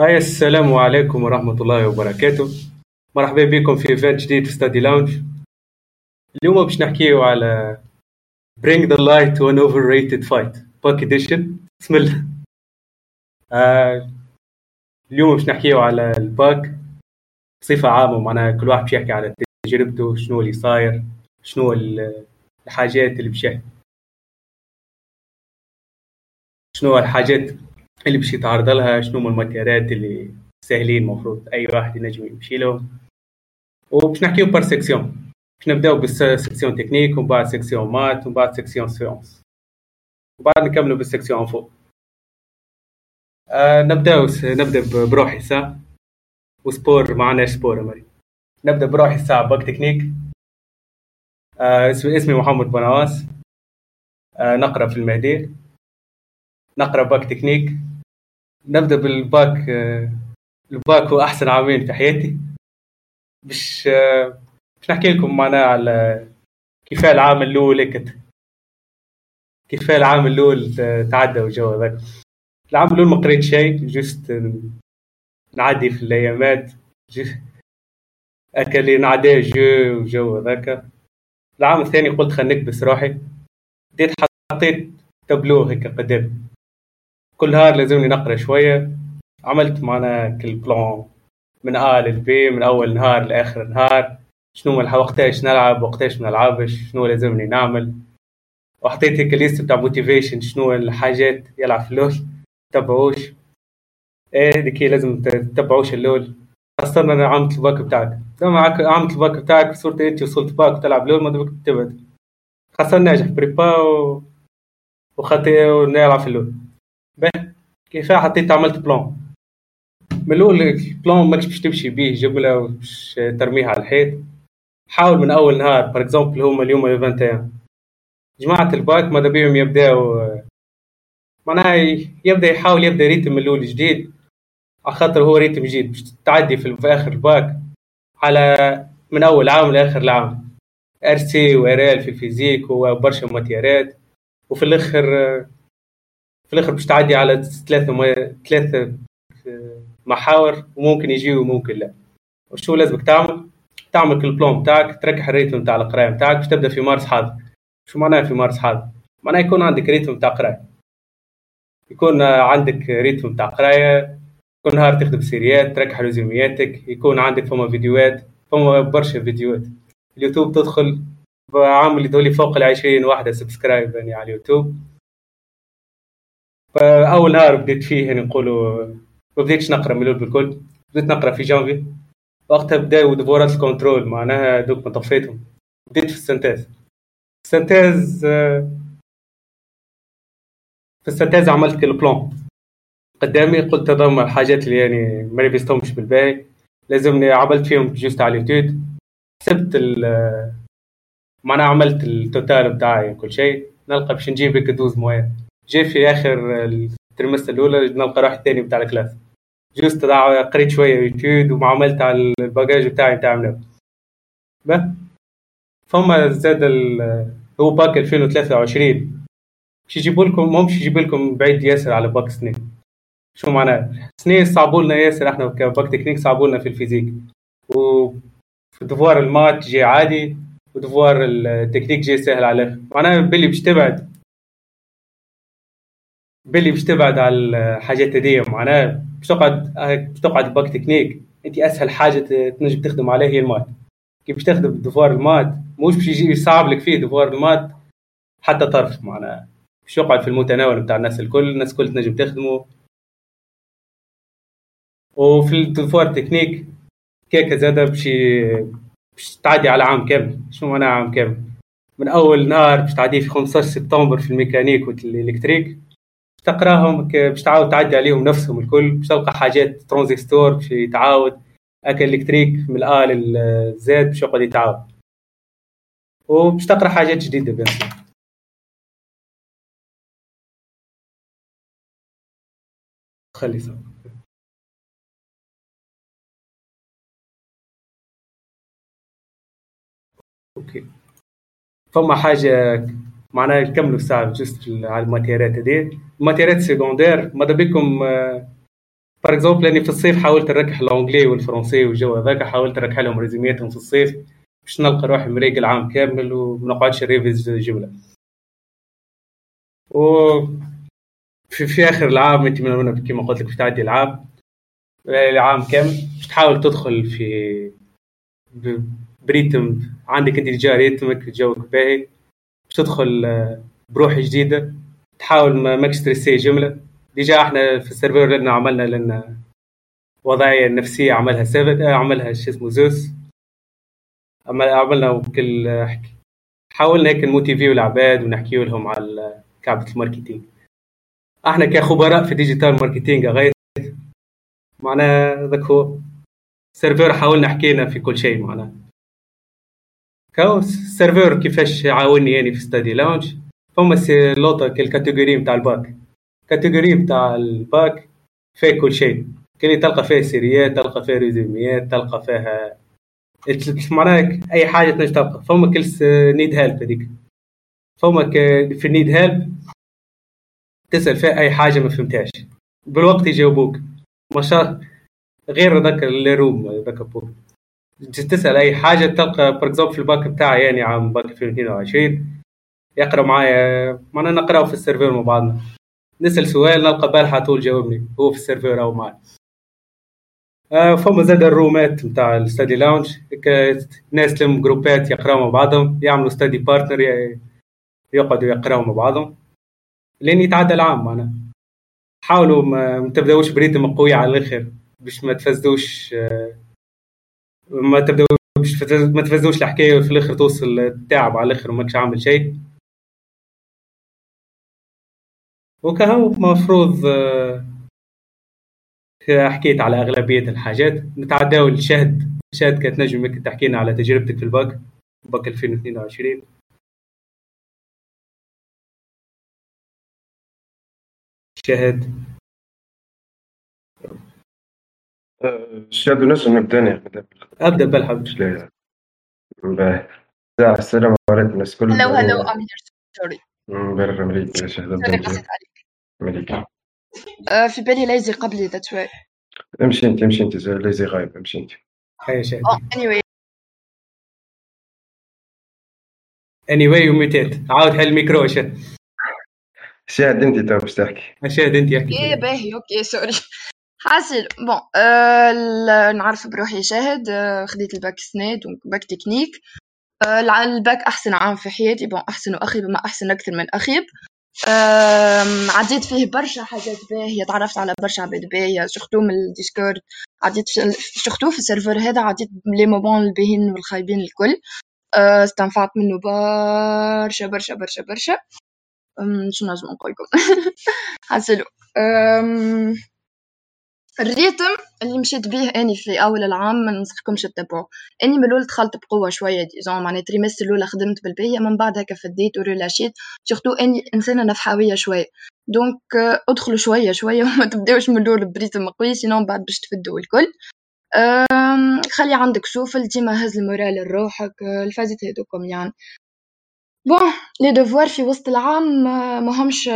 hi السلام عليكم ورحمة الله وبركاته. مرحبا بكم في event جديد في Study Lounge اليوم باش نحكيو على Bring the light to an overrated fight bac edition بسم الله. آه اليوم باش نحكيو على الباك بصفة عامة معناها كل واحد باش يحكي على تجربته شنو اللي صاير شنو الحاجات اللي باش شنو الحاجات اللي باش يتعرض لها شنو هما الماتيرات اللي ساهلين المفروض أي واحد ينجم يمشي لهم. وباش نحكيو par section باش نبداو بال section technique ومن بعد section maths ومن بعد section sciences وبعد نكملوا بال section فوق آه نبداو نبدأ بروحي ساعة و sport معناش sport يا مريم. نبدأ بروحي الساعة bac technique آه اسمي محمد بنواس. آه نقرأ في المهدي. نقرأ bac technique نبدأ بال bac ال bac هو أحسن عامين في حياتي. باش باش نحكي لكم معناها على كيف العام الأول كت كيف العام الأول تعدى والجو هذاك. العام الأول ما قريت شيء juste نعدي في الأيامات اكل نعدي جو وجو هذاك. العام الثاني قلت خلينا نكبس روحي بديت حطيت تابلو هيك قدام. كل نهار لازمني نقرا شوية. عملت معنا كل plan من A لل B من أول نهار لآخر نهار. شنو وقتاش نلعب؟ وقتاش ما نلعبش؟ شنو لازمني نعمل وحطيت هيك liste بتاع motivation شنو الحاجات؟ يلعب في ال LoL. تبعوش. إيه ديكي لازم تتبعوش ال LoL. خاصة أنا عملت الباك بتاعك. معك عملت الباك بتاعك صرت أنت وصلت باك وتلعب LoL ما تبعد. خاصة ناجح prépa و... وخطي ونلعب في ال LoL. كيف حطيت عملت plan من الأول ال plan ماكش باش تمشي بيه جمله وباش ترميها على الحيط. حاول من أول نهار par exemple هما اليوم 21 جماعة الباك ماذا بيهم يبداو معناها يبدأ يحاول يبدأ rythme من الأول جديد على خاطر هو rythme جديد باش تعدي في آخر الباك على من أول عام لآخر العام. RC و RL في ال physique وبرشا ماتيرات وفي الآخر في الآخر باش تعدي على ثلاثة م... ثلاثة محاور وممكن يجي وممكن لا. وشو لازمك؟ تعمل؟ تعمل كل plan بتاعك تركح ال rythme بتاع القراية بتاعك باش تبدأ في مارس حاضر. شو معناه في مارس حاضر؟ معناه يكون عندك rythme بتاع قراية. يكون عندك rythme بتاع قراية كل نهار تخدم سيريات تركح ريزومياتك يكون عندك فما فيديوهات فما برشا فيديوهات. اليوتيوب تدخل عامل يدولي فوق العشرين واحدة subscribe يعني على اليوتيوب. فاول نهار بديت فيه يعني نقولوا ما بديتش نقرأ من بالكل بديت نقرأ في جانفي. وقتها بداو ديفورات ال contrôle معناها donc ما طفيتهم. بديت في ال synthèse. ال synthèse في ال synthèse عملت كل plan قدامي قلت هذوما الحاجات اللي يعني ما لبستهمش بالباهي. لازمني عملت فيهم juste على اليوتيوب. حسبت ال معناها عملت ال total بتاعي كل شيء. نلقى باش نجيب هيك douze moyenne جاي في آخر ال trimestre الأولى نلقى روحي الثاني بتاع ال classe. juste قريت شوية يوتيوب وما عملت على ال bagage بتاعي بتاع منه فما زاد هو باك 2023 باش يجيبوا لكم مهمش يجيبوا لكم بعيد ياسر على باك سنين. شو معناه؟ سنين صعبوا لنا ياسر إحنا ك bac technique صعبوا لنا في ال physique. وفي devoir ال maths جي عادي و devoir ال technique جي سهل على الآخر معناها بلي باش تبعد بلي باش تبعد على الحاجات هذي معناها باش تقعد باش تقعد bac technique أنت أسهل حاجة تنجم تخدم عليها هي ال maths. كيف باش تخدم devoir ال maths مش باش يجي يصعب لك فيه devoir ال maths حتى طرف معناها. باش يقعد في المتناول بتاع الناس الكل الناس الكل تنجم تخدمه. وفي ال devoir technique كيف كيف زادة باش باش تعدي على عام كامل. شو معناها عام كامل؟ من أول نهار باش تعدي في 15 سبتمبر في ال mécanique وال électrique تقراهم باش تعاود تعدي عليهم نفسهم الكل باش تلقى حاجات ترانزستور باش يتعاود. أك ال électrique من ال A لل Z باش يقعد يتعاود. وباش تقرأ حاجات جديدة بين خلي صح. OK. فما حاجة معناها نكملوا الساعة juste على الماتيرات هذي الماتيرات secondaires. ماذا بكم For example اني في الصيف حاولت نركح الأنقلي والفرنسي والجو هذاك حاولت نركح لهم ريزومياتهم في الصيف باش نلقى روحي مريقل العام كامل وما نقعدش نريفيزي جملة. و في, في آخر العام أنت من كما قلت لك باش تعدي العام العام كامل باش تحاول تدخل في ب rythme. عندك أنت جا rythme ك جوك باهي باش تدخل آه، بروح جديدة. تحاول ما ماكش ستريسي جملة. ديجا إحنا في السيرفر لنا عملنا لنا وضعية نفسية عملها سيفن آه، عملها شو اسمه زوس عملنا وكل حاولنا هيك نموتيفيو العباد ونحكيو لهم على كعبة الماركتينج إحنا كخبراء في ديجيتال ماركتينج غير معناها ذاك هو سيرفر حاولنا حكينا في كل شيء معناها كاو ال serveur كيفاش عاوني يعني في study lounge سي لوطا ال catégorie نتاع الباك. ال catégorie نتاع الباك فيه كل شيء. كل تلقى فيه سيريات تلقى فيه ريزوميات تلقى فيها معناها؟ أي حاجة تنجم تلقى. فما كل need help هذيك. فما في ال need help تسأل فيها أي حاجة ما فهمتهاش. بالوقت يجاوبوك. ما شاء غير ذاك ال room ذاك تسأل أي حاجة تلقى. for example في الباك بتاعي يعني عام باك 2022 يقرأ معايا معنا نقراو في ال serveur مع بعضنا نسأل سؤال نلقى بالحق طول جاوبني هو في ال serveur أو معي. آه فما زاد الرومات نتاع ال study lounge. ناس تلم جروبات يقراو مع بعضهم يعملوا study partner يقعدوا يقراو مع بعضهم. لين يتعدى العام معناها حاولوا ما تبدأوش ب rythme قوي على الآخر باش ما تفزدوش آه، ما تبدأوش ما تفزدوش الحكاية في الآخر توصل تعب على الآخر وماكش عامل شيء. وكهو مفروض آه، حكيت على أغلبية الحاجات. نتعداو لشهد لشهد كانت نجم تحكي لنا على تجربتك في الباك. باك 2022 شاهد الشهد نجم نبدا أبدأ بالحب السلام عليكم الناس الكل هلو هلو امير سوري برا مليك شهد. مليك آه، في بالي ليزي قبلي ذات واي امشي انت امشي انت ليزي غايب امشي انت. اني واي اني واي و muted عاود حل الميكرو شهد شاهد أنت تو باش تحكي. شاهد أنت احكي إيه باهي OK sorry. حاصل bon آه نعرف بروحي شاهد آه خديت الباك سنة donc bac technique. آه الباك أحسن عام في حياتي bon أحسن وأخيب ما أحسن أكثر من اخيب عديت فيه برشا حاجات باهية. تعرفت على برشا عباد باهية surtout من ال Discord. عديت surtout في ال serveur هذا عديت les moments الباهين والخايبين الكل. أه استنفعت منه برشا برشا برشا برشا. شنو نجم نقول لكم حاصيلو ال rythme اللي مشيت به أني في أول العام ما ننصحكمش تتبعوه أني من الأول دخلت بقوة شوية disons معناها trimestre الاولى خدمت بالباهي من بعد هكا فديت وريلاشيت surtout أني إنسانة نفدوية شوية donc أدخلوا شوية شوية وما تبداوش من الأول ب rythme قوي sinon بعد باش تفدوا الكل. خلي عندك سوفل ديما هز ال moral لروحك النوت هذوكم يعني. bon devoirs في وسط العام ماهمش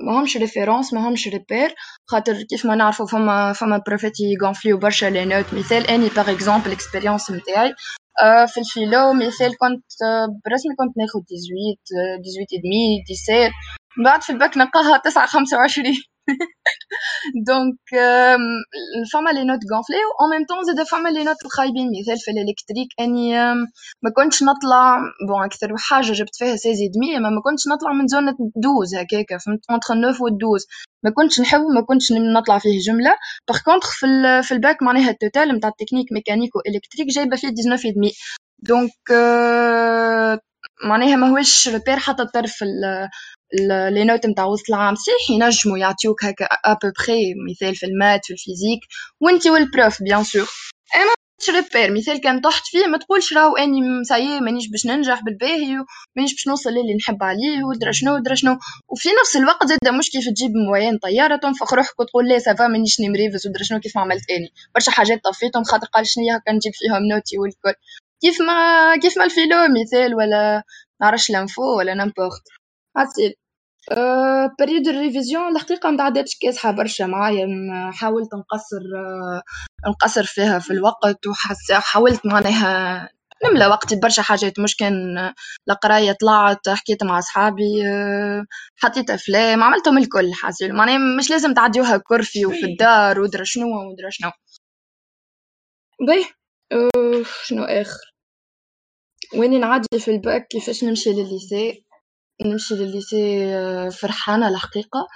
ماهمش référence ماهمش repère خاطر كيف ما نعرفوا فما فما profات يغونفليو برشا les notes مثال اني par exemple ال expérience نتاعي في ال philo مثال كنت برسمي كنت ناخد 18 18 demi 17 من بعد في الباك نلقاها 9 25 donc فما les notes gonflées و même temps زاد فما les notes خايبين مثال في ال électrique اني ما كنتش نطلع bon أكثر حاجة جبت فيها seize et demi اما ما كنتش نطلع من onze douze هكاكا فهمت entre 9 و 12 ما كنتش نحب ما كنتش نطلع فيه جمله par contre في, في الباك معناها ال total نتاع ال technique mécanique و électrique جايبه فيه 19 demi donc معناها ماهوش repère حتى الطرف les notes نتاع وسط العام صحيح ينجموا يعطيوك هكا ابوبخي مثال في ال maths في ال physique وانت وال prof bien sûr. اما repère مثال كان طحت فيه ما تقولش راهو أني سايي مانيش باش ننجح بالباهي مانيش باش نوصل للي نحب عليه ودرا شنو ودرا شنو. وفي نفس الوقت زاد مش كيف تجيب moyenne طيارة تنفخ روحك وتقول لا ça va مانيش نريفيزي ودرا شنو كيف ما عملت أني. برشا حاجات طفّيتهم خاطر قال شنو هكا نجيب فيهم نوت والكل. كيف ما كيف ما ال philo مثال ولا نعرفش l'info و n'importe. حاصيل période ال révision الحقيقة متعدتش كاسحة برشا معايا حاولت نقصر نقصر فيها في الوقت وحاولت معناها نملى وقتي برشا حاجات مش كان القراية طلعت حكيت مع أصحابي حطيت أفلام عملتهم الكل حاصل معناها مش لازم تعديوها corvée وفي الدار ودرا شنو ودرا شنو. باهي شنو آخر؟ واني نعدي في الباك كيفاش نمشي للليسي؟ نمشي للليسي فرحانة الحقيقة.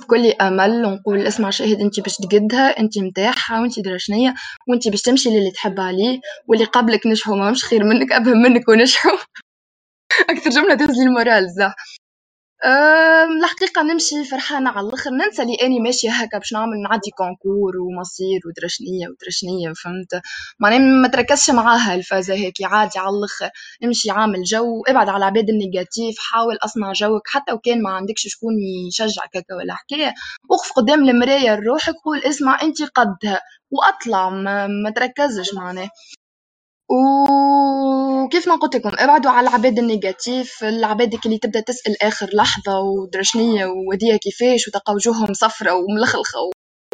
بكل أمل ونقول اسمع شاهد انت باش تقدها انت متاعها وانت درا شنيا وانت باش تمشي للي تحب عليه واللي قبلك نجحوا ماهمش خير منك أبهم منك ونجحوا. أكثر جملة تهز لي ال moral صح الحقيقة نمشي فرحانة على الآخر ننسى لي أني ماشية هكا باش نعمل نعدي concours ومصير ودرا شنيا ودرا شنيا فهمت؟ معناها ما تركزش معاها الفازة هيك عادي على الآخر. امشي عامل جو ابعد على العباد ال négatif حاول أصنع جوك حتى وكان ما عندكش شكون يشجعك هكا ولا حكاية. وقف قدام المراية لروحك قول اسمع أنت قدها وأطلع ما, ما تركزش معناه وكيف ما قلت لكم ابعدوا على العباد ال négatif العباد اللي تبدأ تسأل آخر لحظة ودرشنيه وديا كيفاش وتلقى وجوههم صفرة وملخلخة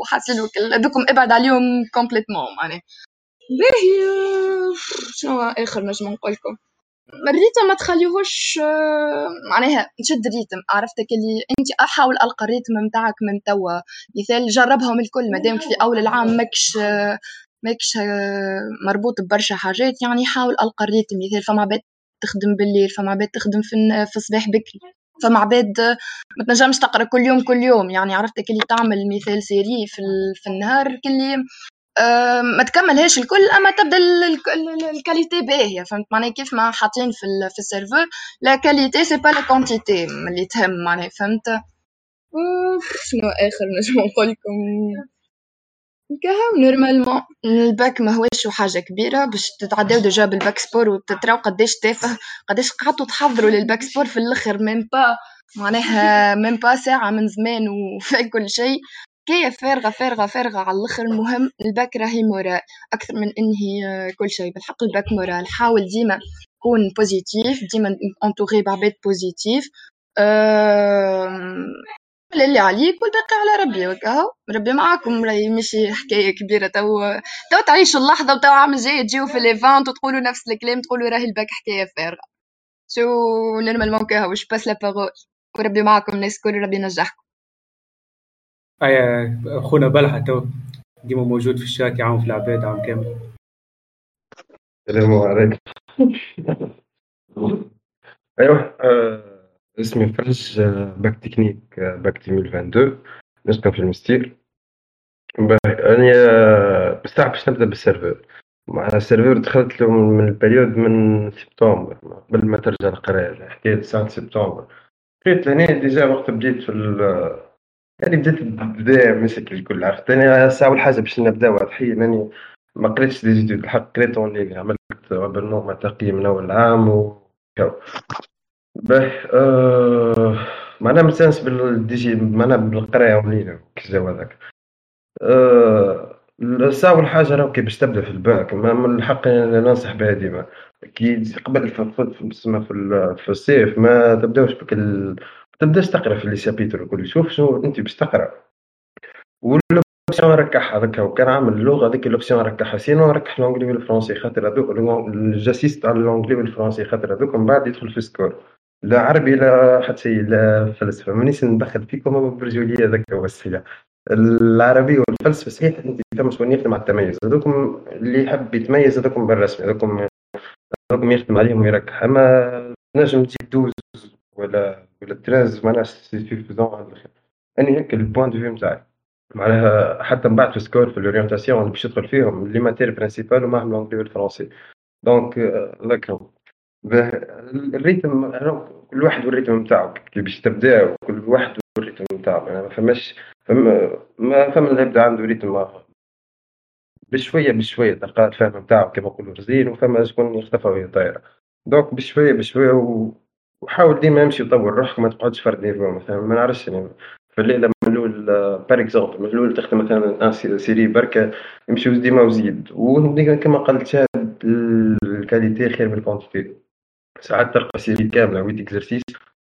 وحاسين هذوكم ابعد عليهم complètement معناها. باهي شنو آخر نجم نقول لكم؟ ال rythme ما تخليهوش معناها نشد ال rythme عرفتك اللي أنت أحاول ألقى ال rythme نتاعك من توا مثال جربهم الكل مادامك في أول العام ماكش ماكش مربوط ببرشا حاجات يعني حاول ألقى ال rythme. مثال فما عباد تخدم بالليل فما عباد تخدم في, في الصباح بكري فما عباد ما تنجمش تقرأ كل يوم كل يوم. يعني عرفت كلي تعمل مثال série في, في النهار كلي ما تكملهاش الكل أما تبدأ ال qualité باهية. فهمت؟ معناها كيف ما حاطين في في ال serveur la qualité c'est pas la quantité اللي تهم معناها. فهمت؟ شنو آخر نجم نقول لكم؟ كهو normalement ال bac ماهوش حاجة كبيرة باش تتعداو déjà بال bac sport وتتراو قداش تافه قداش قعدتوا تحضروا لل bac sport في الأخر même pas معناها même pas ساعة من زمان وفي كل شيء. كي فارغة فارغة فارغة على الأخر. المهم الباك راهي moral أكثر من إنهي كل شيء. بالحق ال bac moral حاول ديما كون positif ديما entouré بعباد positif اللي عليك والباقي على ربي. وكاهو ربي معاكم راهي ماشي حكاية كبيرة. تو تو تعيشوا اللحظة وتو عام جاي تجيو في l'event وتقولوا نفس الكلام تقولوا راهي الباك حكاية فارغة. شو normalement كاهو و je passe la parole وربي معاكم الناس الكل ربي ينجحكم. أي أخونا بلحة تو ديما موجود في الشات يعاون في العباد عام كامل. السلام عليكم. أيوه آه. اسمي فرج باك تكنيك باك 2022 نسكن في المنستير أنا بصح باش نبدأ بال serveur. مع ال serveur دخلت له من ال période من سبتمبر قبل ما ترجع القراية حكاية 9 سبتمبر. قريت لهنا déjà وقت بديت في يعني بديت بدا مسك الكل عرفت؟ أنا أول حاجة باش نبدأ واضحية انني ما قريتش دي الحق قريت اونلاين عملت برنامج تقييم من أول عام و باه آه معناها مستانس بالديجي معناها بالقراية ولينا كيجاو هذاك. آه أول حاجة راه كي باش تبدأ في الباك من الحق ننصح بها ديما. كي قبل في في, في الصيف ما تبداوش بك ال... تبداش تقرأ في لي شابيتر الكل شوف شنو أنت باش تقرأ. لوبسيون ركحها هذاك وكان عامل اللغة هذيك لوبسيون ركحها. سينو ركح لونجلي والفرونسي خاطر هذوك الجاسيست على لونجلي والفرونسي خاطر هذوك من بعد يدخل في سكور لا عربي لا حتى لا فلسفة. مانيش ندخل فيكم برجولية ذاك وسيله العربي والفلسفة صحيح أنت يخدم على التميز. هذوكم اللي يحب يتميز هذوكم بالرسمي هذوكم هذوكم يخدم عليهم ويركح أما نجم تجيب دوز ولا ولا تراز معناها سيفيزون أني هيك البوان دو فيو نتاعي معناها حتى من بعد في سكور في الاورينتاسيون باش يدخل فيهم لي ماتير برينسيبال ومعهم الانجلي والفرنسي. donc ذاك هو ال rythme كل واحد وال rythme نتاعو كي باش تبدا كل واحد وال rythme نتاعو ما فماش فما ما فما اللي يبدا عنده rythme بشوية بشوية تلقى الفهم نتاعو كما نقولوا رزين وفما شكون يختفى وهي طايرة. donc بشوية بشوية و... وحاول ديما امشي وطور روحك ما تقعدش فرد niveau مثلا ما نعرفش يعني. في الليلة من الأول par exemple من الأول تخدم مثلا سيري بركة يمشي ديما وزيد. وكما قلت الكاليتي خير من الكونتيتي ساعات تلقى سيري كامله ويد اكزرسيس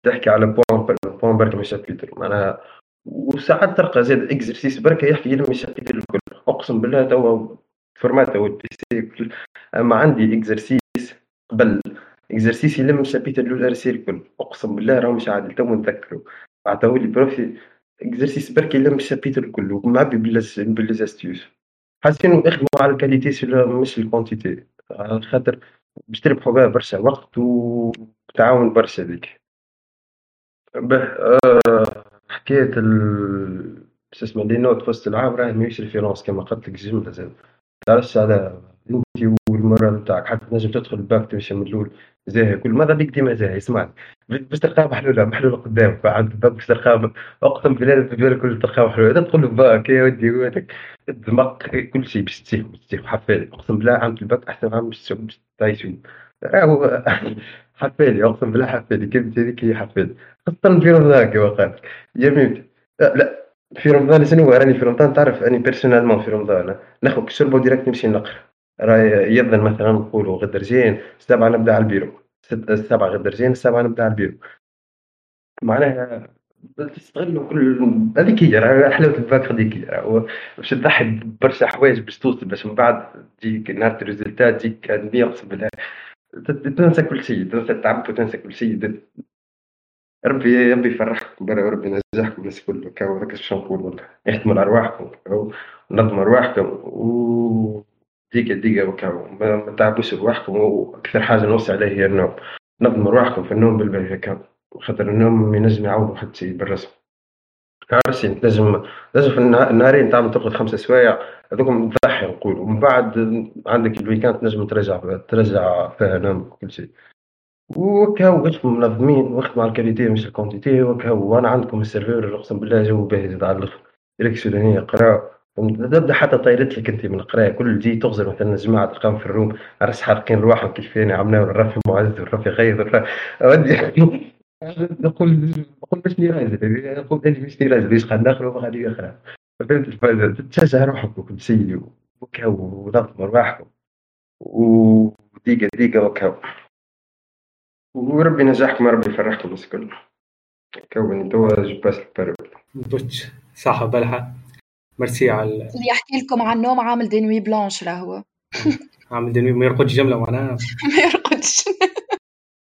تحكي على بوان بوان برك من شابيتر معناها وساعات تلقى زاد اكزرسيس برك يحكي لهم الشابيتر الكل اقسم بالله توا فورمات توا البي سي اما عندي اكزرسيس قبل اكزرسيس يلم الشابيتر الاولى رسيل الكل اقسم بالله راهو مش عادل تو نتذكروا عطاولي بروفي اكزرسيس برك يلم الشابيتر الكل ومعبي بالليزاستيوس حاسين يخدموا على الكاليتي مش الكونتيتي خاطر باش تربحوا بها برشا وقت وتعاون برشا ذيك به آه حكاية ال شو اسمه لي نوت وسط العام راهي ماهيش ريفيرونس كما قلت لك جملة زاد. تعرفش على انت والمرة نتاعك حتى تنجم تدخل الباك تمشي من الأول. زاهي كل ماذا بيك ديما زاهي اسمعني. باش تلقاها محلولة محلولة قدام بعد الباك باش تلقاها اقسم بالله في بالك كل تلقاها محلولة تدخل الباك يا ودي ودك الدماغ كل شيء باش تسيح باش تسيح حفالي أقسم بالله عام الباك أحسن عام باش تعيش فيه. راهو حفالي أقسم بالله حفالي كلمتي هذيك هي حفالي خاصة في رمضان كما قال يا ميمتي لا. في رمضان شنو راني في رمضان تعرف اني بيرسونيلمون في رمضان ناخذ الشربة وديريكت نمشي نقرأ. راهي يظن مثلا نقولوا غدا رجين السبعة نبدأ على البيرو. السبعة غدا رجين السبعة نبدأ على البيرو. معناها تستغلوا كل هذيك هي حلاوة الباك هذيك هي باش تضحي برشا حوايج باش توصل باش من بعد تجيك نهار ال résultats تجيك اقسم بالله تنسى كل شيء تنسى التعب وتنسى كل شيء. ربي ربي يفرحكم ربي ينجحكم الناس الكل كاو هذاك اش نقول والله يحتمل ارواحكم ونظم أرواحكم و دقيقة دقيقة ما تعبوش رواحكم وأكثر حاجة نوصي عليها هي النوم. نظموا رواحكم في النوم بالبال هكا خاطر النوم ينجم يعوض حتى شيء بالرسم. برسمي لازم لازم في النهارين تعمل تاخذ خمسة سوايع هذوكم تضحي نقول ومن بعد عندك ال week-end تنجم ترجع ترجع فيها نوم وكل شيء وكاو قلتكم منظمين واخدموا على ال qualité مش ال quantité وكاو وأنا عندكم ال server أقسم بالله جو باهي زاد على الأخر. سودانية قراء تبدا حتى طيرت لك أنت من القراية. كل تجي تغزر مثلا جماعة تلقاهم في الروم راس حارقين رواحهم كيفين عملنا الرفي معز والرفي غيظ أودي. نقول نقول باش نرازل نقول انت باش نرازل إيش قاعد ناخذ وما غادي يخرج. فهمت؟ الفائده تشجع روحك وكل شيء وكاو ونظم رواحكم. وديقه ديقة وكاو وربي نجاحكم ربي يفرحكم الناس الكل كون توا جباس بوتش صح بلحة ميرسي على اللي يحكي لكم عن النوم عامل des nuits blanches راهو عامل des nuits ما يرقدش جملة معناها. ما يرقدش.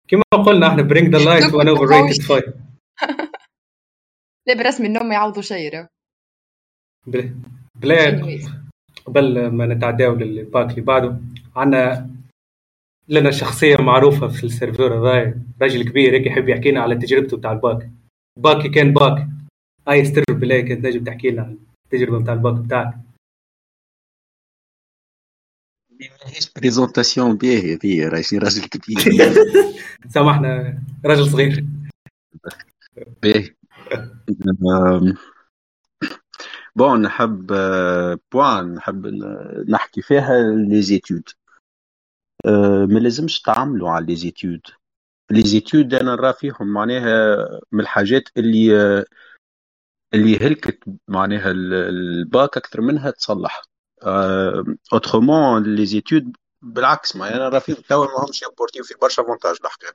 كما قلنا إحنا bring the light to an over-rated fight لا برسم النوم ما يعوضوا شيء بلا قبل ما نتعداو للباك اللي بعده. عندنا لنا شخصية معروفة في ال server هذا راجل كبير هيك يحب يحكي لنا على تجربته بتاع الباك باكي كان باك هاي استر بالله كنت نجم تحكي لنا التجربة بتاع الباك بتاعك. ماهيش بريزونتاسيون باهية هي راجل راجل كبير سامحنا راجل صغير. باهي بون نحب بوان نحب نحكي فيها les études ما لازمش تعملوا على les études les études أنا نرى فيهم معناها من الحاجات اللي اللي هلكت معناها الباك أكثر منها تصلح. autrement les études بالعكس ما أنا فيهم توا ماهمش يأبورتيو في برشا avantages الحقيقة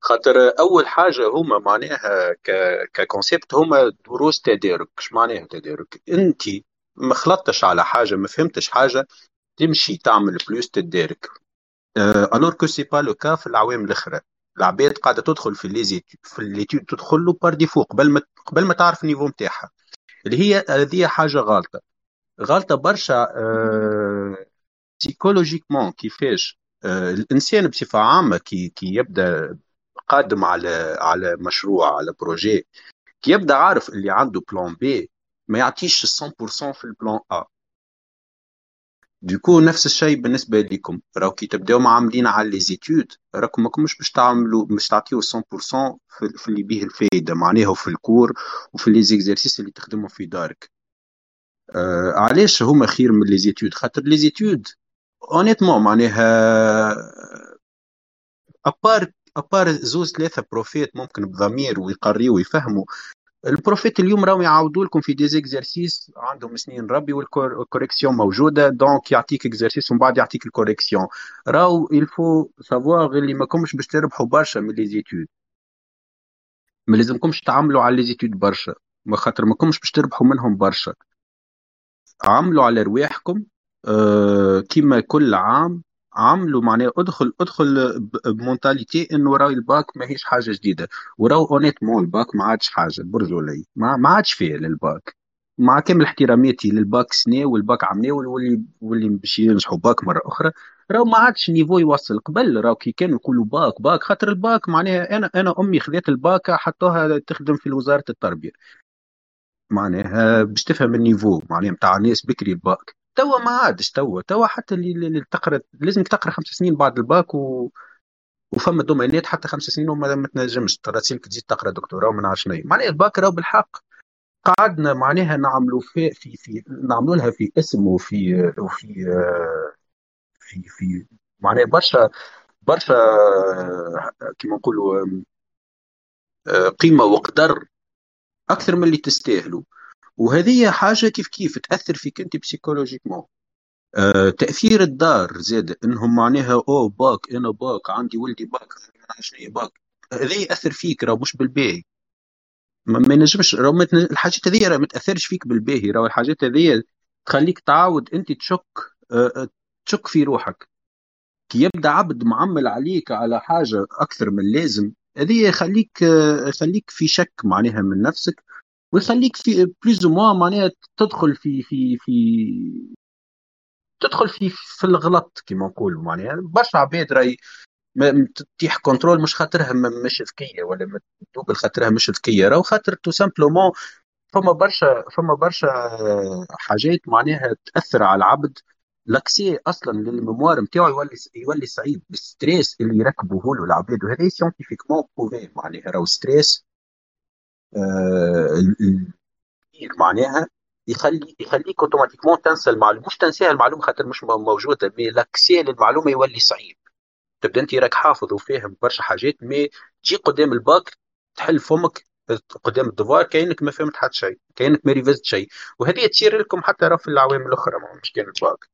خاطر أول حاجة هما معناها ك concept هما دروس تدارك. اش معناها تدارك؟ أنت ما خلطتش على حاجة ما فهمتش حاجة تمشي تعمل دروس تدارك. alors que c'est pas le cas في العوام الأخرى. العباد قاعدة تدخل في les ét في l'étude تدخل له par défaut قبل ما قبل ما تعرف ال niveau نتاعها اللي هي هذه حاجة غلطه غلطه برشا psychologiquement كيفاش أه الإنسان بصفة عامة كي كي يبدأ قادم على على مشروع على projet كي يبدأ عارف اللي عنده plan B ما يعطيش 100% في ال plan A donc نفس الشيء بالنسبة لكم راهو كي تبداو عاملين على les études راكم ماكمش باش تعملوا باش تعطيو 100% في, اللي بيه الفايدة معناها في ال cours وفي les exercices اللي تخدمهم في دارك. آه علاش هما خير من les études خاطر les études honnêtement معناها à part à part زوز ثلاثة بروفيت ممكن بضمير ويقريوا ويفهموا البروفيت اليوم راهم يعاودوا لكم في des exercices عندهم سنين ربي وال correction موجودة. donc يعطيك exercice ومن بعد يعطيك ال correction. راهو il faut savoir اللي ما كومش باش تربحوا برشا من les études ما لازمكمش تعملوا على les études برشا. خاطر ما كومش باش تربحوا منهم برشا. عملوا على رواحكم. آه كيما كل عام عملوا معناها ادخل ادخل ب mentalité انه راهي الباك ماهيش حاجة جديدة. وراهو honnêtement ال bac ما عادش حاجة برجولي ما, ما عادش فيه للباك. مع كامل احتراماتي للباك سنة والباك عمنا واللي واللي باش ينجحوا باك مرة أخرى راهو ما عادش niveau يوصل. قبل راهو كي كانوا يقولوا bac bac خاطر الباك معناها أنا أنا أمي خذات الباك حطوها تخدم في وزارة التربية. معناها باش تفهم ال niveau معناها نتاع الناس بكري الباك. توا ما عادش توا. توا حتى اللي, تقرا لازمك تقرأ خمس سنين بعد الباك و... وفما دومينات حتى خمس سنين وما ما تنجمش. ترى تزيد تقرأ دكتوراه وما نعرفش معناها الباك راهو بالحق قعدنا معناها نعملوا في في في نعملوا لها في اسم وفي وفي في في معناها برشا برشا كيما نقولوا قيمة وقدر أكثر من اللي تستاهلوا. وهذه حاجة كيف كيف تأثر فيك انت psychologiquement أه تأثير الدار زاد إنهم معناها أو باك أنا باك عندي ولدي باك شنو باك. هذا يأثر فيك راه مش بالباهي. ما ينجمش راه الحاجات هذه راه ما تأثرش فيك بالباهي. راه الحاجات هذه تخليك تعاود أنت تشك أه تشك في روحك. كي يبدأ عبد معمل عليك على حاجة أكثر من اللازم هذه يخليك يخليك في شك معناها من نفسك. ويخليك في plus ou moins معناها تدخل في في في تدخل في في الغلط كما نقولوا معناها. برشا عباد راهي تطيح contrôle مش خاطرها مش ذكية ولا double خاطرها مش ذكية. راهو خاطر tout simplement فما برشا فما برشا حاجات معناها تأثر على العبد. l'accès أصلا لل mémoire نتاعو يولي يولي صعيب ال stress اللي يركبوه له العباد. وهذا scientifiquement prouvé معناها. راهو stress آه معناها يخلي يخليك automatiquement تنسى المعلومة. مش تنساها المعلومة خاطر مش موجودة mais l'accès للمعلومه يولي صعيب. تبدأ أنت راك حافظ وفاهم برشا حاجات mais تجي قدام الباك تحل فمك قدام الدوار كأنك ما فهمت حتى شيء كأنك ما révisيت شيء. وهذه تصير لكم حتى راه في العوامل الأخرى مش كان الباك.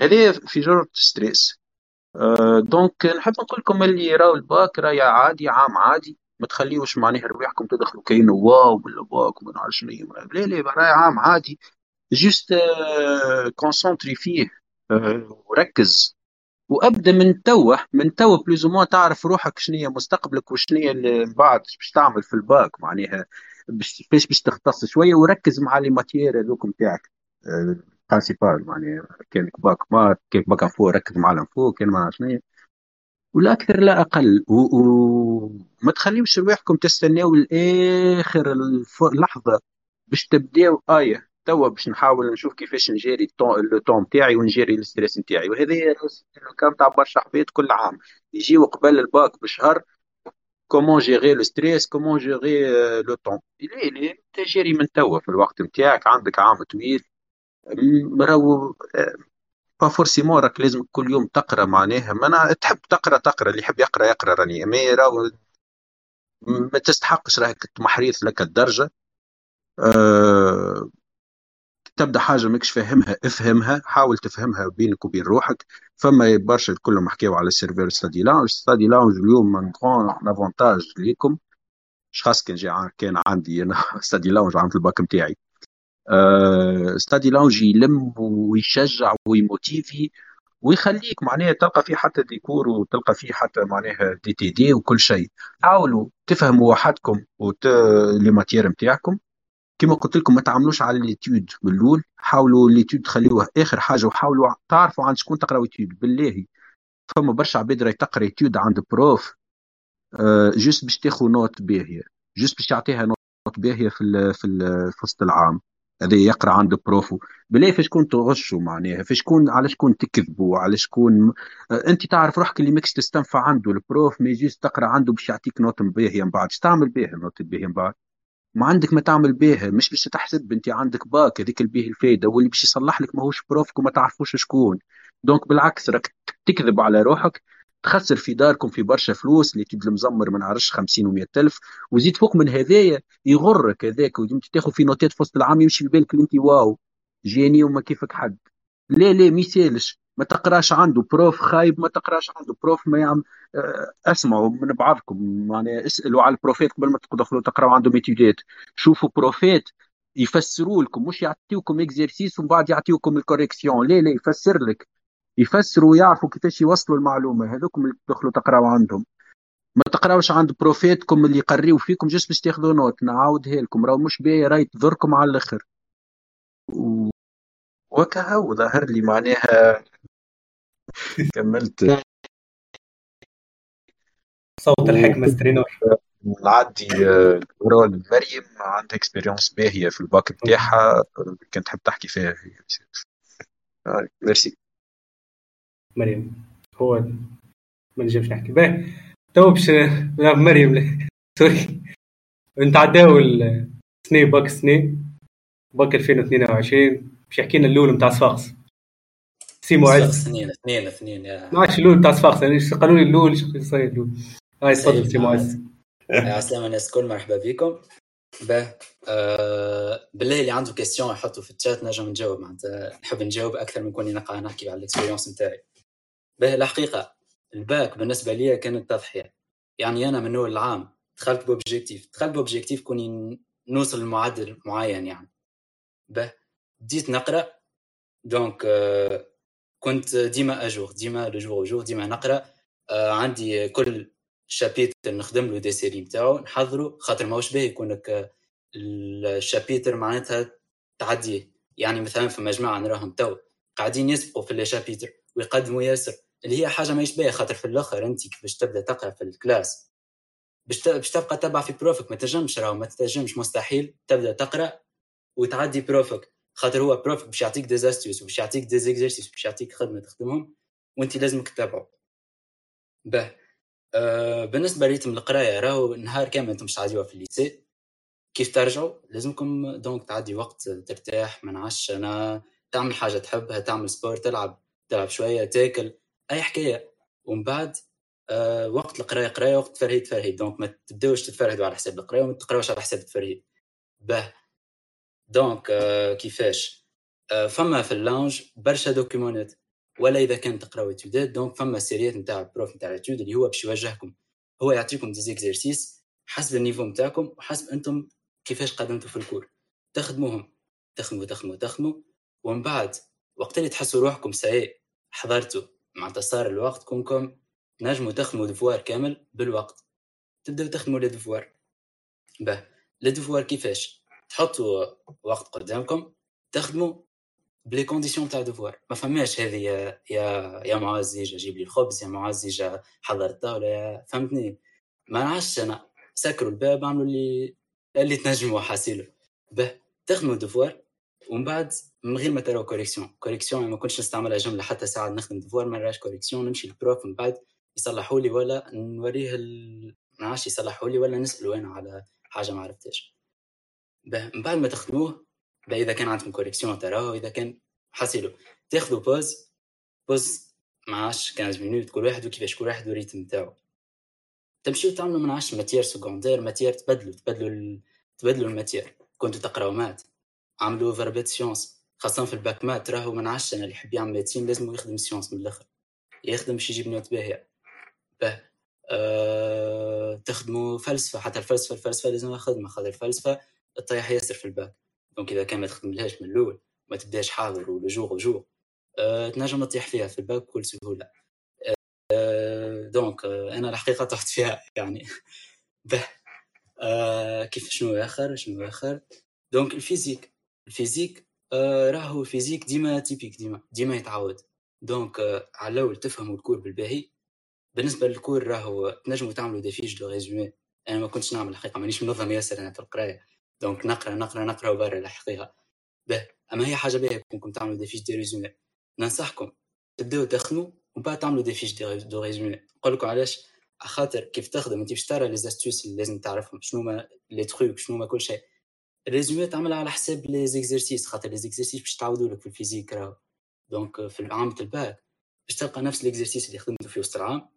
هذه في جرعة stress أه donc نحب نقول لكم اللي راهو الباك راهي عادي عام عادي. ما تخليوش معناها رواحكم تدخلوا كاين واو ولا باك وما نعرفش شنو لا لا راهي عام عادي. juste concentré فيه أه وركز. وأبدأ من توا من توا plus ou moins تعرف روحك شنو هي مستقبلك وشنو هي من بعد باش تعمل في الباك معناها. باش باش تختص شوية وركز مع les matières هذوك نتاعك principales معناها. كان bac math كيف bac info ركز مع ال info كان ما شنو ولا أكثر لا أقل. وما. تخليوش رواحكم تستناو لآخر اللحظه باش تبداو. آية توا باش نحاول نشوف كيفاش نجيري le temps تاعي ونجيري ال stress نتاعي. وهذا كان تاع برشا عباد كل عام. يجيو قبل الباك بشهر comment gérer le stress comment gérer le temps لا لا تجيري من توا في الوقت نتاعك عندك عام طويل. راهو forcément راك لازم كل يوم تقرأ معناها. ما أنا تحب تقرأ تقرأ. اللي يحب يقرأ يقرأ راني. mais راهو ما تستحقش راك محريث لك الدرجة. أه تبدأ حاجة ماكش فاهمها افهمها حاول تفهمها بينك وبين روحك. فما برشا كلهم حكاو على السيرفر ستادي لاونج. ستادي لاونج اليوم من غون افونتاج ليكم. خاص كان جا كان عندي أنا ستادي لاونج عند الباك نتاعي ستادي لاونج يلم ويشجع ويموتيفي ويخليك معناها تلقى فيه حتى ديكور وتلقى فيه حتى معناها دي تي دي وكل شيء. حاولوا تفهموا وحدكم وت... les matières نتاعكم كما قلت لكم ما تعملوش على l'étude من الأول. حاولوا l'étude تخليوها آخر حاجة وحاولوا تعرفوا عن شكون تقراو étude بالله. فما برشا عباد راهي تقرأ étude عند prof آه juste باش تاخذ note باهية. juste باش تعطيها note باهية في ال في, ال في وسط العام. هذا يقرأ عند prof و. بلا فاش كون تغشوا معناها؟ فاش كون على شكون تكذبوا؟ على شكون آه أنت تعرف روحك اللي ماكش تستنفع عنده. ال prof mais juste تقرأ عنده باش يعطيك note باهيه من بعد. تعمل بها ال note باهيه من بعد؟ ما عندك ما تعمل بها مش باش تحسب. أنت عندك باك هذيك اللي بيه الفايدة. واللي باش يصلح لك ماهوش profك وما تعرفوش شكون. donc بالعكس راك تكذب على روحك. تخسر في داركم في برشا فلوس اللي تبدا المزمر ما نعرفش 50 و ألف وزيد فوق من هذايا يغرك هذاك تاخذ في نوتات في وسط العام يمشي في بالك أنت واو. génie وما كيفك حد. لا لا ما يسالش ما تقراش عنده prof خايب ما تقراش عنده prof ما يعمل آه، اسمعوا من بعضكم يعني اسألوا على ال profات قبل ما تدخلوا تقراوا عندهم étudeات شوفوا profات يفسروا لكم مش يعطيوكم exercices ومن بعد يعطيوكم ال correction لا لا يفسر لك. يفسروا ويعرفوا كيفاش يوصلوا المعلومة. هذوكم اللي تدخلوا تقراوا عندهم. ما تقراوش عند profاتكم اللي يقريو فيكم juste باش تاخذوا note. نعاودها لكم. راهو مش باهي راهي تضركم على الآخر. و... وكهو ظهر لي معناها كملت. صوت الحكمة سترينور نعدي الكرة لمريم عندها اكسبيريونس باهية في الباك بتاعها. كنت تحب تحكي فيها. هي ميرسي. مريم. هو ما نجمش نحكي. باهي. تو باش مريم. سوري. نتعداو السني باك سني. باك 2022 باش يحكي لنا الأول نتاع صفاقس. سي معز اثنين اثنين اثنين ما عادش الأول نتاع صفاقس. يعني قالوا لي الأول شو يصير الأول هاي تفضل سي معز عسلامة الناس الكل مرحبا بكم. به آه بالله اللي عنده كيستيون يحطوا في الشات نجم نجاوب. معناتها نحب نجاوب أكثر من كوني نقع نحكي على الاكسبيريونس نتاعي. به الحقيقة الباك بالنسبة لي كانت تضحيه يعني أنا من اول العام دخلت ب objectif دخلت ب objectif كوني نوصل لمعدل معين يعني. به بديت نقرأ donc آه كنت ديما à jour ديما à jour ديما نقرأ آه عندي كل chapitre نخدم له des séries نتاعو نحضره خاطر ماهوش باهي يكونك ال chapitre معناتها تعديه. يعني مثلا في مجموعة نراهم تو قاعدين يسبقوا في ال chapitre ويقدموا ياسر. اللي هي حاجة ماهيش باهيه خاطر في الآخر انت باش تبدأ تقرأ في ال classe. باش باش تبقى تبع في profك ما تنجمش راهو ما تنجمش مستحيل تبدأ تقرأ وتعدي profك. خاطر هو profك باش يعطيك des astuces وباش يعطيك des exercices باش يعطيك خدمة تخدمهم وانت لازمك تتابعه به. آه بالنسبة ل rythme القراية راهو نهار كامل أنتم مش تعديوها في ال lycée. كيف ترجعوا؟ لازمكم donc تعدي وقت ترتاح من عشنا تعمل حاجة تحبها تعمل sport تلعب تلعب شوية تاكل. أي حكاية. ومن بعد آه وقت القراية قراية وقت تفرهيد تفرهيد. donc ما تبداوش تتفرهدوا على حساب القراية وما تقراوش على حساب التفرهيد. به. donc آه كيفاش؟ آه فما في ال Lounge برشا documentات ولا إذا كان تقراو étudeات donc فما sérieات نتاع ال prof نتاع ال étude اللي هو باش يوجهكم. هو يعطيكم des exercices حسب ال niveau نتاعكم وحسب أنتم كيفاش قدمتوا في ال cours. تخدموهم. تخدموا تخدموا تخدموا. ومن بعد وقت اللي تحسوا روحكم ساي حضرتوا. معناتها صار الوقت كونكم نجموا تخدموا devoir كامل بالوقت. تبداو تخدموا لي به لي كيفاش؟ تحطوا وقت قدامكم تخدموا ب les conditions تاع devoir. ما فماش هذه يا يا يا معز يجي جيب لي الخبز يا معز يجي حضر الطاولة يا فهمتني؟ ما نعرفش أنا سكروا الباب عملوا اللي اللي تنجموا حاسيلو به تخدموا devoir ومن بعد من غير ما تراو correction correction ما كنتش نستعملها جمله حتى ساعة نخدم devoir ما نراش correction نمشي لل prof من بعد يصلحوا لي ولا نوريه ال... ما نعرفش يصلحوا لي ولا نسالوا أنا على حاجة ما عرفتهاش من بعد ما تخدموه إذا كان عندكم correction تراه إذا كان حاسيلو تاخذوا pause pause مع 15 مينوت كل واحد وكيفاش كل واحد والريتم نتاعو تمشيو تعملوا من 10 ماتير سكوندير ماتير تبدلوا تبدلوا ال... تبدلوا الماتير. كنتوا تقراو مات عملوا فيربيت سيونس خاصة في الباك مات راهو من 10 اللي يحب يعمل ميديسين لازم يخدم سيونس من الأخر. يخدم باش يجيب نوت باهية. باه. أه... تخدموا فلسفة حتى الفلسفة الفلسفة لازم خدمة خاطر الفلسفة تطيح ياسر في الباك. دونك إذا كان ما تخدملهاش من الأول ما تبداش حاضر ولا jour و jour أه تنجم تطيح فيها في الباك بكل سهولة. أه donc أه أنا الحقيقة طحت فيها يعني. به أه كيف شنو آخر؟ شنو آخر؟ donc ال physique. ال physique أه راهو ال physique ديما typique ديما ديما يتعاود donc أه على الأول تفهموا ال cours بالباهي. بالنسبة لل cours راهو تنجموا تعملوا des fiches de résumé. أنا ما كنتش نعمل الحقيقة مانيش منظم ياسر أنا في القراية. donc نقرأ نقرأ نقرأ وبرا الحقيقة به أما هي حاجة باهية كونكم تعملوا des fiches de résumé. ننصحكم تبداو تخدموا ومن بعد تعملوا des fiches de résumé. نقول لكم علاش؟ خاطر كيف تخدم انت باش ترى les astuces اللي لازم تعرفهم شنو ما les trucs شنو ما كل شيء. ال résumé تعملها على حساب les exercices خاطر les exercices باش تعاودوا لك في ال physique راهو donc في عامة الباك باش تلقى نفس l'exercice اللي خدمته في وسط العام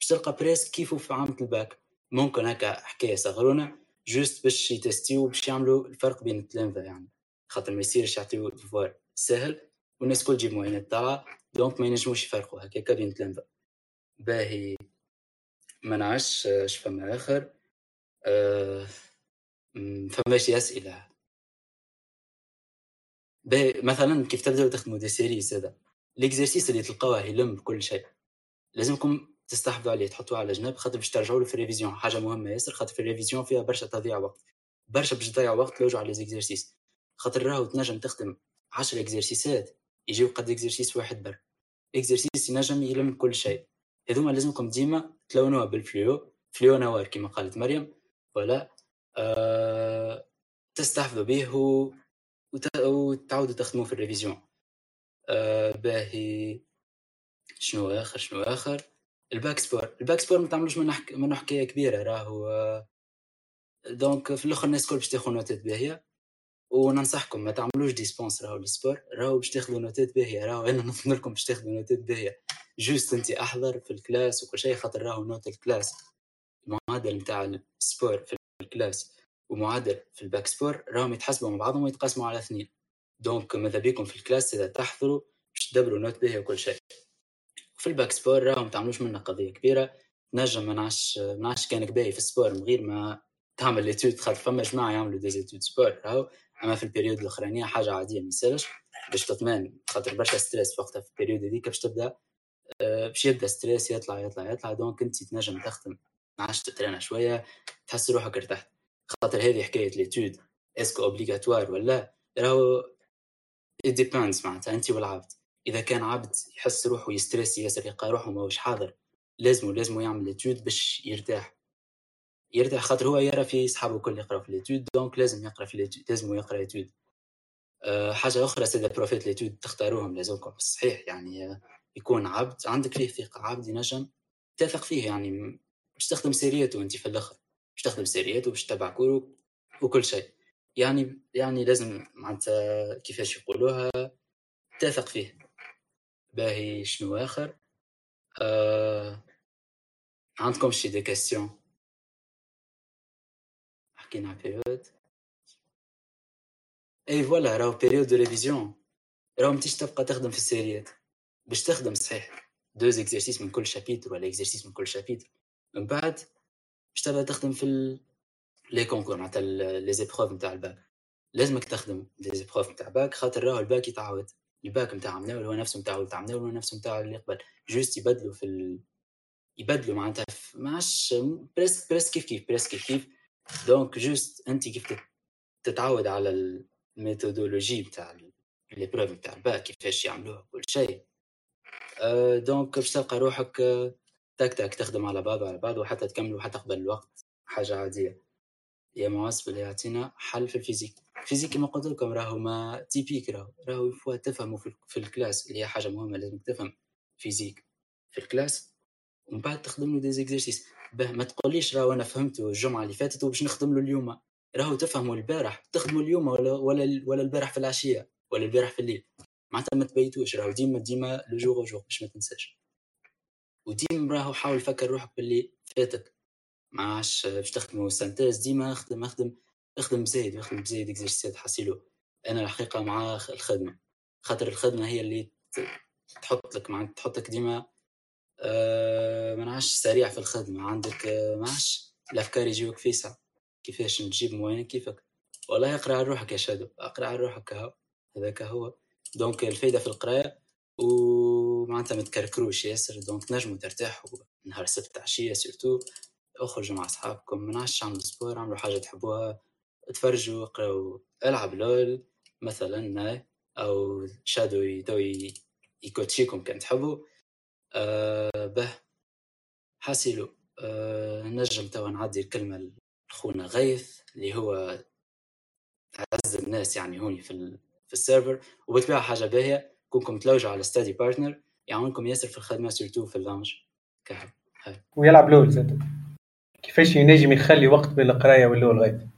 باش تلقى presque كيفو في عامة الباك ممكن هكا حكاية صغرونا juste باش يتستيو باش يعملوا الفرق بين التلامذة يعني. خاطر ما يصيرش يعطيو devoir سهل والناس كل تجيب معينات تاعها donc ما ينجموش يفرقوا هكاكا بين تلامذة باهي ما نعرفش اش فما آخر. أه فماش أسئلة. باهي مثلا كيف تبداو تخدموا des séries هذا؟ l'exercice اللي تلقاوه يلم بكل شيء. لازمكم تستحفظوا عليه تحطوه على جنب خاطر باش ترجعوا له في ال révision. حاجة مهمة ياسر خاطر في ال révision فيها برشا تضييع وقت. برشا باش تضيع وقت لوجوا على les exercices خاطر راهو تنجم تخدم 10 exercice ات يجيو قد exercice واحد بر exercice ينجم يلم كل شيء. هذوما لازمكم ديما تلونوها بال fluo. fluo noir كما قالت مريم. ولا أه تستحفظوا به و... وت... وتعودوا تخدموا في ال révision. أه باهي. شنو آخر شنو آخر؟ ال bac sport. ال bac sport ما تعملوش منه حك... منه حكاية كبيرة راهو donc في الأخر الناس الكل باش تاخذ note ات باهية. وننصحكم ما تعملوش dispense راهو ال sport راهو باش تاخذوا note ات باهية راهو أنا نظن لكم باش تاخذوا note ات باهية. juste أنت أحضر في ال classe وكل شيء خاطر راهو note ال classe. المعدل نتاع ال sport في ال classe ومعدل في ال bac sport راهم يتحسبوا مع بعضهم ويتقاسموا على اثنين. donc ماذا بيكم في ال classe إذا تحضروا باش تدبروا note باهيه وكل شيء. في ال bac sport راهم تعملوش منها قضية كبيرة. نجم ما نعرفش ما باهي في ال sport من غير ما تعمل l'étude خاطر فما جماعة يعملوا des études sport راهو أما في ال période الأخرانية حاجة عادية ما يسالش باش تطمن خاطر برشا stress وقتها في ال période هذيك باش تبدأ آه، باش يبدأ stress يطلع يطلع يطلع. donc أنت تنجم تخدم. عادش تترينا شوية تحس روحك ارتحت. خاطر هذه حكاية ليتود اسكو اوبليغاتوار ولا راهو depends معناتها أنت والعبد. إذا كان عبد يحس روحه يستريس ياسر يلقى روحه ماهوش حاضر لازم لازم يعمل ليتود باش يرتاح. يرتاح خاطر هو يرى في صحابه الكل يقراو في ليتود دونك لازم يقرأ في ليتود لازم يقرأ ليتود أه حاجة أخرى سيدا بروفيت ليتود تختاروهم لازمكم. صحيح يعني أه يكون عبد عندك فيه ثقة عبد ينجم تثق فيه يعني باش تخدم سيريته انت في الآخر باش تخدم سيريته باش تتبع كورو وكل شيء. يعني يعني لازم معناتها كيفاش يقولوها تثق فيه. باهي شنو آخر؟ آه... عندكم شي des questions حكينا période et voilà راهو période de révision راهو متيش تبقى تخدم في ال série ات. باش تخدم صحيح. deux exercices من كل chapitre ولا exercice من كل chapitre من بعد باش تبدأ تخدم في. les concours معناتها les épreuves نتاع الباك. لازمك تخدم les épreuves نتاع الباك خاطر راهو الباك يتعاود. الباك نتاع مناول هو نفسه نتاع تاع مناول هو نفسه نتاع اللي قبل. juste يبدلوا في ال... يبدلوا معناتها ما عادش presque presque كيف كيف presque كيف كيف. donc juste انت كيف تتعود على ال méthodologie نتاع les profs نتاع الباك كيفاش يعملوها كل شيء. donc باش تلقى روحك tac tac تخدم على بعض على بعض وحتى تكملوا حتى قبل الوقت. حاجة عادية. يا معصب اللي يعطينا حل في ال physique. الفيزيك كما قلت لكم راهو ما تيبيك راهو. راهو يفوا تفهموا في, ال classe اللي هي حاجة مهمة لازم تفهم physique. في ال classe ومن بعد تخدم له des exercices ما تقوليش راهو أنا فهمته الجمعة اللي فاتت وباش نخدم له اليوم. راهو تفهموا البارح. تخدموا اليوم ولا ولا ولا البارح في العشية ولا البارح في الليل. معناتها ما تبيتوش. راهو ديما ديما au jour le jour باش ما تنساش. وديما راهو حاول فكر روحك باللي فاتك. ما عادش باش تخدموا synthèse ديما اخدم اخدم اخدم زايد اخدم زايد exercice ات حصيلو أنا الحقيقة مع الخدمة. خاطر الخدمة هي اللي تحط لك مع تحطك ديما آه ما نعرفش سريع في الخدمة. عندك آه ما عادش الأفكار يجيوك فيسع كيفاش تجيب moyenne كيفك؟ والله اقرأ على روحك يا شادو. اقرأ على روحك هذاك هو. donc الفايدة في القرايه ومعناتها ما تكركروش ياسر. donc نجموا ترتاحوا نهار السبت عشية surtout اخرجوا مع اصحابكم ما نعرفش عملوا sport عملوا حاجة تحبوها تفرجوا اقراوا العب LoL مثلا أو شادو تو يكوتشيكم كان تحبوا أه به حاسيلو. أه نجم توا نعدي الكلمة لخونا غيث اللي هو اعز الناس يعني هوني في في ال server. وبالطبيعه حاجة باهية كونكم تلوجوا على study partner. يعاونكم ياسر في الخدمه surtout في ال langues ويلعب LoL زاد كيفاش ينجم يخلي وقت بين القراية وال LoL غاية؟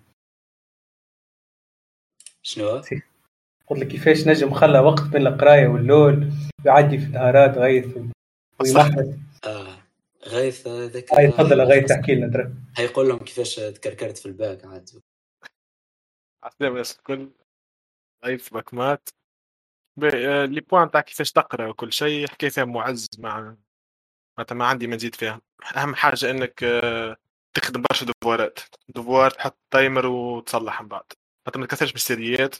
شنو؟ قلت لك كيفاش نجم خلى وقت بين القراية وال LoL يعدي في نهارات غيث ويمحس آه غيث ذاك هاي تفضل غيث احكي لنا ترى. هيقول لهم كيفاش تكركرت في الباك عاد. عسلامة الكل غيث bac math. آه، لي bon تاع كيفاش تقرأ وكل شيء حكى فيها معز مع معناتها ما عندي ما نزيد فيها. أهم حاجة إنك آه، تخدم برشا devoir ات. devoir تحط timer وتصلح من بعد. معناتها ما تكثرش بال série ات.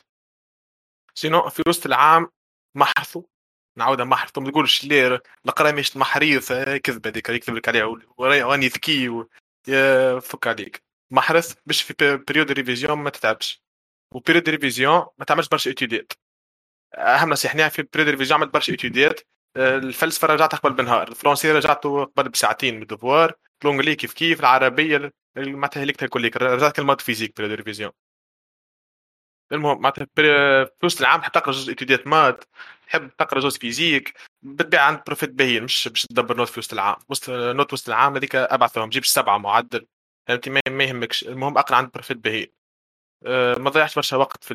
سينو في وسط العام محرثوا نعاودها محرثوا ما تقولش لا القرايه مش محريث كذبه هذيك يكذب لك عليها وراني ذكي و... فك عليك. محرث باش في بريود ريفيزيون ما تتعبش. وبريود ريفيزيون ما تعملش برشا اتيديات أهم نصيحه في بريود ريفيزيون عملت برشا اتيديات الفلسفة رجعتها قبل بنهار. الفرنسي رجعته قبل بساعتين من الدفوار لونجلي كيف كيف العربية معناتها هليك كليك رجعت كلمات فيزيك بريود ريفيزيون المهم معناتها في وسط العام تحب تقرأ زوز étude ات math تحب تقرأ زوز physique بالطبيعه عند prof ات باهي مش باش تدبر note في وسط العام. وسط note وسط العام هذيك أبعثهم جيب سبعة معدل. فهمتي؟ ما يهمكش. المهم أقرأ عند prof ات باهي. أه ما ضيعش برشا وقت في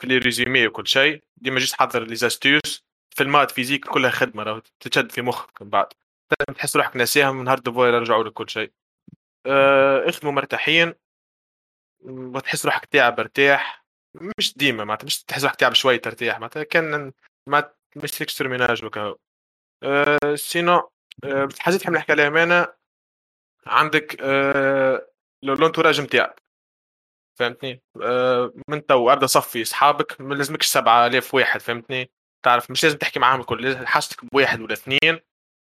في les résumés وكل شيء. ديما جيت حضر les astuces في ال math physique كلها خدمة راه تتشد في مخك من بعد. تحس روحك ناسيها من نهار devoir يرجعوا لك كل شيء. أه اخدموا مرتاحين. وتحس روحك تعب ارتاح مش ديما معناتها مش تحس روحك تعب شوي ترتاح معناتها كان ما مش فيك surmenage وكا أه sinon أه حاجات نحب نحكي عليها أنا عندك أه l'entourage نتاعك فهمتني؟ أه من تو صفي أصحابك ما لازمكش 7000 واحد فهمتني؟ تعرف مش لازم تحكي معاهم الكل حاجتك بواحد ولا اثنين.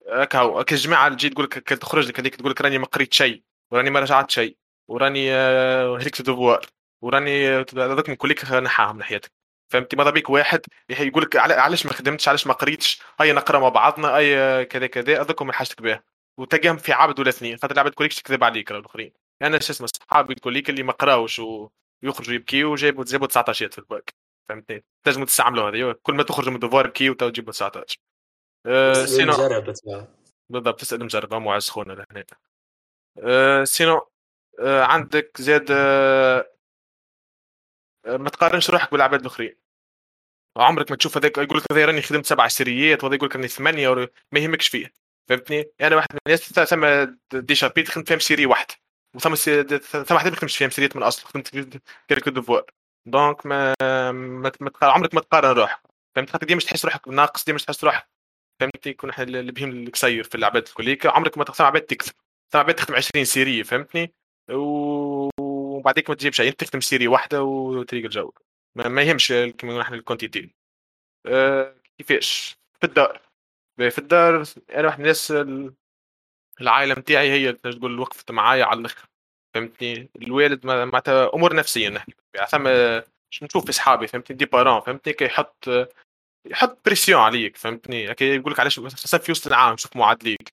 هكا كجماعه تجي تقول لك تخرج لك هذيك تقول لك راني ما قريت شيء وراني ما رجعت شيء وراني آه، هلكت devoir وراني هذوك من كليك نحاهم ناحيتك فهمتي ماذا بيك واحد يقول لك علاش ما خدمتش؟ علاش ما قريتش؟ هيا نقرا مع بعضنا اي كذا كذا هذوك من حاجتك بها. وتلقاهم في عبد ولا اثنين خاطر العبد كوليك تكذب عليك الآخرين. أنا شو اسمه صحابي كوليك اللي ما قراوش ويخرجوا يبكيوا وجابوا جابوا 19 في الباك فهمتني؟ تنجموا تستعملوا هذه كل ما تخرجوا من ال devoir بكيو وتجيبوا 19 أه sinon بالضبط تسأل مجرب معز خونا لهنا. أه sinon أه عندك زاد أه ما تقارنش روحك بالعباد الأخرين. عمرك ما تشوف هذاك يقول لك هذا راني خدمت سبع série ات وهذا يقول لك راني ثمانية ما يهمكش فيه فهمتني؟ أنا واحد من الناس ثم des chapitres خدمت فيهم série واحدة وثم ثم واحد ما خدمتش فيهم série ات من أصل خدمت que des devoirs donc ما, ما... ما... عمرك ما تقارن روحك. فهمت؟ خاطر ديما تحس روحك ناقص ديما تحس روحك. فهمتني؟ يكون اللي بهم القصير في العباد الكليك عمرك ما تقسم عباد تكتب. ثم عباد تخدم 20 سيري فهمتني؟ وبعديك ما تجيب شيء أنت تخدم سيري واحدة وتريق الجو. ما, ما يهمش كما نحن الكونتيتي أه كيفاش؟ في الدار. في الدار أنا واحد الناس العائله نتاعي هي تقول وقفت معايا على الآخر فهمتني؟ الوالد معناتها أمور نفسية نحكي ثم نشوف أصحابي فهمتني؟ des parents فهمتني؟ كي يحط pression عليك فهمتني؟ يقول لك علاش في وسط العام شوف معادليك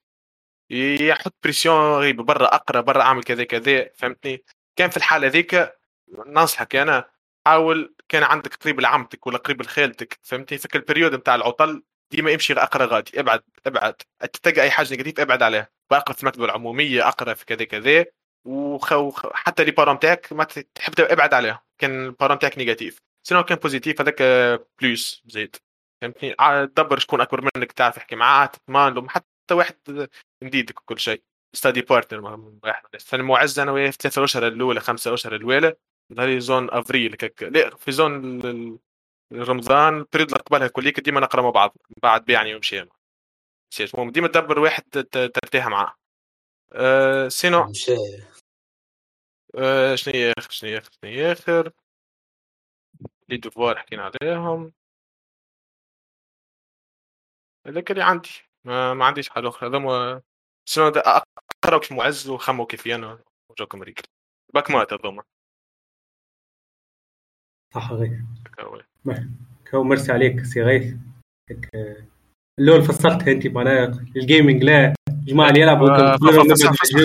يحط pression غريبة برا أقرأ برا أعمل كذا كذا فهمتني؟ كان في الحالة ذيك ننصحك أنا حاول كان عندك قريب لعمتك ولا قريب لخالتك فهمتني؟ فك ال période نتاع العطل ديما امشي أقرأ غادي أبعد أبعد. تلقى أي حاجة négatif أبعد عليها. واقرا في المكتبه العمومية أقرأ في كذا كذا. وحتى les parents تاعك ما تحب أبعد عليهم كان ال parents تاعك négatif. sinon كان positif هذاك plus زيد. فهمتني؟ دبر شكون أكبر منك تعرف تحكي معاه تضمن له حتى واحد نديدك وكل شيء. study partner واحد فانا معز أنا وياه في ثلاثة أشهر الأولى خمسة أشهر الاولى هذه زون افريل هكاك لا في زون رمضان ال période اللي قبلها كليك ديما نقرأ مع بعض بعد بيعني ومشي المهم ديما تدبر واحد ترتاح معاه. أه sinon؟ أه شنو هي آخر شنو هي آخر شنو هي آخر؟ les devoirs حكينا عليهم. هذاك اللي عندي. ما, ما عنديش حاجة أخرى. هذا شنو اقرا كيف معز وخمو كيفي أنا وجوكم ريكل. bac maths هذوما. صح كو مرسي عليك سي غيث. اللول فصلتها انت معناها ال gaming لا جماعة اللي يلعبوا آه،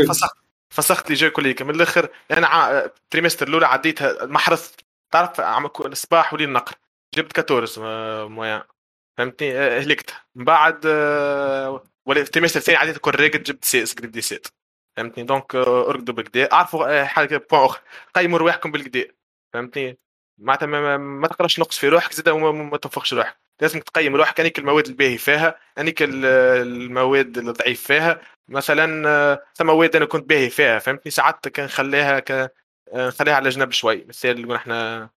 فسخت فسخت les jeux كليك من الآخر أنا ال trimestre الأولى عديتها محرث تعرف الصباح ولي النقر. جبت 14 moyenne. فهمتني؟ آه، هلكت. من بعد آه، ولا ال trimestre الثاني عديت correct جبت seize قريب dix-sept فهمتني؟ donc أرقدوا بالكدا أعرفوا حاجة point اخر قيموا رواحكم بالكدا فهمتني؟ معناتها ما, ما تقراش نقص في روحك زاد وما ما تنفخش روحك. لازم تقيم روحك. أنيك المواد الباهي فيها أنيك المواد الضعيف فيها. مثلا ثم مواد أنا كنت باهي فيها فهمتني؟ ساعات كان خليها ك... نخليها على جنب شوي. مثال نقول إحنا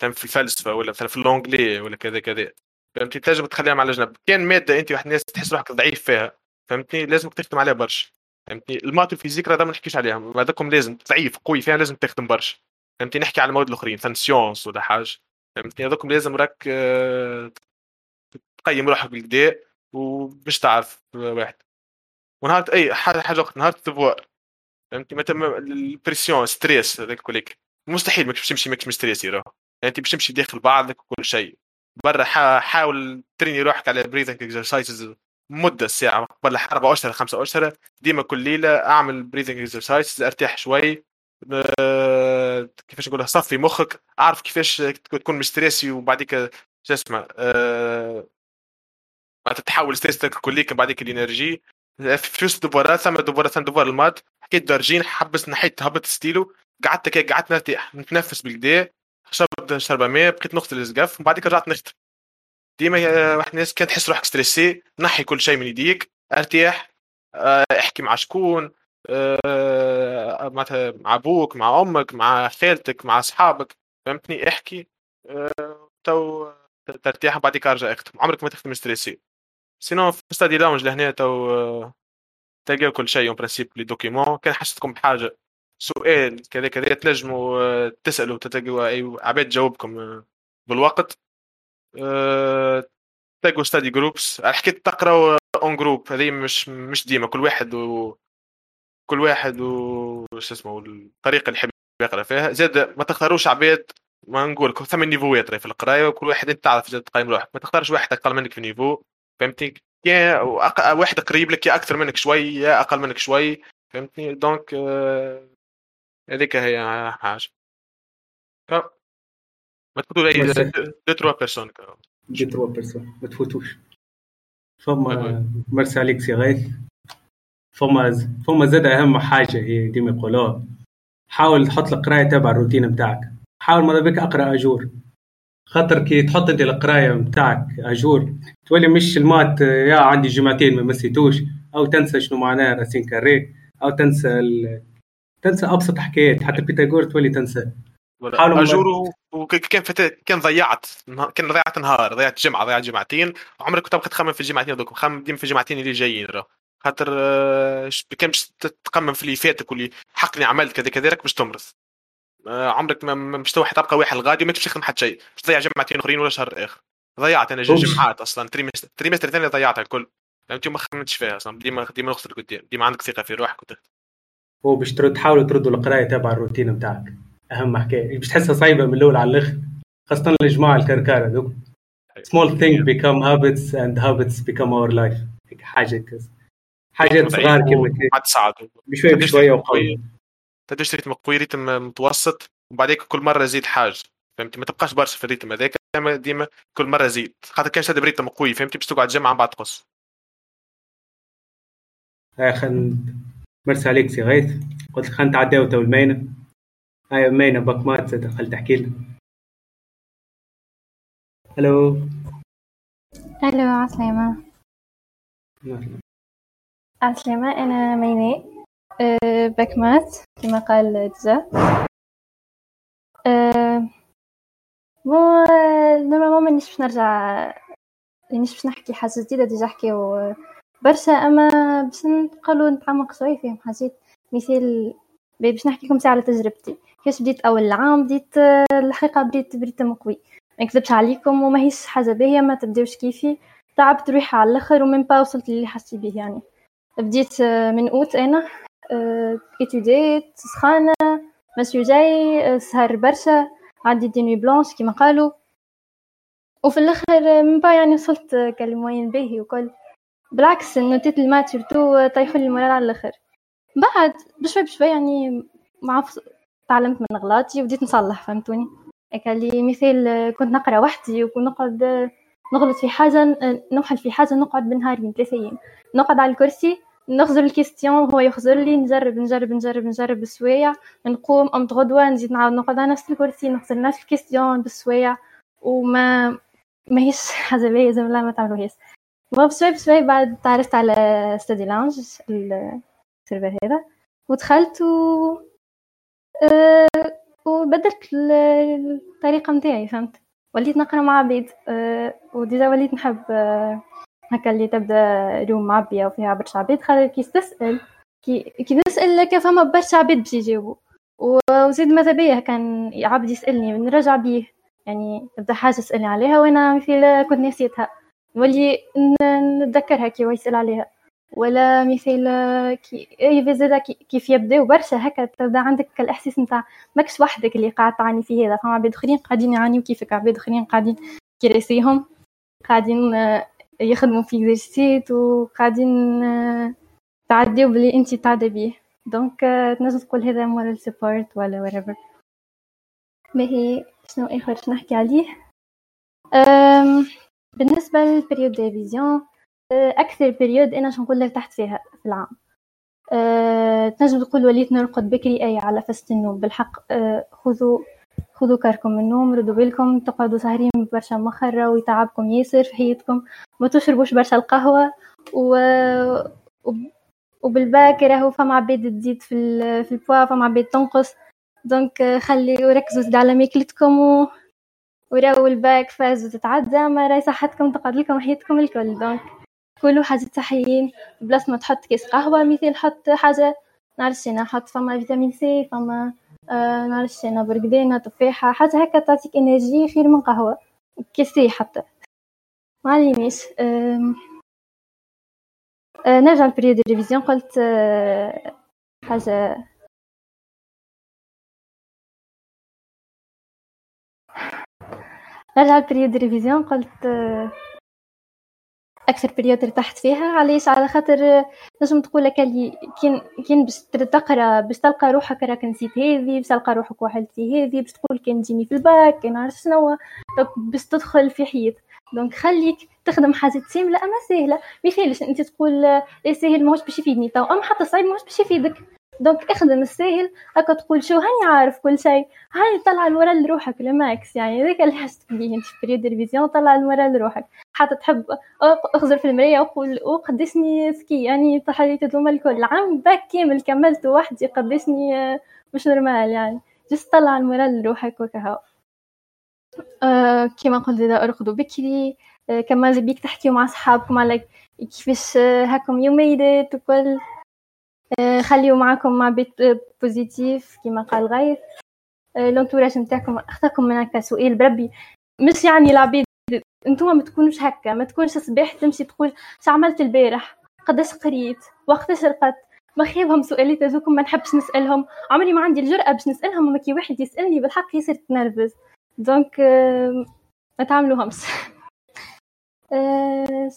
مثلا في الفلسفة ولا مثلا في اللونجلي ولا كذا كذا. فهمتني؟ تنجم تخليها على جنب. كان مادة أنت واحد الناس تحس روحك ضعيف فيها فهمتني؟ لازم تخدم عليها برشا. فهمتني؟ ال maths وال physique راه ما نحكيش عليهم هذاكم لازم ضعيف قوي فيها لازم تخدم برشا. فهمتني؟ نحكي على المواد الأخرين مثلا sciences ولا حاجة. فهمتني؟ هذوكم لازم راك آه، تقيم روحك بالكدا وباش تعرف واحد. ونهار أي حاجة حاجة أخرى نهار ال devoir فهمتني؟ مثلا ال pression stress هذاك كلك مستحيل ماكش تمشي ماكش مستريسي راه انت باش تمشي داخل بعضك وكل شيء. برا حاول تريني روحك على breathing exercises مدة ساعة قبل أربع اشهر خمسة اشهر ديما كل ليلة أعمل بريذنج اكسرسايز أرتاح شوي. كيفاش نقولها؟ صفي مخك اعرف كيفاش تكون مستريسي وبعديك شو اسمه أه... تتحول ستريسك كليك بعديك الإنرجي. في فلوس دوبارات ثم دوبارات ثم دوبار المات حكيت درجين حبس نحيت هبط ستيلو. قعدت كي قعدت نرتاح نتنفس بالكدا شربت شربة ماء بقيت نغسل الزقف ومن رجعت نخدم ديما واحد الناس كانت تحس روحك stressé نحي كل شيء من يديك أرتاح آه، احكي مع شكون آه، معناتها مع أبوك مع أمك مع خالتك مع أصحابك فهمتني؟ احكي آه، تو ترتاح بعديك أرجع اختم عمرك ما تخدم stressé. sinon في study lounge لهنا تو تلقاو كل شيء en principe les documents كان حسيتكم بحاجة. سؤال كذا كذا تنجموا تسألوا تلقوا أي عباد تجاوبكم بالوقت. أه... تلقوا study groups حكيت تقرأوا en groupe هذه مش مش ديما. كل واحد و كل واحد و شو اسمه الطريقة اللي يحب يقرأ فيها. زاد ما تختاروش عباد ما نقول ثمان niveau ات في القراية وكل واحد أنت تعرف تقيم روحك. ما تختارش واحد أقل منك في ال niveau فهمتني؟ يا واحد قريب لك يا أكثر منك شوي يا أقل منك شوي فهمتني؟ donc آه، هذيك هي حاجة. ما تفوتوا أي deux trois personnes deux trois personnes ما تفوتوش. فما مرسي عليك سي غيث. فما فما زاد أهم حاجة هي ديما يقولوها حاول تحط القراية تبع الروتين بتاعك. حاول ماذا بك أقرأ à jour. خاطر كي تحط أنت القراية بتاعك à jour تولي مش ال maths يا عندي جمعتين ما مسيتوش أو تنسى شنو معناه racine carrée أو تنسى ال... تنسى أبسط حكايات. حتى بيتاغور تولي تنسى. à jour وكان فت... كان ضيعت كان ضيعت نهار ضيعت جمعة ضيعت جمعتين عمرك كنت تخمم في الجمعتين هذوك خمم ديما في الجمعتين اللي جايين خاطر آه، كان باش تتقمم في اللي فاتك واللي حقني عملت كذا كذا باش تمرض. آه، عمرك ما مش تبقى واحد الغادي وما تمشي تخدم حتى شيء. باش تضيع جمعتين أخرين ولا شهر آخر. ضيعت أنا جمعات أصلا trimestre trimestre ثاني ضيعتها الكل. فهمتي ما خممتش فيها أصلا ديما ديما نخسر قدام. ديما عندك ثقة في روحك وتخدم هو باش تحاولوا تردوا القراية تبع الروتين بتاعك. أهم حكاية. باش تحسها صعيبة من الأول على الآخر. خاصة الجماعه الكركاره دوك small things become habits and habits become our life. حاجة كذا. حاجات صغار كذا ما تساعد بشوي بشوية وقوي تدش rythme قوي rythme متوسط وبعدين كل مرة زيد حاجة. فهمتي؟ ما تبقاش برشا في ال rythme هذاك ديما كل مرة زيد. خاطر كان شاد ب rythme قوي فهمتي؟ باش تقعد جمعة بعد تقص هاي خل مرسي عليك سي غيث. قلت لك خلينا نتعداو تو المينه هاي مينه bac maths دخل تحكي لنا. ألو ألو عسلامة. عسلامة أنا ميناء. أه bac maths كما قال déjà أه bon normalement مانيش باش نرجع مانيش باش نحكي حاجة جديدة. déjà حكيو برشا أما باش نقولوا نتعمق شوية فيهم حاجات. مثال باش نحكي لكم على تجربتي. كيفاش بديت أول العام بديت الحقيقة بديت ب rythme قوي. ما نكذبش عليكم وما هيش حاجة باهية ما تبداوش كيفي. تعبت روحي على الآخر ومن با وصلت اللي حسيت به يعني. بديت من أوت أنا اتوديت سخانة مسيو جاي سهر برشا عندي des nuits blanches كيما قالوا. وفي الآخر من با يعني وصلت كال moyenne باهي وكل. بالعكس النوتات ال maths surtout طيحوا لي ال moral على الآخر. بعد بشوي بشوي يعني مع تعلمت من غلطي وبديت نصلح فهمتوني؟ هكا لي مثال كنت نقرأ وحدي ونقعد نغلط في حاجة نوحل في حاجة نقعد بنهارين ثلاثة أيام. نقعد على الكرسي نخزر ال question وهو يخزر لي نجرب نجرب نجرب نجرب بسوايع. نقوم قمت غدوة نزيد نعاود نقعد على نفس الكرسي نخزر نفس ال question بسوايع. وما ما هيش حاجة باهية زي ما تعملوهاش بشوي بشوي بعد تعرفت على study lounge ال server هذا. ودخلت و وبدلت الطريقة متاعي فهمت؟ وليت نقرا مع عبيد أه و déjà وليت نحب أه هكا اللي تبدا room معبيه وفيها برشا عبيد خاطر كي تسأل كي كي تسال لك فما برشا عبيد باش يجاوبوا. وزيد ماذا بيا كان عبد يسألني نرجع بيه. يعني تبدا حاجة تسألني عليها وأنا مثل كنت نسيتها. نولي نتذكرها كي يسأل عليها. ولا مثال كي أي زاده كيف يبداو برشا هكا تبدأ عندك الإحساس نتاع ماكش وحدك اللي قاعد تعاني في هذا. فما عباد اخرين قاعدين يعانيو كيفك. عباد اخرين قاعدين كراسيهم قاعدين يخدموا في exercices وقاعدين تعديو بلي انت تعدي بيه. donc تنجم تقول هذا moral support ولا whatever. باهي شنو آخر نحكي عليه؟ بالنسبة لل période دي أكثر période أنا شنقول نقول ارتحت فيها في العام. أه تنجم تقول وليت نرقد بكري أي على فست النوم. بالحق أه خذوا خذوا كاركم من النوم ردوا بالكم تقعدوا سهرين برشا مخرة ويتعبكم ياسر في حياتكم. ما تشربوش برشا القهوة و... وبالباكر راهو فما عباد تزيد في ال... في البوا فما عباد تنقص. دونك خلي وركزوا على ماكلتكم و... وراو الباك فاز وتتعدى ما راهي صحتكم تقعد لكم حياتكم الكل. دونك كلوا حاجات صحيين بلاص ما تحط كيس قهوة مثل حط حاجة. نعرفش أنا حط فما vitamine C فما آه نعرفش أنا بردقانة تفاحة حاجة هكا تعطيك énergie خير من قهوة. كيسي حتى. ما علينيش آه آه نرجع ل période ال révision قلت آه حاجة. نرجع ل période ال révision قلت آه أكثر période ارتحت فيها علاش؟ على خاطر نجم تقول لك اللي كين كين باش تقرا باش تلقى روحك راك نسيت هذه باش تلقى روحك وحلتي هذه باش تقول كان تجيني في الباك كان عارف شنو باش تدخل في حيط. donc خليك تخدم حاجة سهلة أما سهلة. مثالش أنت تقول لا سهل ماهوش باش يفيدني. تو أما حتى صعيب ماهوش باش يفيدك. donc اخدم الساهل هكا تقول شو هاني عارف كل شيء. هاني طلع ال moral لروحك ال max يعني. هذاك اللي حسيت بيه أنت في période طلع ال moral لروحك. حتى تحب أخزر في المراية وقول قديشني ذكي يعني تحريت هذوما الكل. العام باك كامل كملت وحدي قديشني مش normal يعني. juste طلع ال moral لروحك وكهو. أه كما قلت إذا أرقدوا بكري أه كما بيك تحكيوا مع صحابكم على كيفاش هاكم you made it وكل أه خليوا معاكم مع بيت positif كما قال أه l'entourage نتاعكم أختكم من هكا سؤال بربي. مش يعني العبيد انتوما ما تكونوش هكا ما تكونش صباح تمشي تقول ش عملت البارح؟ قداش قريت؟ وقتاش رقدت؟ ما خيبهم سؤالات هذوكم ما نحبش نسألهم. عمري ما عندي الجرأة باش نسألهم اما كي واحد يسألني بالحق يصير تنرفز. donc ما تعملوهمش.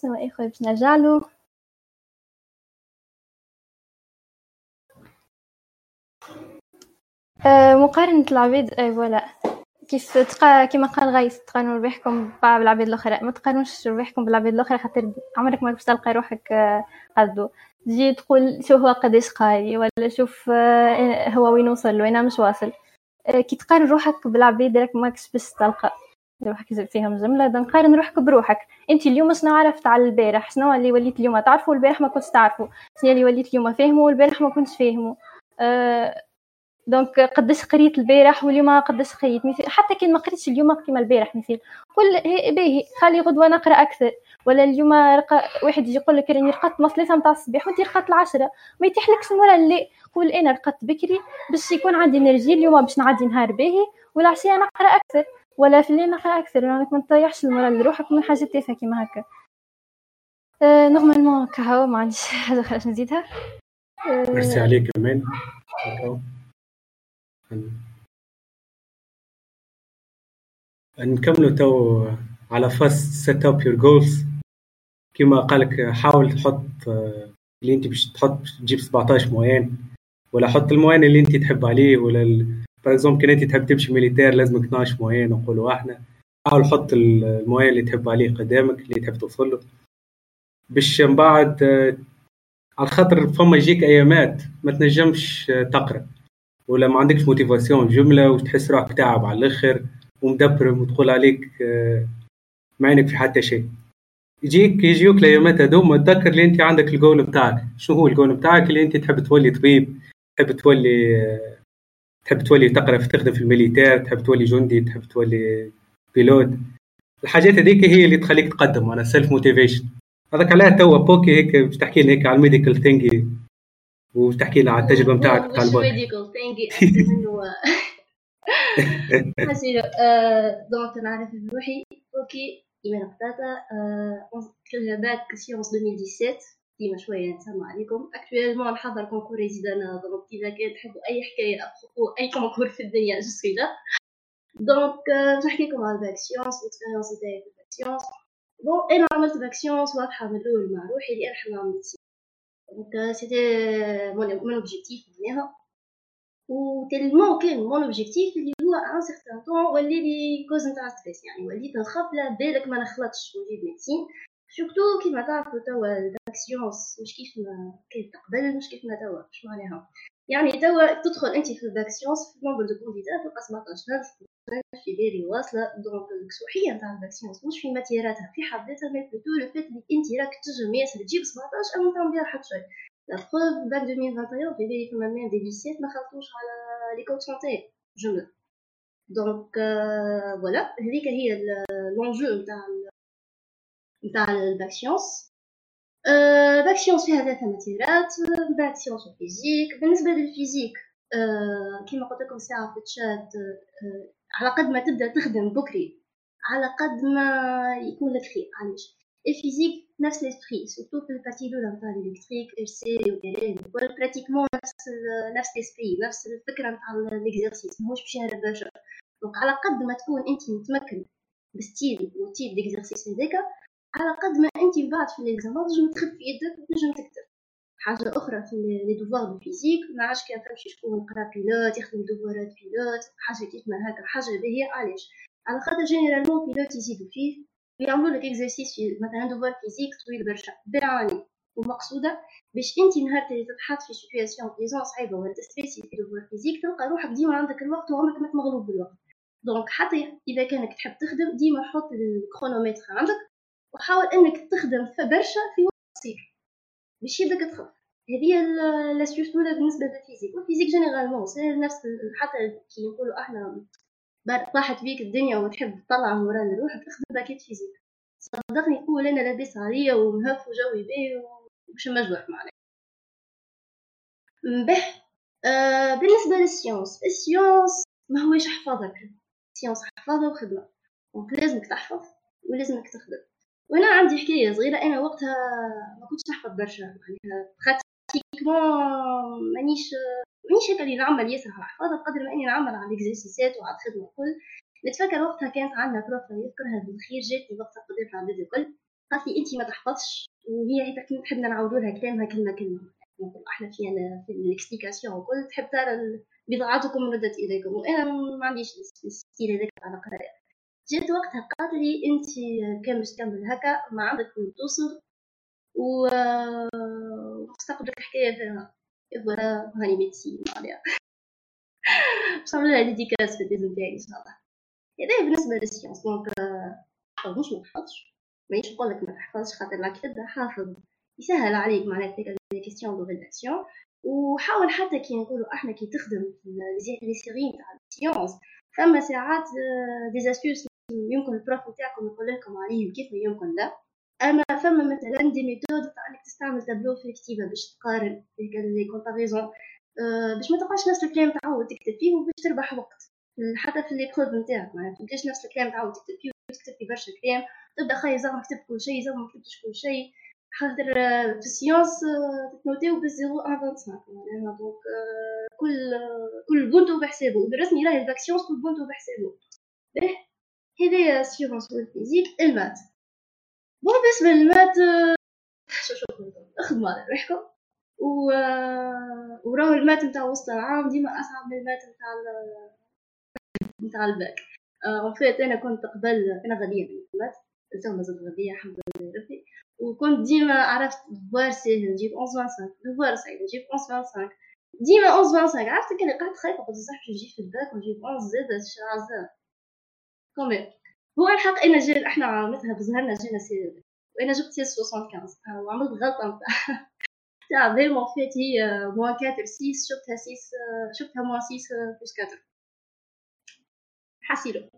شنو اخر باش نرجع له. مقارنة العبيد اي voilà. كيف تقا كيما قال غيث تقارنوا ربحكم بالعباد الأخرى. ما تقارنوش ربحكم بالعباد الأخرى خاطر عمرك ما باش تلقى روحك قدو تجي تقول شوف هو قداش قاري ولا شوف هو وين وصل وين مش واصل. كي تقارن روحك بالعباد راك ماكش باش تلقى. روحك فيهم جملة donc قارن روحك بروحك. أنت اليوم شنو عرفت على البارح؟ شنو اللي وليت اليوم؟ تعرفه والبارح ما كنتش تعرفه شنو اللي وليت اليوم؟ فاهمه والبارح ما كنتش فاهمه أه donc قداش قريت البارح واليوم قداش قريت مثل حتى كان ما قريتش اليوم كيما البارح مثل. قول باهي خلي غدوة نقرأ أكثر. ولا اليوم رقا واحد يجي يقول لك راني رقدت ما ثلاثة نتاع الصباح وانت رقدت العشرة. ما يتيحلكش ال moral قول أنا رقدت بكري باش يكون عندي énergie اليوم باش نعدي نهار باهي والعشيه نقرأ أكثر. ولا في الليل نقرأ أكثر. لانك ما تضيعش ال moral لروحك من حاجات تافهة كيما هكا. أه normalement كهو ما عنديش حاجة خلاص نزيدها. أه ميرسي عليك كمان نكملوا تو على first set up your goals كما قالك حاول تحط اللي أنت باش تحط تجيب 17 moyenne ولا حط ال moyenne اللي أنت تحب عليه ولا par exemple كان أنت تحب تمشي militaire لازمك 12 moyenne نقولوا إحنا حاول حط ال moyenne اللي تحب عليه قدامك اللي تحب توصل له. باش من بعد على خاطر فما يجيك أيامات ما تنجمش تقرأ. ولا ما عندكش motivation جملة وتحس روحك تعب على الآخر ومدبرم وتقول عليك ما عينك في حتى شيء. يجيك يجيوك الايامات هذوما تذكر اللي أنت عندك الجول بتاعك. شو هو الجول بتاعك؟ اللي أنت تحب تولي طبيب تحب تولي تحب تولي تقرأ في تخدم في ال militaire تحب تولي جندي تحب تولي pilote. الحاجات هذيك هي اللي تخليك تقدم أنا self motivation هذاك علاه توا بوكي هيك باش تحكي لنا هيك على ال medical thingy وتحكي لنا على التجربة نتاعك تاع ال bac medical thingy donc نعرف بروحي OK ايمان قطاطا كلها bac sciences 2017 ديما شوية نسمع عليكم. actuellement نحضر concours résidanat donc إذا كان تحبوا أي حكاية ابخو أي concours في الدنيا je suis là donc نحكي لكم على ال bac sciences ال expérience نتاعي في ال bac sciences bon أنا عملت bac sciences واضحة من الأول مع روحي اللي أنا نحب نعمل donc c'était mon objectif معناها و tellement كان mon objectif اللي هو un certain temps ولى لي cause نتاع stress يعني وليت نخاف لا بالك ما نخلطش ونجيب médecine surtout كيما تعرفوا توا ال bac sciences مش كيف ما كانت قبل مش كيف ما توا مش معناها يعني توا تدخل أنت في ال bac sciences في nombre de candidats تلقى 17000 في بالي واصلة. donc الكسوحيه نتاع ال bac sciences مش في ماتيراتها في حد ذاتها mais plutôt le fait اللي أنت راك تنجم ياسر تجيب 17 أو تعمل بها حتى شوي la preuve bac 2021 في بالي فما même دي ليسيات ما خلطوش على les codes santé جمله donc voilà هذيك هي l'enjeu نتاع نتاع ال bac sciences bac sciences فيها ثلاثة ماتيرات من sciences و physique بالنسبة لل physique كيما قلت لكم ساعة في الشات على قد ما تبدأ تخدم بكري على قد ما يكون لك خير علاش؟ ال physique نفس l'esprit surtout في ال partie الاولى نتاع ال électrique RC وكل pratiquement نفس نفس l'esprit نفس الفكرة نتاع l'exercice ماهوش باش يهرب برشا donc على قد ما تكون أنت متمكن ب style و type d'exercice هذاك على قد ما انت بعد في l'examen تنجم تخف يدك تنجم تكتب. حاجة أخرى في les devoirs de physique ما عادش كان فهمتش شكون قرا pilote يخدم devoir ات pilote حاجة كيما هكا حاجة باهية علاش على خاطر généralement pilote يزيدو فيه ويعملوا لك exercice في مثلا devoir physique طويل برشا بالعاني. ومقصودة باش انت نهار اللي تتحط في situation plus ou moins صعيبة ولا تستريسي في devoir physique تلقى روحك ديما عندك الوقت وعمرك ما مغلوب بالوقت. donc حتى إذا كانك تحب تخدم ديما حط ال chronomètre عندك وحاول إنك تخدم في برشا في وقت قصير. باش يبداك تخف هذه لا الأولى بالنسبة لل physique. وال physique généralement نفس حتى كي نقولوا إحنا طاحت بيك الدنيا وتحب تطلع moral روحك تخدم paquet physique. صدقني قول أنا لاباس عليا ومهف وجوي باهي ومش مجوع معناها. به آه بالنسبة لل sciences. ال sciences ما هوش حفاظك sciences حفاظة وخدمة. donc لازمك تحفظ ولازمك تخدم. وأنا عندي حكاية صغيرة أنا وقتها ما كنتش نحفظ برشا معناها pratiquement مانيش مانيش هكا اللي نعمل ياسر على الحفاظه بقدر ما إني نعمل على ال exercice ات وعلى الخدمة الكل. نتفكر وقتها كانت عندنا prof يذكرها بالخير جاتني وقتها قدرت العدد الكل. قالت لي انت ما تحفظش وهي كنا نحب نعاودوا لها كلامها كلمه كلمة. نقول إحنا في في ال explication وكل تحب ترى بضاعتكم ردت إليكم. وأنا ما عنديش ال style هذاك على قرايه جات وقتها قالت لي انت كان باش تكمل هكا ما عندك وين توصل. و مستقبلك حكايه فيها voilà هاني médecine عليها. باش نعمل لها dédicace في ال thèse تاعي إن شاء الله. هذا بالنسبة لل sciences donc حفظ مش ما تحفظش. مانيش نقول لك ما تحفظش خاطر تبدا حافظ. يسهل عليك معناتها les questions de rédaction. وحاول حتى كي نقولوا أحنا كي تخدم les séries تاع ال sciences فما ساعات des astuces يمكن ال prof نتاعكم يقول لكم عليهم كيف يمكن لا أما فما مثلا des méthodes تاع إنك تستعمل تابلو في الكتيبه باش تقارن les comparaisons أه باش ما تبقاش نفس الكلام تعود تكتب فيه وباش تربح وقت. حتى في l'épreuve نتاعك ما تبقاش نفس الكلام تعود تكتب فيه وتكتب فيه برشا كلام. تبدأ خاي زعما كتبت كل شيء زعما ما كتبتش كل شيء. خاطر في ال sciences تتنوتيو بال zéro vingt-cinq معناها donc كل كل بونتو بحسابه. بالرسمي راهي ال bac sciences كل بونتو بحسابه. هذايا sciences وال physique ال maths bon بالنسبة لل maths شو شو اخدموا على روحكم و وراهو ال maths نتاع وسط العام ديما اصعب من ال maths نتاع نتاع الباك اون أنا كنت قبل أنا غبيه ال maths تو مازلت غبيه الحمد لله ربي وكنت ديما عرفت devoir ساهل نجيب 11 25 devoir صعيب نجيب 11 25 ديما 11 25 عرفت كان قعدت خايفه قلت صح نجيب في الباك ونجيب 11 زاد عزام كومي هو الحق أنا جيل إحنا مثلا بظهرنا جينا سي وأنا جبت سي 75 وعملت غلطه نتاع تاع فيرمون فات هي موان 4 6 شفتها 6 شفتها موان 6 بلس 4 حسيلو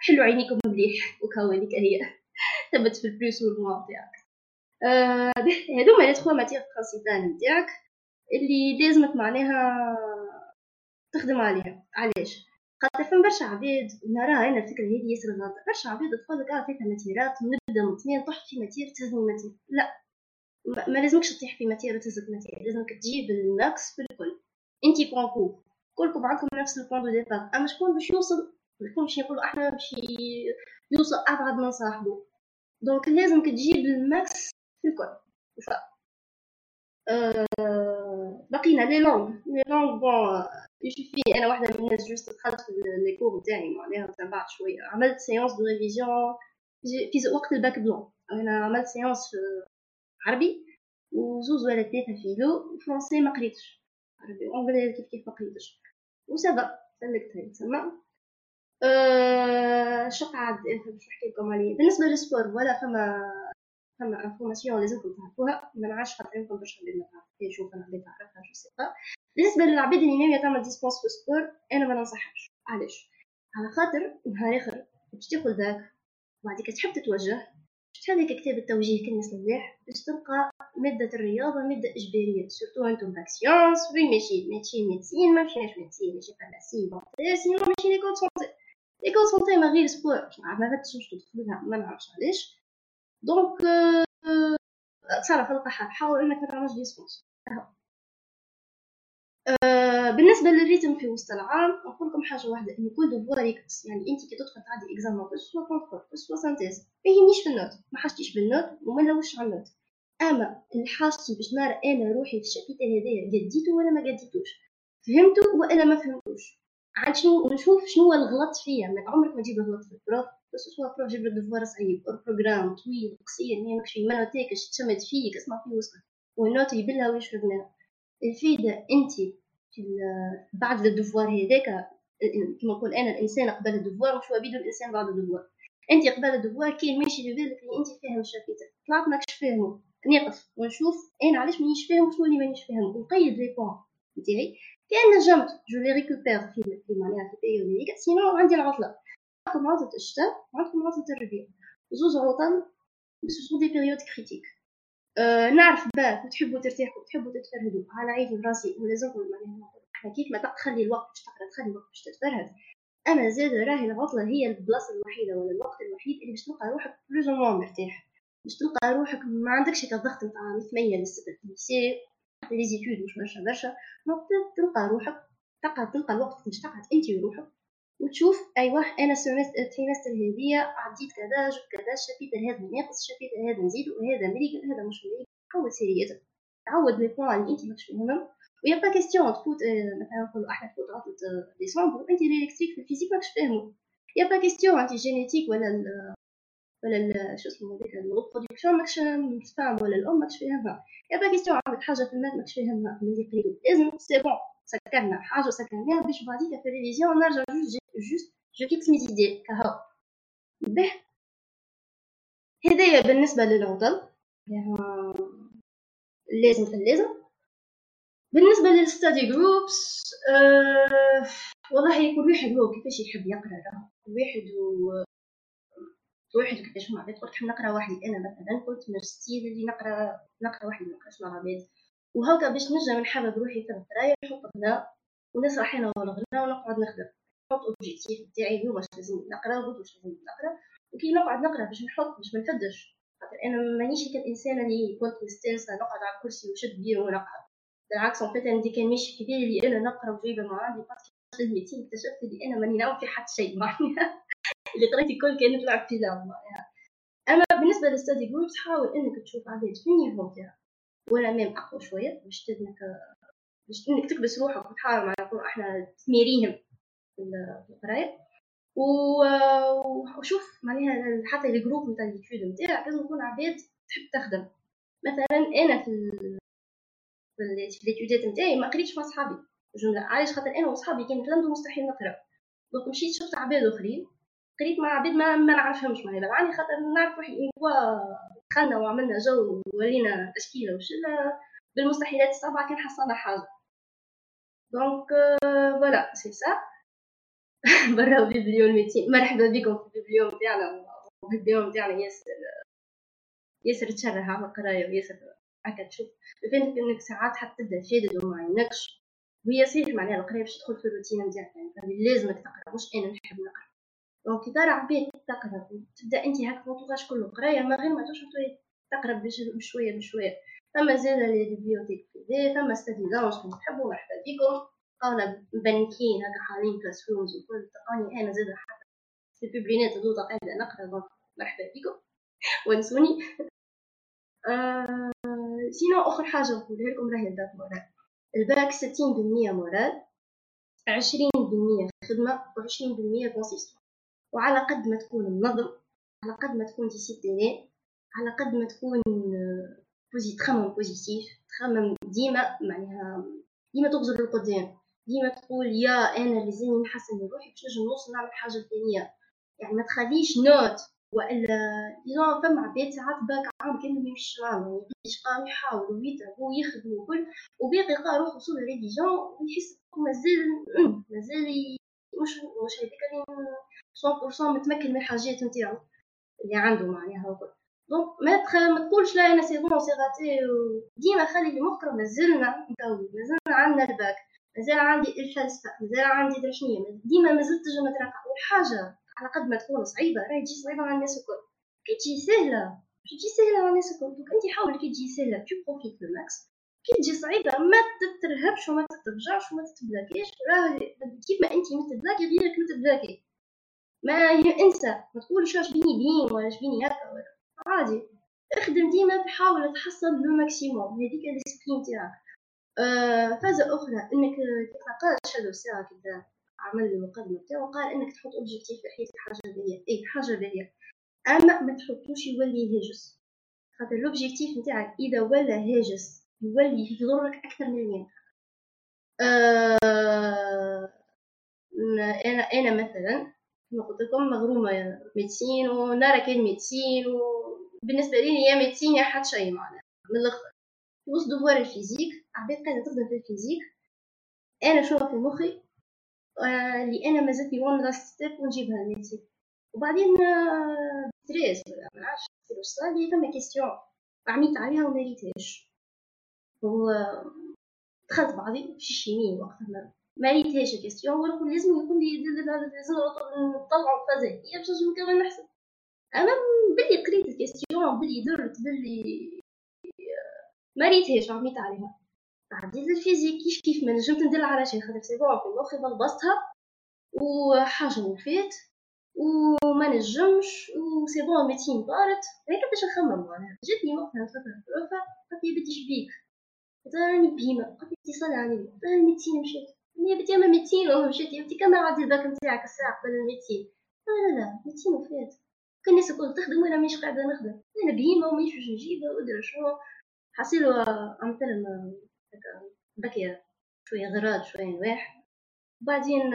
حلو عينيكم مليح وكا هذيك هي. ثبت في البلوس والموان تاعك. هذوما لي تخوا ماتيغ برينسيبال نتاعك اللي لازمك معناها تخدم عليها. علاش؟ خاطر فما برشا عباد نراها أنا الفكرة هذه ياسر غلط. برشا عباد تقول لك آه فيها ماتيرات نبدا من اثنين طح في matière تهزني matière. لا. ما لازمكش تطيح في matière وتهزك matière لازمك تجيب ال max في الكل. أنت بونكو كلكم عندكم نفس ال point de départ أما شكون باش يوصل؟ شكون باش يقولوا أحنا باش يوصل أبعد من صاحبه. donc لازمك تجيب ال max في الكل. بقينا les langues les langues bon يشوفي أنا واحدة من الناس juste دخلت في les cours تاعي معناها تبعت شوية. عملت séance de révision في وقت ال bac blanc أنا عملت séance عربي وزوز ولا ثلاثة philo français ما قريتش. عربي anglais كيف كيف ما قريتش. و ça va سلكتها تسمى. أه شو قاعد باش نحكي لكم عليه بالنسبة لل sport ولا فما فما information لازمكم تعرفوها ما نعرفش خاطر يمكن باش عباد ما تعرفهاش أنا عباد تعرفها je sais. با بالنسبة للعباد اللي ناويه تعمل dispense في ال sport أنا ما ننصحهاش. علاش؟ على خاطر نهار آخر باش تاخذ ذاك وبعديك تحب تتوجه باش هذاك كتاب التوجيه كلمة مليح؟ باش تلقى مادة الرياضة مادة إجبارية surtout أنتم bac sciences وين ماشي ماشي médecine ما مشيناش médecine ماشي pharmacie sinon ماشي l'école santé l'école santé ما غير sport ما بدش تدخلها ما نعرفش علاش donc تصرف القحة حاول إنك ما تعملش dispense بالنسبة لل rythme في وسط العام نقول لكم حاجة واحدة إن كل devoir يكبس يعني أنت كي تدخل تعدي examen soit contrôle soit synthèse ما يهمنيش في ال note ما حاجتيش بال note وما نلوش على ال note. أما اللي حاجتي باش نرى أنا روحي في ال chapitre هذايا قديتو ولا ما قديتوش. فهمتو ولا ما فهمتوش. عاد شنو نشوف شنو الغلط فيا من عمرك ما تجيب الغلط في البروف. بس سوا بروف جيب الدفوار صعيب أو بروجرام طويل قصير يهمكش فيه ما نوتيكش تشمد فيك اسمع فيه وسط والنوت يبلها ويشرب منها الفيدة انت في بعد الدفوار هذاك كما نقول أنا الانسان قبل الدفوار مش بيدو الانسان بعد الدفوار انت قبل الدفوار كاين ماشي في بالك انت فاهم الشابيتر طلعت ماكش فاهمه نقف ونشوف أنا علاش مانيش فاهم وشنو اللي مانيش فاهم ونقيد les points نتاعي كان نجمت je les récupère في في معناها في ال période sinon عندي العطله عندكم عطلة الشتاء وعندكم عطلة الربيع زوز عطل بس des périodes critiques أه نعرف باه تحبوا ترتاحوا تحبوا تتفرهدوا على عيد راسي ولازمكم معناها إحنا كيف ما تخلي الوقت باش تقرا تخلي الوقت باش تتفرهد اما زاد راهي العطله هي البلاصه الوحيده ولا الوقت الوحيد اللي باش تلقى روحك plus مرتاح باش تلقى روحك ما عندكش هكا ضغط نتاع من 8 ل 6 في ال lycée les études مش برشا برشا تلقى روحك تلقى تلقى الوقت باش تقعد انت وروحك وتشوف أيوه أنا ال trimestre هذيا عديت كذا جبت كذا ال chapitre هذا ناقص ال chapitre هذا نزيد وهذا مريقل هذا مش مريقل حاول سيريتك تعود les points اللي أنت ماكش ويا pas question تفوت مثلا نقولوا إحنا تفوت عطلة ديسمبر أنت ال électrique في ال physique ماكش فاهمه. pas question أنت génétique ولا ال ولا ال شو اسمه هذاك ال reproduction ماكش فاهم ولا الأم ماكش فاهمها. pas question عندك حاجة في ال maths ماكش فاهمها من اللي قريتو لازم c'est bon سكرنا حاجة سكرناها باش بعديك في ال révision نرجع juste je fixe mes idées كهو به هدايا بالنسبة للعطل يعني لازم في اللازم بالنسبة لل study groups أه والله كل واحد هو كيفاش يحب يقرا راه كل واحد و واحد كيفاش مع عباد قلت نقرا وحدي أنا مثلا كنت من اللي نقرا نقرا وحدي ما نقراش مع عباد وهكا باش نجم نحبب روحي في القرايه نحط غناء ونسرح أنا ولا غناء ونقعد نخدم نحط objectif تاعي اليوم واش لازم نقرأ وقلت واش لازم نقرأ. وكي نقعد نقرأ باش نحط باش ما نفدش. خاطر أنا مانيش هيك الانسانه اللي كنت مستانسة نقعد على الكرسي وشد بيرو ونقعد بالعكس ان فيت أنا دي كان في بالي اللي أنا نقرأ وجايبة مع عندي باسكو الميتين اكتشفت اللي أنا ماني نعرف في حتى شيء معناها. اللي قريت الكل كان نلعب في لعب معناها. أما بالنسبة للستادي جروبس حاول إنك تشوف عباد في النيفو تاعك. ولا ميم أقوى شوية. باش تدنك باش انك تكبس روحك وتحاول مع إحنا تميريهم في القراية. وشوف معناها حتى الجروب نتاع اليوتيوب نتاعك لازم يكون عباد تحب تخدم. مثلا أنا في في ليتيودات نتاعي ما قريتش مع صحابي. جملة علاش؟ خاطر أنا وصحابي كان لندن مستحيل نقرأ. دونك مشيت شفت عباد آخرين قريت مع عباد ما, ما نعرفهمش معناها. بالعاني خاطر نعرف روحي دخلنا وعملنا جو وورينا تشكيلة وشله بالمستحيلات السبعة كان حصلنا حاجة. دونك فوالا سي سا برا بيبليون ميتين مرحبا بكم في البيبليون تاعنا ال biblio نتاعنا ياسر ياسر تشرح على القراية وياسر هكا تشوف. فهمت إنك ساعات حتى تبدأ شادد وما عينكش وهي صحيح معناها القراية باش تدخل في الروتين نتاعك يعني لازمك تقرأ مش أنا نحب نقرأ. donc ترى عباد تقرا تبدأ أنت هكا فوتوغاج كله قراية من غير ما تشوف تقرا بشوية بشوية. ثم زاد les bibliothèques privées ثم study lounge كنت تحبوا مرحبا بكم قاونا مبنكين هكا حالين classrooms وكل. تلقاني أنا زاد حتى في البيبلينات هذو قاعدة نقرا donc مرحبا بكم ونسوني. آه sinon آخر حاجة نقولها لكم راهي الباك moral. الباك ستين بالمية moral عشرين بالمية خدمة وعشرين بالمية consistance وعلى قد ما تكون منظم على قد ما تكون discipliné على قد ما تكون posi تخمم positif تخمم ديما معناها ديما تغزر للقدام ديما تقول يا أنا لازمني نحسن من روحي باش نجم نوصل نعمل حاجة ثانية يعني ما تخليش نوت وإلا ديزون فما عباد ساعات باك عام كامل ميمشيش معاهم ما يقدرش قام يحاول ويتعب ويخدم وكل وباقي قا روحو وصول ريفيزيون ويحس مازال مازال مش مش هذيك اللي 100% متمكن من الحاجات نتاعو اللي عنده معناها وكل دونك ما. ما تقولش لا أنا سي بون سي غاتي ديما خلي في مخك مازلنا نكون مازلنا عندنا الباك مازال عندي الفلسفة مازال عندي درشنيه ديما مازلت تجي نترقى والحاجة على قد ما تكون صعيبة راهي تجي صعيبة على الناس الكل. كي تجي سهلة باش تجي سهلة على الناس الكل. donc أنت حاول كي تجي سهلة tu profites max كي تجي صعيبة ما تترهبش وما تتفجعش وما تتبلاكيش. راه كيف ما انت متبلاكي غيرك متبلاكي ما انسى ما تقولش اش بيني بين ولا بيني هكا. ولا عادي. اخدم ديما تحاول تحصل le maximum. هذيك ال discipline تاعك. آه فازة أخرى إنك تقرا شادو ساعة كذا عمل المقدمة بتاعه قال إنك تحط objectif في حياتك حاجة باهية اي حاجة باهية أما ما تحطوش يولي هاجس. خاطر ال objectif نتاعك إذا ولا هاجس. يولي يضرك أكثر من ينفعك آه أنا أنا مثلا كما قلت لكم مغرومة médecine ونرى كان médecine وبالنسبة لي يا médecine يا شيء معناها من الأخر. في وسط دوار ال physique عباد قاعدة تخدم في ال physique أنا شو في مخي اللي أنا مازلتني one last step ونجيبها لنفسي وبعدين stress ولا ما نعرفش صار لي ثم question عميت عليها وما ريتهاش و دخلت بعضي في ال chimie وقتها. ما ريتهاش ال question ونقول لازم يكون لي لازم نطلعوا الفازات هي باش نكمل نحسب؟ أنا بلي قريت الكيستيون بلي درت بلي ما ريتهاش عميت عليها. عديت الفيزيك كيف كيف ما نجمت ندير على شي خاطر سي بون في مخي بلبستها وحاجة وفات وما نجمش وسي بون ميتين طارت هيك باش نخمم معناها. جاتني وقتها فترة الوفا قالت لي بنتي شبيك راني بهيمة قالت اتصال علي لها الميتين مشيت يا بنتي اما ميتين وما مشيت يا بنتي كان عادي الباك نتاعك الساعة قبل الميتين لا لا لا ميتين وفات كان الناس الكل تخدم وأنا مانيش قاعدة نخدم أنا بهيمة ومانيش باش نجيبها وادري شنو حصيلو مثلا بكي شوية غراض شوية نواح بعدين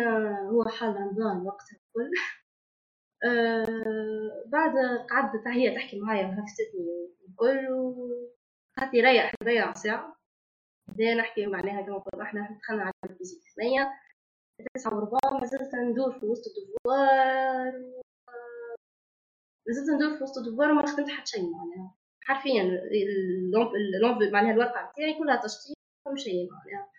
هو حل رمضان وقتها الكل أه بعد قعدت هي تحكي معايا وهفتتني الكل لي ريح ريح ساعة بدينا نحكي معناها كما إحنا دخلنا على الفيزيك الثانية تسعة وربع ما زلت ندور في وسط الدوار ما زلت ندور في وسط الدوار وما خدمت حتى شيء معناها. حرفيا اللومب معناها الورقة بتاعي كلها تشطيب شيء معناها.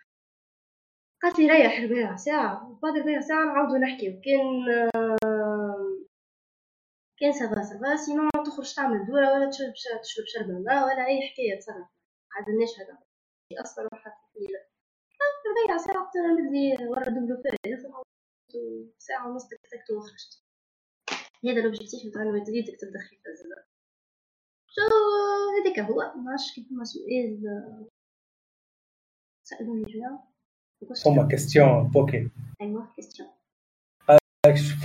قالت لي ريح ربع ساعة وبعد ربع ساعة نعاودو نحكي كان كان ça va ça va sinon تخرج تعمل دورة ولا تشرب تشرب شربة ماء ولا أي حكاية تصرف. عاد هذا أصلا روحها ثقيلة ربع ساعة مدلي ورا دوبلو ساعة ونص تكتكت وخرجت هذا الأوبجيكتيف نتاع المدريد تبدا خفيفة زادا شو هذاك هو. معرفش كيف سؤال سألوني جويا فما كيستيون بوكي ايوا كيستيون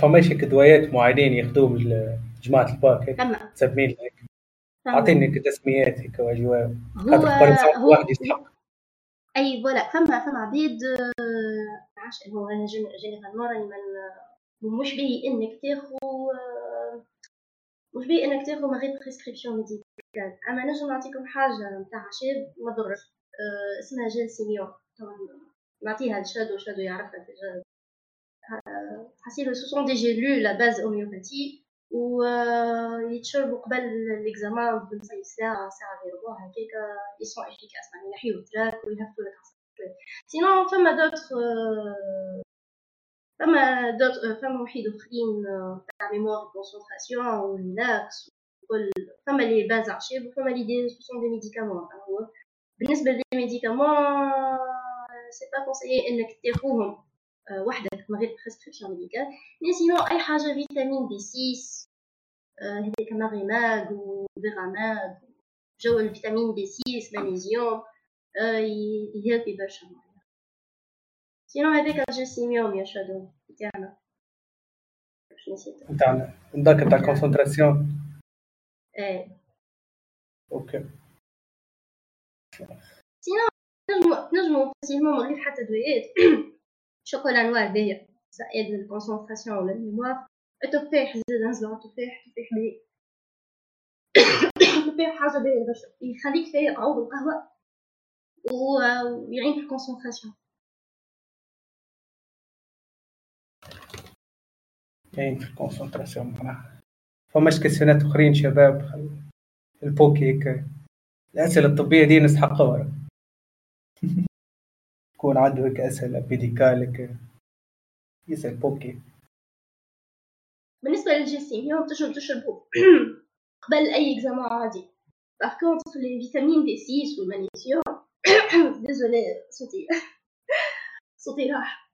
فماش دوايات معينين ياخذوهم جماعة الباك؟ تسمين هيك أعطيني تسميات هيك واجواء هو هو واحد يستحق أي voilà. فما فما عبيد معرفش هو أنا généralement راني من مش باهي إنك تاخو مش باهي إنك تاخو من غير prescription médicale أما نجم نعطيكم حاجة نتاع شاب ما ضرش آه، اسمها Gelsemium نعطيها لشادو شادو يعرفها. déjà حسيت ce sont des gélules à base homéopathie و يتشربوا قبل l'examen بنص ساعة ساعة غير ربع هكاك ils sont efficaces يعني ينحيو ال trac ويهبطوا لك sinon فما d'autres فما دوت فما وحيد آخرين تاع mémoire concentration و relax وكل فما لي base عشاب وفما لي ce sont des médicaments هو بالنسبة لي médicament c'est pas conseillé إنك تاخوهم وحدك. من غير prescription médicale mais sinon أي حاجة فيتامين B 6 هذاك Magimag و Vegamag جو الفيتامين B 6 مغنيسيوم يهلبي برشا sinon هذاك ال Gelsemium يا شادو تاعنا نتاعنا ذاك تاع concentration إيه. OK sinon نجمو facilement من غير حتى دويات. chocolat noir باهية سائد لل concentration ولا ال mémoire. التفاح زاد نزلو التفاح تفاح باهي التفاح حاجة باهية برشا يخليك فايق عوض القهوة ويعين في ال concentration يعين في ال concentration معناها فماش كيسيونات أخرين شباب. البوكي هيك الأسئلة الطبية دي نستحقها يكون عنده هيك اسئله ميديكال يسال بوكي بالنسبة للجسيم يوم تشرب تشربه قبل أي إكزامان عادي. باغ كونتخ لي فيتامين بي 6 والمغنيسيوم ديزولي صوتي صوتي راح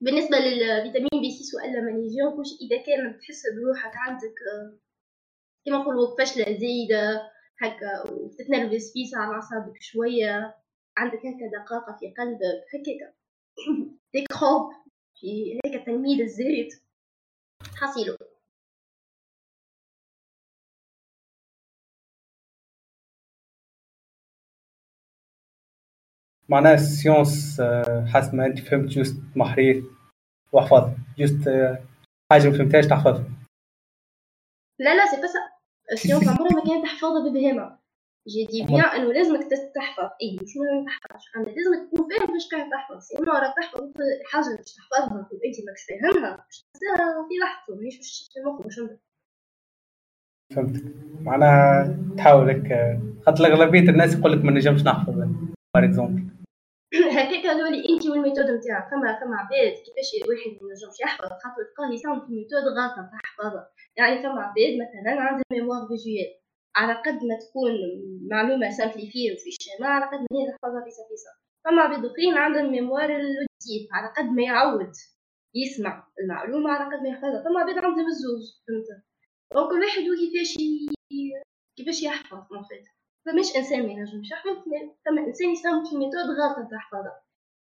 بالنسبة للفيتامين بي 6 ولا مغنيسيوم كلشي إذا كان تحس بروحك عندك كيما نقولوا فشلة زايدة هكا وتتنرفز فيس على أعصابك شوية. عندك هكا دقاقة في قلبك هكاك ديك خوب في هيك التلميذ الزايد حصيلو. معناها la science حسب ما انت فهمت juste محرير واحفظ. juste حاجة ما فهمتهاش تحفظها لا لا si la science عمرها ما كانت تحفظها ببهامة je dis bien انه لازمك تحفظ اي مش ما تحفظش. أما لازمك تكون فاهم كيفاش قاعد تحفظ. اما راك تحفظ حاجة باش تحفظها وانت ماكش فاهمها باش تنساها في لحظة ماهيش باش المخ باش فهمتك معناها تحاول هيك. خاطر اغلبيه الناس يقول لك ما نجمش نحفظ par exemple هكاك قالوا لي أنت وال méthode نتاعك. فما فما عباد كيفاش الواحد ما ينجمش يحفظ؟ خاطر تلقاه يستعمل في méthode غلطة تحفظها يعني فما عباد مثلا عندها mémoire visuelle. على قد ما تكون معلومة simplifiée وفي الشمال على قد ما هي تحفظها فيسع فيسع فما عباد أخرين عندهم mémoire auditive على قد ما يعود يسمع المعلومة على قد ما يحفظها. فما عباد عندهم الزوز فهمت؟ donc كل واحد وكيفاش كيفاش يحفظ en fait فماش إنسان ما ينجمش يحفظ فما إنسان يستعمل في méthode غلط تحفظها.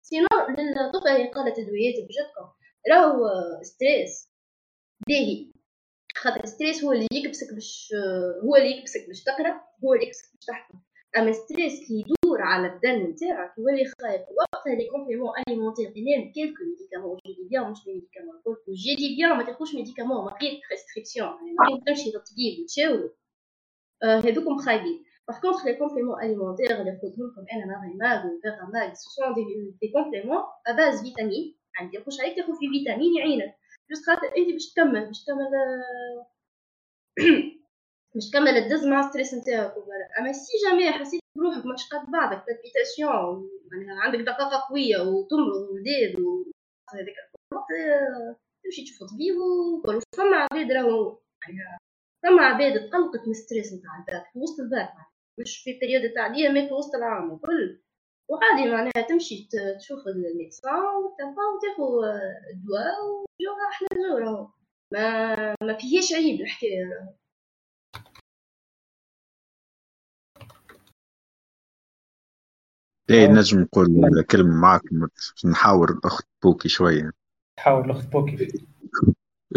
sinon للطفلة اللي قالت ادويات بجدكم راهو stress باهي. خاطر stress هو اللي يكبسك باش هو اللي يكبسك باش تقرأ هو اللي يكبسك باش تحفظ أما stress كي يدور على الدم نتاعك يولي خايف وقتها les compléments alimentaires اللي quelques médicaments je dis bien مش médicaments الكل je dis bien ما تاخوش médicaments من غير prescription يعني ما تمشي للطبيب وتشاورو هذوكم خايبين. باغ كونتخ لي كومبليمون اليمونتير اللي خذهم لكم أنا ماغيماغ وفيغاماغ سو سون دي كومبليمون اباز فيتامين يعني تاخوش عليك تاخذ في فيتامين يعينك جوست خاطر انت باش تكمل باش تكمل باش تكمل الدز مع ستريس نتاعك أما سي جامي حسيت بروحك ماكش قد بعضك بالبيتاسيون يعني عندك دقاقه قوية وتمرض ولداد هذاك الوقت تمشي تشوف طبيب وكل فما عباد راهو يعني فما عباد تقلقت من stress نتاع الباك في وسط الباك مش في période التعليم في وسط العام وكل وعادي معناها تمشي تشوف ال médecin وتبقى وتاخذ الدواء وجوها أحلى جو راهو ما ما فيهاش عيب الحكاية راهو إيه نجم نقول كلمة معكم نحاور الأخت بوكي شوية. تحاول الأخت بوكي.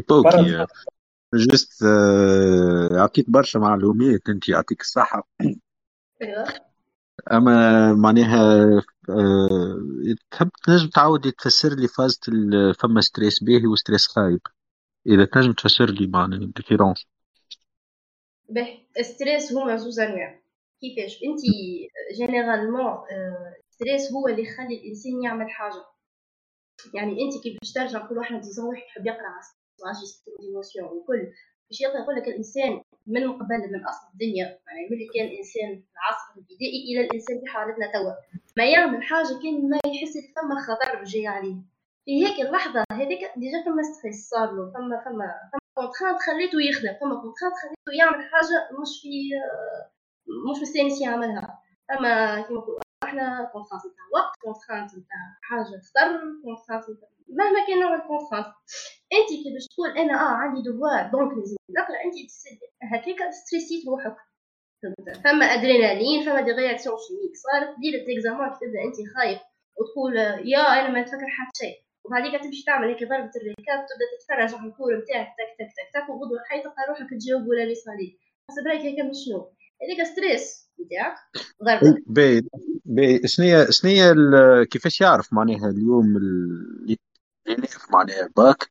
بوكي juste عطيت برشا معلومات أنت يعطيك الصحة. أيوه. أما معناها تحب تنجم تعاود تفسر لي فازة فما stress باهي و stress خايب. إذا تنجم تفسر لي معناها ال différence. باهي. stress هما زوز أنواع. كيفاش؟ أنت généralement stress هو اللي يخلي الإنسان يعمل حاجة. يعني أنت كيف باش ترجع كل واحد disons واحد يحب يقرأ على d'émotions وكل. باش يقول لك الإنسان من قبل من أصل الدنيا. يعني ملي كان الإنسان العصر البدائي إلى الإنسان في حالتنا توا. ما يعمل حاجة كان ما يحس فما خطر جاي عليه. في هيك اللحظة هذيك déjà فما stress صار له. فما فما فما contrainte خليته يخدم. فما contrainte خليته يعمل حاجة مش في مش مستانس يعملها. اما كيما نقولوا إحنا contrainte نتاع وقت contrainte نتاع حاجة خطر contrainte مهما كان نوع ال contrainte انت كي باش تقول أنا آه عندي devoir donc لازم نقرأ. انت هكاك stressيت روحك. فما أدرينالين فما des réactions chimiques صارت dernière ال examen تبدأ انت خايف وتقول يا أنا ما نتفكر حتى شيء. وبعديك تمشي تعمل هيك ضربة الركاب تبدا تتفرج على ال cours نتاعك تك تك تك تك وغدوة تلقى روحك تجاوب ولا لي صالي حسب رايك هيك من شنو؟ هذيك ستريس نتاعك ضربة. باهي شنو شنو كيفاش يعرف معناها اليوم اللي معناها باك؟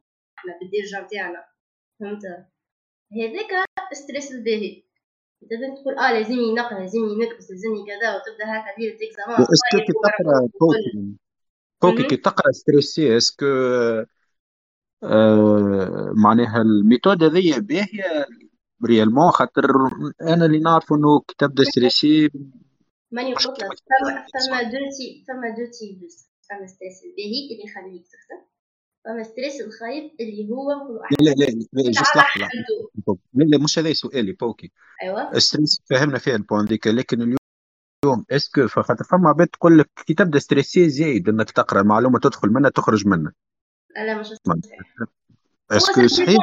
باللغة إحنا بالدرجه نتاعنا فهمت هذاك stress الباهي. تبدا تقول آه لازمني نقرا لازمني نكبس لازمني كذا وتبدأ هكا دير examen est-ce que كي تقرأ بوكي كي تقرأ stressé est-ce que آه معناها ال méthode هذيا باهية réellement خاطر أنا اللي نعرف إنه كي تبدأ stressé ماني قلت لك فما فما دو تي فما دو تي فما stress الباهي اللي يخليك تخدم. فما stress الخايب اللي هو لا لا لا لا. juste لحظه لا لا مش هذا سؤالي بوكي أيوه. stress فهمنا فيها ال point ديك لكن اليوم اليوم est-ce que خاطر فما عباد تقول لك كي تبدأ stressé زايد إنك تقرأ المعلومه تدخل منها تخرج منها. لا مش est-ce que صحيح؟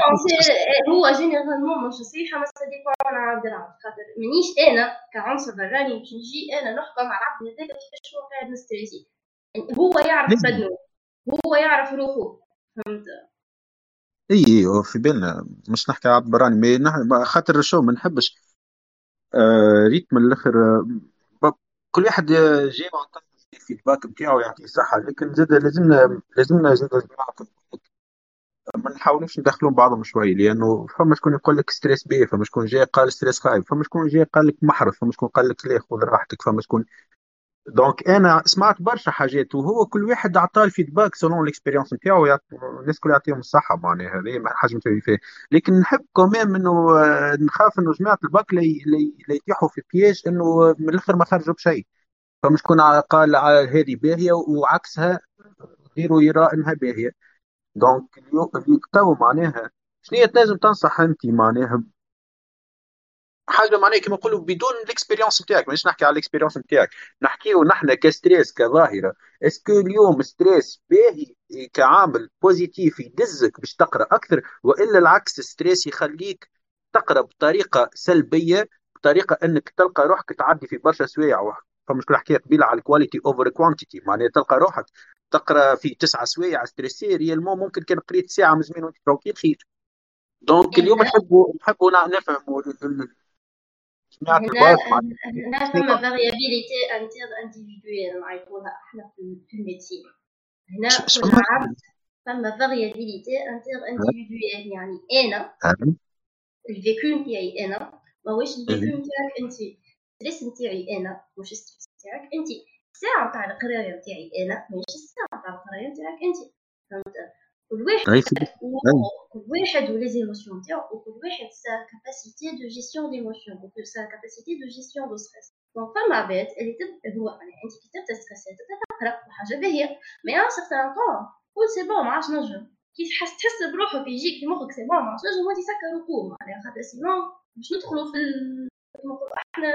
هو généralement مش صحيحه بس dépend على عبد العبد خاطر مانيش أنا كعنصر براني باش نجي أنا نحكم على العبد هذاك كيفاش هو قاعد م stressé هو يعرف بدنه هو يعرف روحه. فهمت. إي في بالنا مش نحكي عبد براني mais خاطر شو ما نحبش. آه ريت من الآخر كل واحد جاي مع ال feedback نتاعو يعطيه صحة لكن زاد لازمنا لازمنا زاد ما نحاولوش ندخلون بعضهم شوي لأنه فما شكون يقول لك stress باهي فما شكون جاي قال stress خايب فما شكون جاي قال لك محرض فما شكون قال لك لا خذ راحتك فما شكون donc أنا سمعت برشا حاجات وهو كل واحد عطاه ال feedback selon ال expérience نتاعو الناس كل يعطيهم الصحة معناها هذه حاجة نتفاهم فيها لكن نحب كمان إنه نخاف إنه جماعة الباك لا يطيحوا في piège إنه من الأخر ما خرجوا بشيء. فما شكون قال هذه باهية وعكسها غيره يرى انها باهيه donc تو معناها شنو تنجم تنصح انت معناها حاجة معناها كما نقولوا بدون ال expérience نتاعك مانيش نحكي على ال expérience نتاعك نحكيو نحن ك stress كظاهرة. est-ce que اليوم stress باهي كعامل positif يدزك باش تقرأ أكثر؟ وإلا العكس stress يخليك تقرأ بطريقة سلبية بطريقة إنك تلقى روحك تعدي في برشا سوايع. فمش كل حكاية قبيله على ال quality over quantity معناها تلقى روحك تقرأ في تسعة سوايع stressé réellement ممكن كان قريت ساعة من زمان وانت تروكي خير donc اليوم نحبوا نحبوا نفهموا هنا هنا فما variabilité inter-individuelle نعيطولها إحنا في ال médecine هنا فما variabilité inter-individuelle يعني أنا ال vécu نتاعي أنا ماهوش ال vécu نتاعك أنت. stress نتاعي أنا مش stress نتاعك أنت. الساعة نتاع القرايه نتاعي أنا ماهيش الساعة نتاع القرايه نتاعك أنت. فهمت؟ كل واحد كل واحد و les émotions نتاعو وكل واحد sa capacité de gestion d'émotions وكل sa capacité de gestion de stress donc فما عباد اللي تبدا هو يعني انت كي تبدا stressé تبدا تقرا وحاجه باهيه mais un certain temps قول c'est bon ما عادش نجم كي تحس تحس بروحك يجيك في مخك c'est bon ما عادش نجم وانت سكر ركوع معناها خاطر sinon باش ندخلوا في كما نقولوا إحنا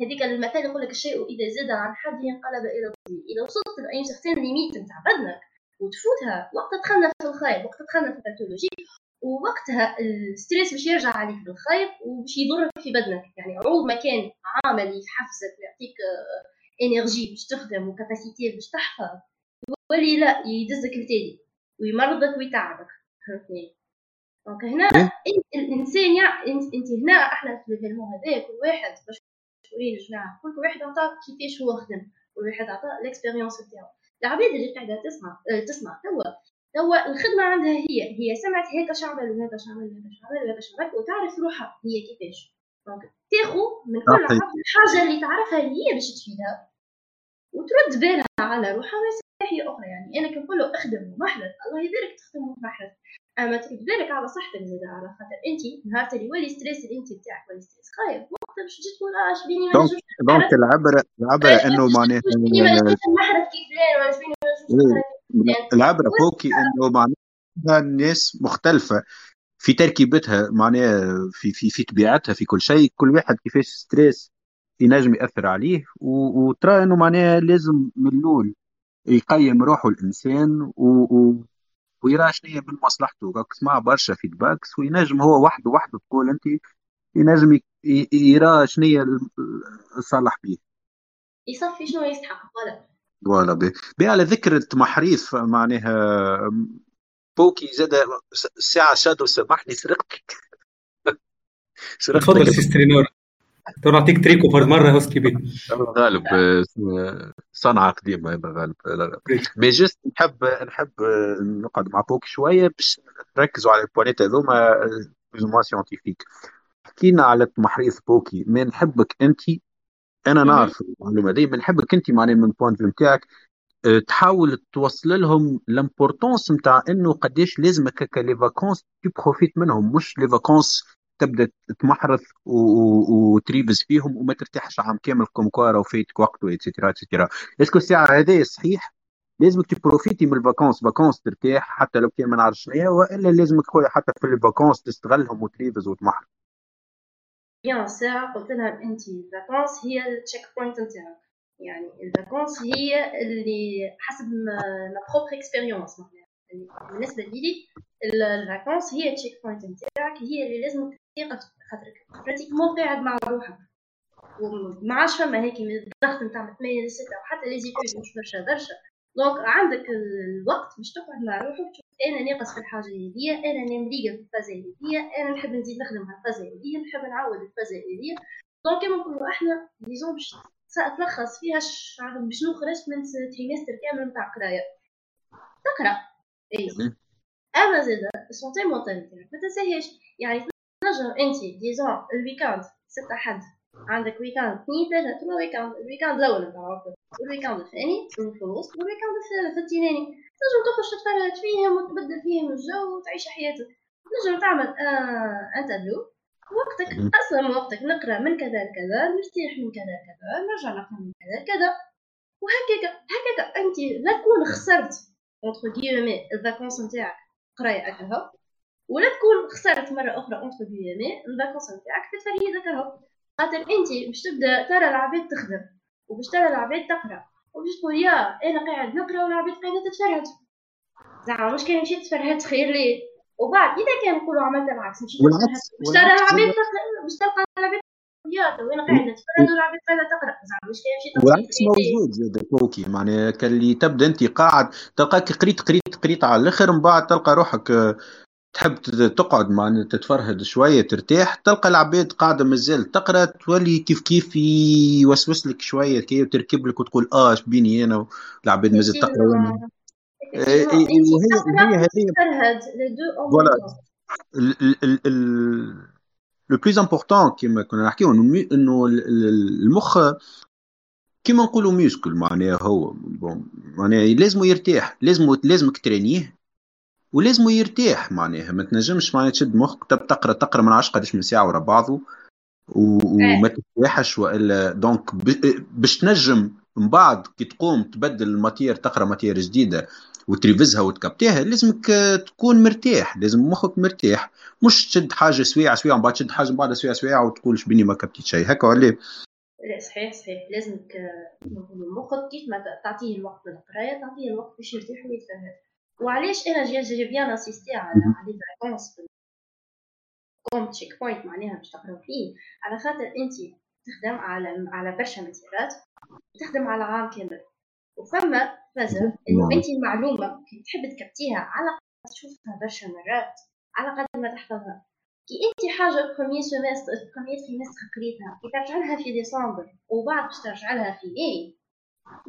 هذيك المثال يقول لك الشيء اذا زاد عن حد انقلب إلى ضد اذا وصلت ل une certaine limite نتاع بدنك وتفوتها وقت دخلنا في الخايب وقت دخلنا في ال pathologie ووقتها ال stress باش يرجع عليك بالخيط وباش يضرك في بدنك. يعني عوض ما كان عامل يحفزك ويعطيك énergie باش تخدم و capacité باش تحفظ يولي لا يدزك لتالي ويمرضك ويتعبك. فهمتني؟ donc هنا إيه؟ الإنسان يعني إنت هنا إحنا في الفيلم هذا كل واحد باش تقولي الجماعة كل واحد عطى كيفاش هو خدم كل واحد عطى ال expérience تاعو العباد اللي قاعدة تسمع آه، تسمع. توا توا الخدمة عندها هي هي سمعت هيك شعبل وهذا شعبل وهذا شعبل وهذا شعبل وتعرف روحها هي كيفاش. donc تاخو من كل الحاجة اللي تعرفها هي باش تفيدها وترد بالها على روحها من ناحيه أخرى يعني. أنا كنقول له اخدم ومحلت الله يبارك تخدم ومحلت أما ترد بالك على صحتك زاد على خاطر انت نهار اللي يولي stress اللي انت بتاعك ولي stress خايب باش تجي تقول آه بيني donc donc العبره العبره إنه معناها نحرف كيف فلان بيني العبره فوقي إنه معناها الناس مختلفة. في تركيبتها معناها في في في طبيعتها في كل شيء كل واحد كيفاش stress ينجم يأثر عليه وترى إنه معناها لازم من الأول يقيم روحه الإنسان و... و... ويرى شنو هي من مصلحته. تسمع برشا feedbacks وينجم هو وحده وحده تقول انت ينجم يرى شنو هي الصالح به يصفي شنو يستحق ولا فوالا بي على ذكر التمحريف معناها بوكي زاد الساعة شادو سامحني سرقتك. سرقتك. تفضل سيستري نور. تو نعطيك تريكو فرد مرة هوست بي غالب صنعة قديمة هذا غالب. مي جست نحب نحب نقعد مع بوك شوية باش نركزوا على البوانيت هذوما plus scientifique حكينا على تمحريص بوكي ما نحبك انت أنا نعرف المعلومة دي. نحبك انت معناها من point de vue نتاعك. أه، تحاول توصل لهم l'importance نتاع إنه قداش لازمك هكا les vacances ت profite منهم. مش les vacances تبدأ تمحرث وت révise فيهم وما ترتاحش عام كامل comme quoi راهو فيتك وقت واتسيتيرا اتسيتيرا اسكو الساعة هذه صحيح؟ لازمك ت profiter من ال vacances vacances ترتاح حتى لو كان ما نعرفش شنو وإلا لازمك خويا حتى في ال vacances تستغلهم وت révise وتمحر bien ساعة قلت لها انت ال vacances هي ال checkpoint نتاعك. يعني ال vacances هي اللي حسب ma propre expérience بالنسبة لي ال vacances هي ال checkpoint نتاعك هي اللي لازم تلقى خاطرك. pratiquement قاعد مع روحك. وما عادش فما هيك الضغط نتاع من 8 ل 6 وحتى les études مش برشا برشا donc عندك الوقت باش تقعد مع روحك تشوف أنا ناقص في الحاجة هذيا أنا مليقة في الفازة هذيا أنا نحب نزيد نخدم على الفازة هذيا نحب نعود الفازة هذيا donc كما نقولوا إحنا disons باش تلخص فيها بشنو خرجت من trimestre كامل نتاع قراية. تقرأ. اي أما زادة ال santé mentale نتاعك ما تنساهاش. يعني تنجم أنت disons ال week-end ستة حد. عندك week-end اثنين ثلاثة trois week-ends ال week-end الأول نتاع عطلة وال week-end الثاني في الوسط وال week-end الثالث التناني. تنجم تخرج تتفرج فيهم وتبدل فيهم الجو وتعيش حياتك. تنجم تعمل آه interview. وقتك قسم وقتك نقرأ من كذا لكذا نرتاح من كذا لكذا نرجع نقرأ من كذا لكذا. وهكاك هكاك أنت لا تكون خسرت entre guillemets ال vacances نتاعك قراية هكا ولا تكون خسرت مرة أخرى entre guillemets ال vacances نتاعك في الفريق هكا خاطر أنت باش تبدأ ترى العباد تخدم. وباش ترى العباد تقرأ. وباش تقول يا أنا قاعد نقرأ والعباد قاعدة تتفرهد. زعما مش كان مشيت تفرهد؟ خير ليه وبعد إذا كان نقولوا عملت العكس مشيت باش ترى العباد باش تلقى العباد يا تو أنا قاعدة تفرهد والعباد قاعدة تقرأ. زعما مش كان مشيت والعكس موجود زاد كوكي معناها كان اللي تبدأ أنت قاعد تلقاك قريت قريت قريت على الآخر من بعد تلقى روحك تحب تقعد مع تتفرهد شوية ترتاح تلقى العباد قاعدة مازال تقرأ تولي كيف كيف يوسوس لك شوية كي وتركب لك وتقول آه اش بيني أنا؟ والعباد مازال تقرأ وأنا إيه، إيه، وهي هي هذه voilà. le plus important كيما كنا نحكيو إنه المخ كيما نقولوا muscle معناها هو. bon معناها لازم يرتاح لازم لازمك ترينيه. ولازم يرتاح معناها. ما تنجمش معناها تشد مخك تقرا تقرأ ما نعرفش قداش من ساعة ورا بعضه وما إيه. ترتاحش وإلا donc باش تنجم من بعد كي تقوم تبدل ال matière تقرأ matière جديدة وتريفزها وتكبتيها لازمك تكون مرتاح لازم مخك مرتاح. مش تشد حاجة سويعة سويعة من بعد تشد حاجة من بعد سويعه سويعة وتقول شبيني ما كبتيت شيء. هكا ولا؟ لا صحيح صحيح. لازمك مخك كيف ما تعطيه الوقت للقرايه تعطيه الوقت باش يرتاح ويتفهم. وعلاش أنا j'ai j'ai bien insisté على les vacances comme check point معناها باش تقراو فيه على خاطر أنت تخدم على على برشا ماتيرات تخدم على عام كامل. وفما فازة إنه نعم. انت المعلومة كي تحب تكبتيها على قد تشوفها برشا مرات على قد ما تحفظها. كي أنت حاجة premier semestre premier trimestre قريتها كي ترجع لها في ديسمبر وبعد باش ترجع لها في ماي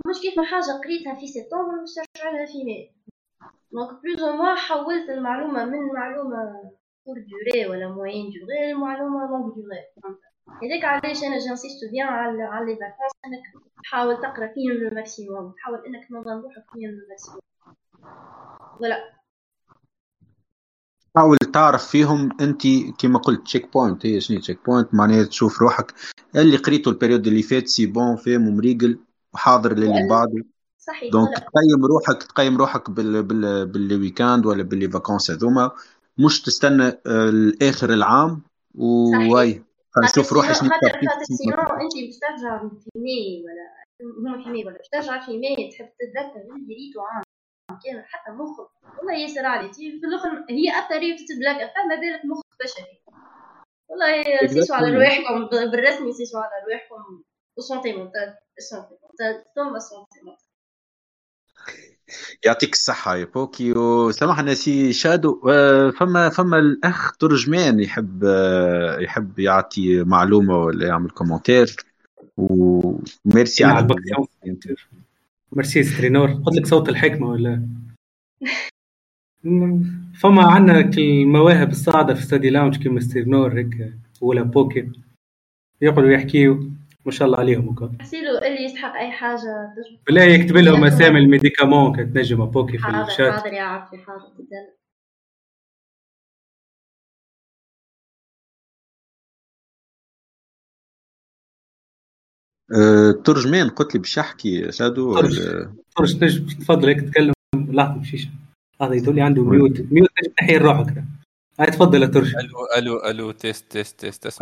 مش كيف ما حاجة قريتها في سبتمبر باش ترجع لها في ماي. donc plus ou moins حولت المعلومة من معلومة courte durée ولا moyenne durée لمعلومة longue durée هذاك علاش أنا j'insiste bien على على les vacances أنك تحاول تقرأ فيهم le maximum تحاول أنك تنظم روحك فيهم le maximum voilà حاول تعرف فيهم أنت كما قلت check point هي شنو check point معناها تشوف روحك اللي قريته ال période اللي فات c'est bon فاهم ومريقل وحاضر للي بعده. صحيح donc تقيم روحك تقيم روحك بال بال بال week-end ولا ب les vacances هذوما. مش تستنى آه، لاخر العام. خاطر نشوف روحي شنو خاطر خاطر sinon أنت باش ترجع في ماي ولا هما في ماي ولا باش ترجع في ماي تحب تتذكر اللي قريتو عام. كامل حتى مخك والله ياسر علي تي في الأخر هي الطريقة تتبلاك فما بالك مخك فشل والله سيسوا على رواحكم بالرسمي سيسوا على رواحكم. و santé mentale santé mentale ثم santé mentale يعطيك الصحة يا بوكي. وسامحنا سي شادو آه، فما فما الأخ ترجمان يحب آه، يحب يعطي معلومة ولا يعمل commentaire وميرسي على ميرسي سترينور. قلت لك صوت الحكمة ولا. فما عندنا المواهب الصاعدة في ستادي لاونج كيما سترينور هيك ولا بوكي؟ يقعدوا يحكيوا ما شاء الله عليهم وكا. حسيلو اللي يستحق أي حاجة؟ تجبد بالله يكتب لهم أسامي الميديكامون كتنجم بوكي في حاضر الشات. حاضر يا عافية حاضر جدا. آه، ترجمان قلت لي باش يحكي شادو. ترج. فرش تنجم تفضل هيك تتكلم لحظة مشيش هذا يقول لي عنده ميوت ميوت تنجم تحيي روحك هاي تفضل يا ترج. ألو ألو ألو تيست تيست تيست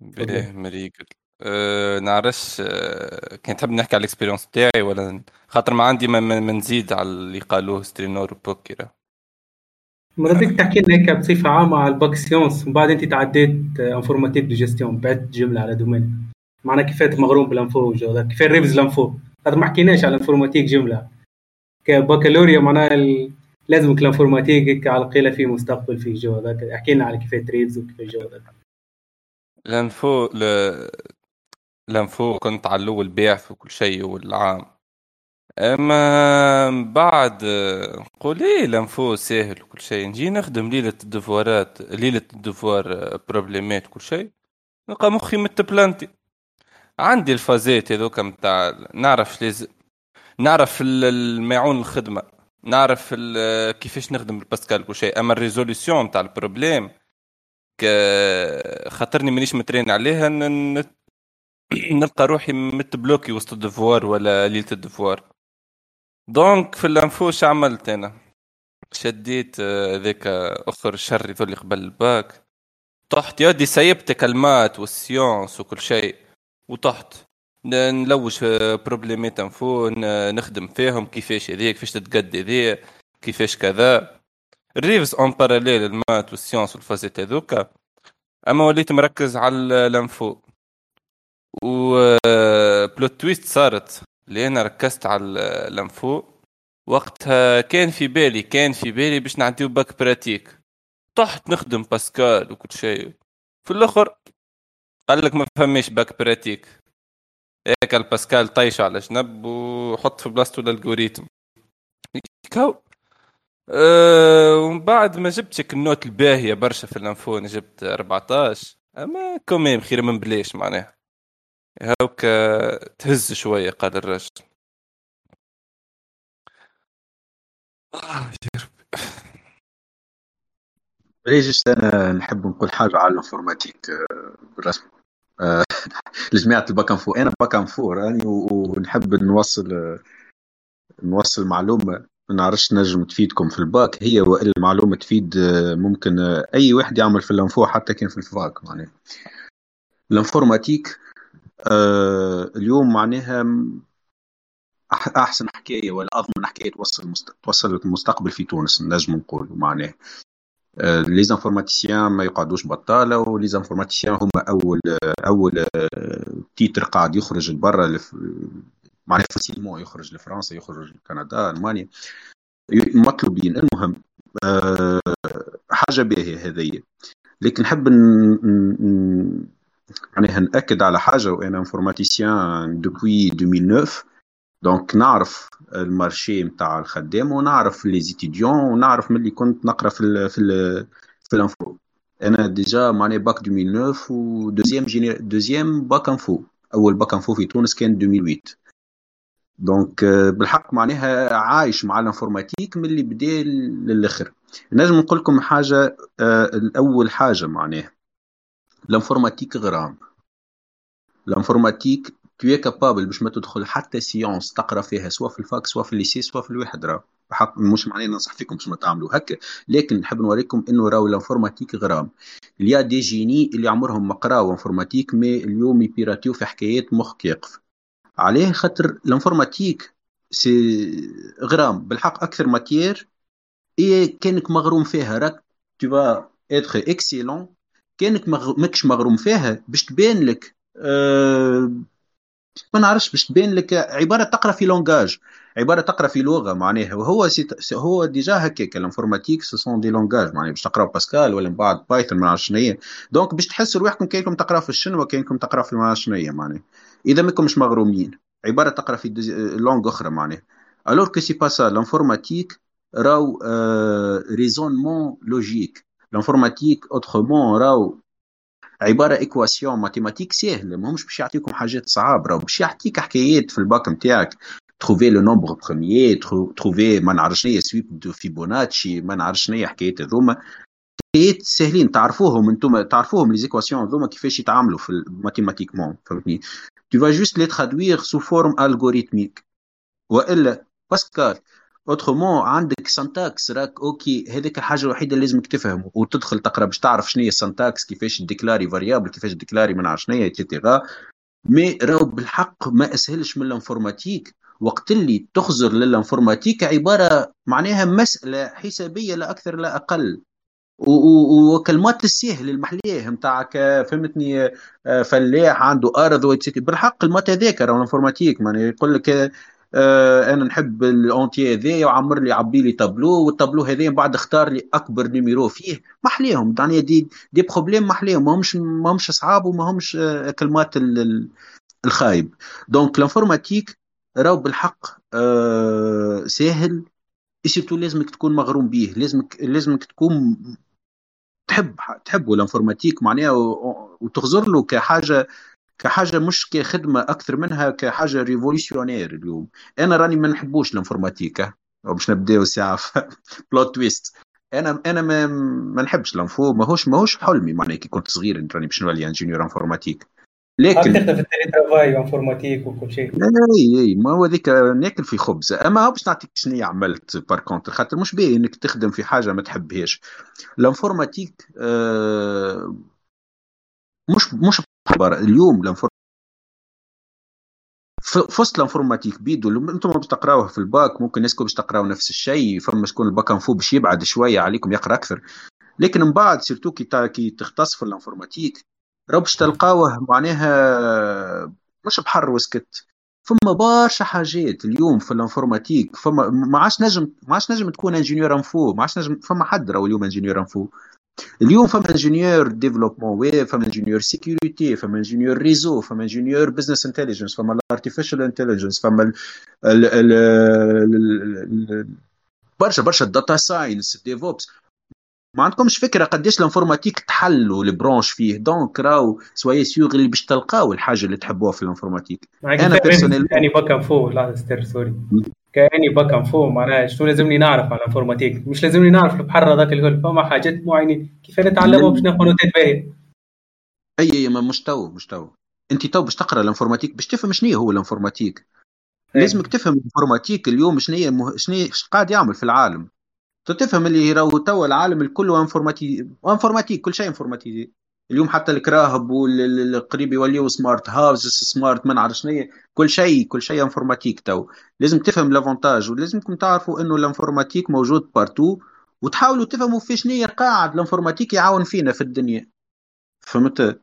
بلاه مريقل أه نعرفش أه كان تحب نحكي على الاكسبيريونس تاعي ولا خاطر ما عندي ما, ما ما نزيد على اللي قالوه سترينور وبوكيرا. مرضيك تحكي لنا هيك بصفة عامة على الباك سيونس ومن بعد انت تعديت انفورماتيك دو جيستيون بعت جملة على دومين. معناها كيفات مغروم بال info ذا كيفاه ريفز ال info هذا ما حكيناش على ال informatique جملة. كبكالوريا معناها ال... لازمك ال informatique هيك على قيلة فيه مستقبل فيه جو ذاك احكي لنا على كيفاه ريفز وكيف الجو ذاك ال info ل... ال info كنت على الأول باعث وكل شيء والعام. أما بعد نقول إيه ال info ساهل وكل شيء. نجي نخدم ليلة الدفوارات ليلة ال devoir بروبليمات وكل شيء. نلقى مخي متبلانتي عندي الفازات هذوك متاع نعرف لازم نعرف ال- المعون الخدمة. نعرف كيفاش نخدم بالباسكال كل شيء. أما ال résolution نتاع ال problème خاطرني مانيش مترين عليها نلقى روحي متبلوكي وسط ال devoir ولا ليلة ال devoir. donc في ال info شو عملت أنا؟ شديت آه، ذاك أخر شر يظل قبل الباك. طحت يدي سيبت كل ال maths وال sciences وكل شيء. وطحت. نلوج في بروبليمات info نخدم فيهم كيفاش هذيك كيفاش تتقدي ذي كيفاش كذا. نريفز en parallèle ال maths وال sciences والفازات هذوكا اما وليت مركز على ال info. و plot twist صارت اللي أنا ركزت على ال info. وقتها كان في بالي كان في بالي باش نعديو bac pratique طحت نخدم باسكال وكل شيء. في الأخر قال لك ما فهميش bac pratique هيك الباسكال طيش على جنب وحط في بلاصتو ال algorithme أه ومن بعد ما جبتش ك ال note الباهية برشا في ال info أنا جبت 14 أما quand même خير من بلاش معناها. هاوك تهز شوية قال ربي ليش أنا نحب نقول حاجة على ال informatique آه، بالرسم. آه، لجماعه ال bac info أنا bac info راني ونحب نوصل نوصل معلومة. ما نعرفش نجم تفيدكم في الباك هي والا المعلومة تفيد آه، ممكن آه، أي واحد يعمل في ال info حتى كان في ال fac معناها ال informatique آه، اليوم معناها أحسن حكاية ولا أضمن حكاية توصل. توصل المستقبل في تونس نجم نقول معناه les informaticiens ما يقعدوش بطالة و les informaticiens هما أول أول titre قاعد يخرج لبرا. معناها facilement يخرج لفرنسا يخرج لكندا ألمانيا. مطلوبين. المهم أه حاجة باهية هذه لكن نحب معناها ناكد على حاجة وأنا informaticien depuis 2009 donc نعرف ال marché نتاع الخدام ونعرف les étudiants ونعرف ملي كنت نقرأ في ال في ال في ال info. أنا déjà معني باك 2009 و deuxième génie deuxième bac info أول bac info في تونس كان 2008 donc بالحق معناها عايش مع ال informatique من اللي بدأ للآخر. نجم نقول لكم حاجة الأول حاجة معناها. ال informatique غرام. ال informatique t'es capable باش ما تدخل حتى séance تقرأ فيها سواء في ال fac سواء في ال lycée سواء في الواحد راه. بحق مش معناه ننصح فيكم باش ما تعملوا هكا لكن نحب نوريكم إنه راهو ال informatique غرام. il y a des génies اللي عمرهم ما قراوا informatique mais اليوم يبيراتيو في حكايات مخك يقف عليه خاطر ال informatique c'est غرام بالحق أكثر matière اي كأنك مغروم فيها. راك tu vas être excellent كأنك ماكش مغروم فيها. باش تبان لك أه ما نعرفش باش تبان لك عبارة تقرأ في langage عبارة تقرأ في لغة معناها. وهو هو déjà هكاك. ال informatique ce sont des langages معناها. باش تقراو باسكال ولا من بعد Python ما نعرفش شنو donc باش تحسوا روحكم كأنكم تقراو في الشنوه كانكم تقراو في ما نعرفش شنو معناها. إذا ماكمش مغرومين. عبارة تقرأ في langue أخرى معناها. alors que c'est pas ça ال informatique راو raisonnement logique ال informatique autrement راو عبارة équation mathématique سهلة. ماهمش باش يعطيكم حاجات صعاب راهو باش يعطيك حكايات في الباك نتاعك. trouver le nombre premier trouver ما نعرف شنو suite de Fibonacci ما نعرف شنو حكايات هذوما. حكايات ساهلين تعرفوهم أنتم تعرفوهم les équations هذوما كيفاش يتعاملوا في mathématiquement فهمتني؟ Tu vas juste les traduire sous forme algorithmique. وإلا Pascal autrement عندك syntaxe راك OK هذيك الحاجة الوحيدة اللي لازمك تفهم وتدخل تقرأ باش تعرف شنو هي ال syntaxe كيفاش déclarer variable كيفاش déclarer نعرف شنو هي تيتيغا mais راهو بالحق ما أسهلش من ال informatique. وقت اللي تخزر لل informatique عبارة معناها مسألة حسابية لا أكثر لا أقل. وكلمات السهل المحلية نتاعك فهمتني؟ فلاح عنده أرض بالحق كلمات هذاك راهو ال informatique معناها يقول لك آه أنا نحب الاونتي هذايا وعمر لي عبي لي tableau وال tableau هذايا بعد اختار لي أكبر numéro فيه محليهم. يعني des des problèmes محليهم ماهمش ماهمش صعاب وماهمش آه كلمات الخايب. donc ال informatique راهو بالحق آه ساهل. surtout لازمك تكون مغروم به لازمك لازمك تكون تحب تحبوا ال informatique معناها وتخزر له كحاجة كحاجة مش كخدمة أكثر منها كحاجة révolutionnaire اليوم. أنا راني ما نحبوش ال informatique باش نبداو ساعة plot twist أنا أنا ما, نحبش ال info ماهوش ماهوش حلمي معناها كي كنت صغير راني باش نولي ingénieur informatique. لكن تخدم في ال télétravail informatique وكل شيء. إي إي. ما هو هذيك ناكل في خبز. أما باش نعطيك شنو عملت par contre خاطر مش باهي إنك تخدم في حاجة ما تحبهاش. ال informatique آه مش مش اليوم ال informatique فصل ال informatique بيدو أنتم باش تقراوه في الباك ممكن الناس باش تقراو نفس الشيء فما شكون ال bac info باش يبعد شوية عليكم يقرأ أكثر. لكن من بعد surtout كي كي تختص في ال informatique راه باش تلقاوه معناها مش بحر وسكت. فما برشا حاجات اليوم في ال informatique فما ما عادش نجم ما عادش نجم تكون ingénieur info ما عادش نجم فما حد راهو اليوم ingénieur info اليوم فما ingénieur développement web فما ingénieur sécurité فما ingénieur réseau فما ingénieur business intelligence فما ال artificial intelligence فما ال ال ال برشا برشا ال data science DevOps ما عندكمش فكرة قداش ال informatique تحلوا ال branches فيه. donc راو sois sûr اللي باش تلقاو الحاجة اللي تحبوها في ال informatique. أنا personnel كاني bac info لا ستير سوري. كاني bac info معناها شنو لازمني نعرف على ال informatique؟ مش لازمني نعرف البحر هذاك الكل فما حاجات معينة. كيف نتعلمها باش ناخذ نوتات باهيه أي أي ما مش تو مش تو. أنت تو باش تقرأ ال informatique. باش تفهم شنو هو ال informatique. لازمك تفهم ال informatique اليوم شنو هي مه... شنو قاعد يعمل في العالم. تفهم اللي راهو توا العالم الكل informati- informatique كل شيء informatisé اليوم حتى الكراهب والقريب يوليو smart house smart ما نعرف شنو كل شيء كل شيء informatique تو لازم تفهم l'avantage ولازمكم تعرفوا إنه ال informatique موجود partout وتحاولوا تفهموا في شنو قاعد ال informatique يعاون فينا في الدنيا. فهمت؟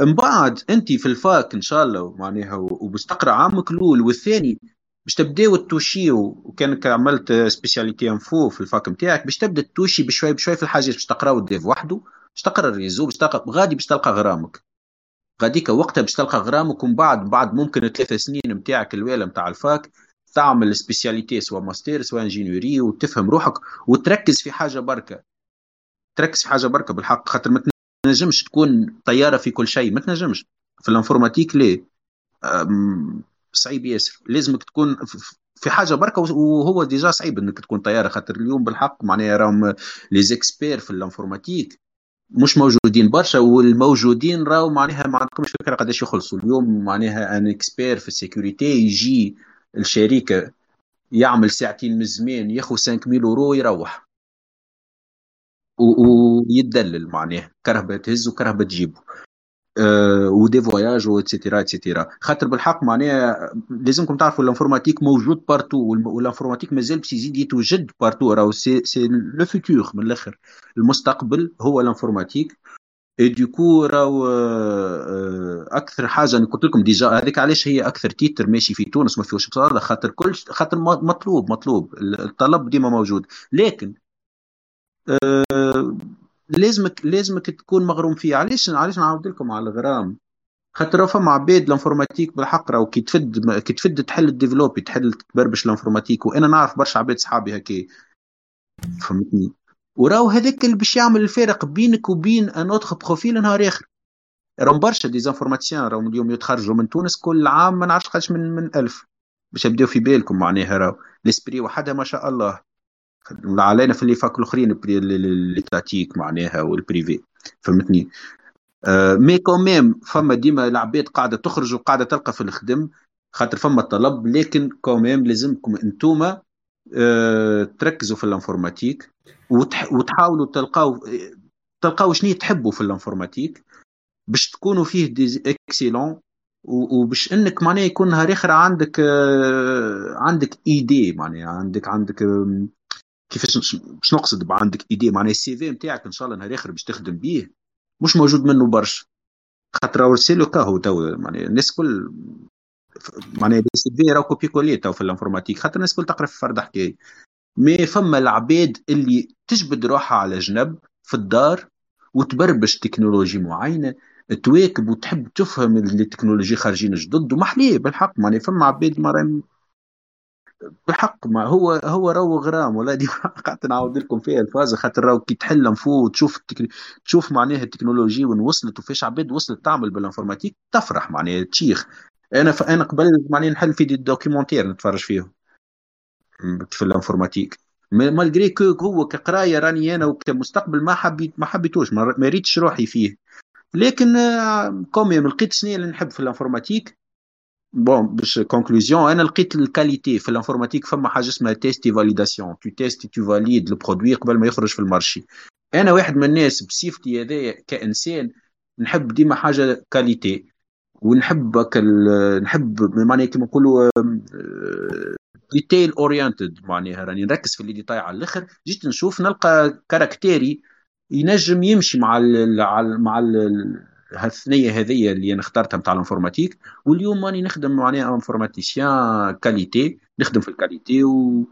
من بعد انت في ال fac إن شاء الله معناها وباش تقرا عامك الأول والثاني باش تبداو تتوشيو وكانك عملت spécialité info في ال fac نتاعك باش تبدأ تتوشي بشوي بشوي في الحاجات باش تقراو ال dev وحده باش تقرأ ال réseau باش تلقى غادي باش تلقى غرامك. غاديك وقتها باش تلقى غرامك ومن بعد بعد ممكن ثلاث سنين نتاعك الأولى نتاع ال fac تعمل spécialité سواء ماستر سواء ingénierie وتفهم روحك وتركز في حاجة بركة. تركز في حاجة بركة بالحق خاطر ما تنجمش تكون طيارة في كل شيء ما تنجمش. في ال informatique ليه؟ صعيب ياسر. لازمك تكون في حاجة بركة وهو déjà صعيب إنك تكون طيارة خاطر اليوم بالحق معناها راهم les experts في ال informatique مش موجودين برشا والموجودين راهو معناها ما عندكمش فكرة قداش يخلصوا. اليوم معناها un expert في ال sécurité يجي الشركة يعمل ساعتين من الزمان ياخذ 5000 أورو ويروح. ويدلل معناه كرهبة تهز وكرهبة تجيبه. و des voyages et cetera et cetera خاطر بالحق معناها لازمكم تعرفوا ال informatique موجود partout وال informatique مازال باش يزيد يتوجد partout راهو c'est c'est le futur من الآخر. المستقبل هو ال informatique. et du coup راهو أكثر حاجة أنا قلت لكم déjà هذيك علاش هي أكثر titre ماشي في تونس ما فيهوش بصراحة خاطر كل خاطر مطلوب مطلوب. الطلب ديما موجود. لكن أه لازمك لازمك تكون مغروم فيه علاش علاش نعاود لكم على الغرام؟ خاطر فما عباد ال informatique بالحق راهو كي تفد كي تفد تحل الديفلوبي تحل تبربش ال informatique وأنا نعرف برشا عباد صحابي هكا. فهمتني؟ وراو هذاك اللي باش يعمل الفارق بينك وبين un autre profil نهار آخر. راهم برشا des informaticiens راهم اليوم يتخرجوا من تونس كل عام ما نعرفش قداش من من ألف. باش يبداو في بالكم معناها راهو. l'ESPRIT وحدها ما شاء الله. علينا في les facs الاخرين étatiques معناها وال privé فهمتني؟ آه mais quand même فما ديما العباد قاعدة تخرج وقاعدة تلقى في الخدم خاطر فما طلب لكن quand même لازمكم انتوما آه تركزوا في ال informatique وتح وتحاولوا تلقاو تلقاو شنو تحبوا في ال informatique باش تكونوا فيه des excellents وباش إنك معناها يكون نهار آخر عندك آه عندك ايدي معناها عندك عندك كيفاش باش نقصد عندك إيدي؟ معناها ال CV نتاعك إن شاء الله نهار آخر باش تخدم بيه مش موجود منه برشا. خاطر راهو c'est le cas هو تو معناها الناس كل معناها ال CV راهو copier-coller تو في ال informatique خاطر الناس كل تقرا في فرد حكاية. mais فما العباد اللي تجبد روحها على جنب في الدار وتبربش تكنولوجي معينة تواكب وتحب تفهم التكنولوجي خارجين جدد ومحلية بالحق. معناها فما عباد بالحق ما هو هو راهو غرام ولا دي قعدت نعاود لكم فيها الفازه خاطر راهو كي تحل فوق وتشوف ال tech... تشوف معناها التكنولوجي وين وصلت وفيش عباد وصلت تعمل بال informatique تفرح معناها تشيخ. أنا ف... أنا قبل معناها نحل في des documentaires نتفرج فيهم. في ال informatique. malgré que هو كقراية راني أنا وكمستقبل ما حبيت ما حبيتوش ما ريتش روحي فيه. لكن quand même لقيت شنو اللي نحب في ال informatique. bon باش conclusion أنا لقيت ال qualité في ال informatique فما حاجة اسمها test validation tu testes tu valides ال produit قبل ما يخرج في ال marché. أنا واحد من الناس بصفتي هذايا كإنسان نحب ديما حاجة qualité ونحب نحب معناها كيما نقولوا detail oriented معناها راني نركز في les détails على الآخر. جيت نشوف نلقى caractère ي ينجم يمشي مع ال مع ال هالثنية هذه اللي أنا اخترتها نتاع ال informatique واليوم راني نخدم معناها informaticien qualité نخدم في ال qualité و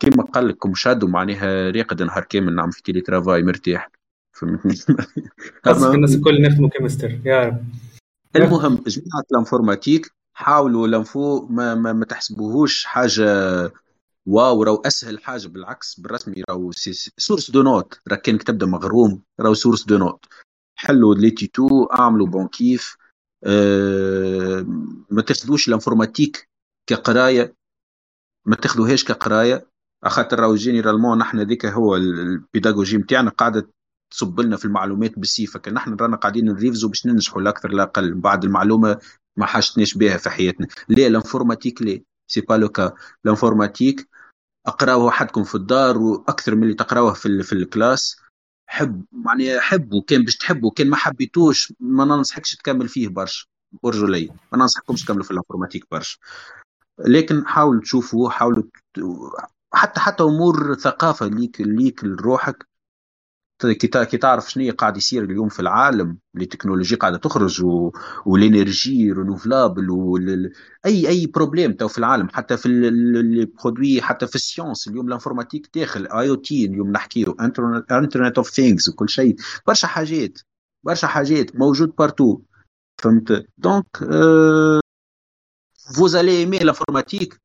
كيما قال لكم شادو معناها راقد نهار كامل نعمل في télétravail مرتاح. فهمتني؟ الناس الكل نخدموا كمستر يا رب. المهم جماعة ال informatique حاولوا l'info ما, ما, ما تحسبوهوش حاجة wow راهو أسهل حاجة بالعكس بالرسمي راهو source de notes. راه كانك تبدا مغروم راهو source de notes. حلوا les tutos أعملوا bon كيف. أه ما تاخذوش ال informatique كقراية ما تاخذوهاش كقراية. خاطر راهو généralement نحن ذيك هو ال pédagogie نتاعنا قاعدة تصب لنا في المعلومات بالسيفه كان نحن رانا قاعدين نريفزو باش ننجحوا لا أكثر لا أقل. بعد المعلومة ما حاجتناش بها في حياتنا. لا ال informatique لا. c'est pas le cas ال informatique اقراوه وحدكم في الدار وأكثر من اللي تقراوه في, في ال classe. حب معناها حبوا كان باش تحبوا كان ما حبيتوش ما ننصحكش تكمل فيه برشا. برجولي ما ننصحكمش تكملوا في ال informatique برشا. لكن حاولوا تشوفوا حاولوا حتى حتى أمور ثقافة ليك ليك لروحك كي تعرف شنو قاعد يصير اليوم في العالم التكنولوجيا قاعدة تخرج و... وال énergies renouvelables وال... أي أي problème تو في العالم حتى في ال produits حتى في ال sciences اليوم ال informatique داخل IoT اليوم نحكيو Internet of Things وكل شيء برشا حاجات برشا حاجات موجود partout فهمت؟ donc vous allez aimer l'informatique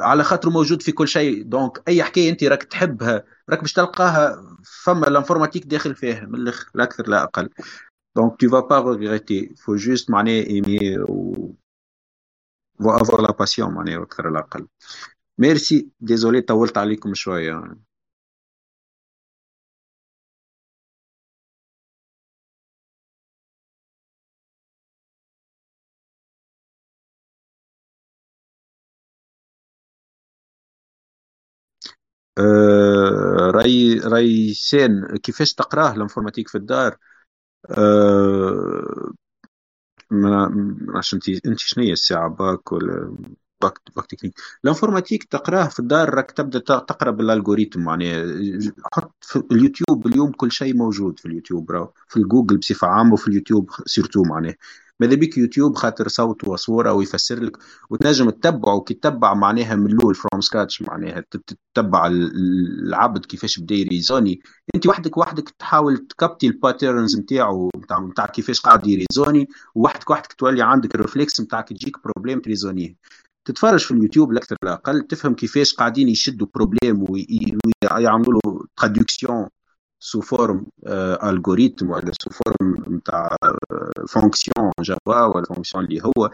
على خاطر موجود في كل شيء. donc أي حكاية أنت راك تحبها راك باش تلقاها فما l'informatique داخل فيها من الآخر لا أكثر لا أقل. donc tu vas pas regretter. Faut juste معناها aimer و و avoir la passion معناها أكثر لا أقل. merci désolé طولت عليكم شوية. رأي رأي سين كيفاش تقراه ال informatique في الدار؟ أه ما انت انت شنو هي الساعة؟ باك ولا bac bac technique؟ ال informatique تقراه في الدار راك تبدأ تقرأ بال algorithme معناها حط في اليوتيوب اليوم كل شيء موجود في اليوتيوب راهو في الجوجل بصفة عامة وفي ال YouTube surtout معناه ماذا بك يوتيوب خاطر صوت وصورة ويفسر لك؟ وتنجم تتبعه كي تتبع معناها من الأول from scratch معناها تتبع العبد كيفاش بدا يريزوني. أنت وحدك وحدك تحاول تكبتي ال patterns نتاعو نتاع كيفاش قاعد يريزوني وحدك وحدك تولي عندك ال réflexe نتاعك تجيك problème تريزونيه. تتفرج في اليوتيوب الاكثر لا أقل تفهم كيفاش قاعدين يشدوا problème ويعملوا له traduction sous forme algorithme ولا sous forme نتاع fonction Java ولا fonction اللي هو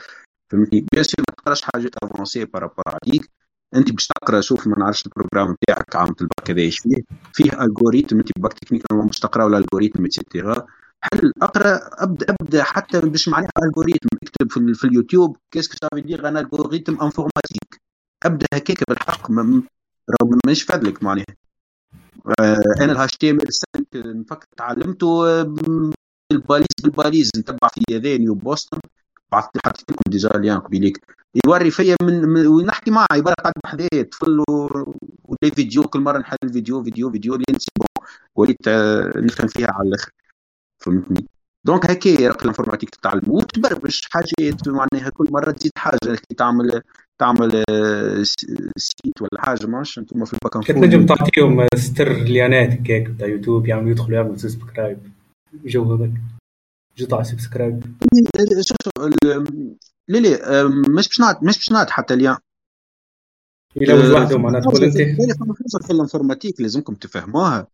فهمتني bien sûr ما تقراش حاجات avancées par rapport عليك انت باش تقرا شوف ما نعرفش ال programme نتاعك عامة الباك هذا إيش فيه فيه algorithme انت bac technique باش تقراو ال algorithme et cetera حل أقرأ أبدأ أبدأ حتى باش معناها algorithme اكتب في, في ال YouTube qu'est-ce que ça veut dire un algorithme informatique أبدأ هكاك بالحق مش فادلك معناها. أنا ال HTML 5 نفكر تعلمته بالباليز بالباليز نتبع في يابان وبوسطن. بعثت حطيت لكم ديجا ليان قبيليك يوري فيا من, ونحكي معاه عباره قاعد بحذايا طفل ولي فيديو. كل مرة نحل فيديو فيديو فيديو لين بون وليت آه، نفهم فيها على الآخر. فهمتني؟ دونك هكا راك الانفورماتيك تتعلم. وتبرمج حاجات. معناها كل مرة تزيد حاجة. كي تعمل تعمل آه، سيت ولا حاجة ماش أنتم في الباك كنت نجم تعطيهم ستر ليانات هكاك بتاع يوتيوب يعملوا يدخلوا يعملوا subscribe جو هذاك جطع subscribe. شوف لا لا مش باش نعطي مش باش نعطي حتى اليوم. إلى مش وحده معناتها تقول انت في ال informatique لازمكم تفهموها.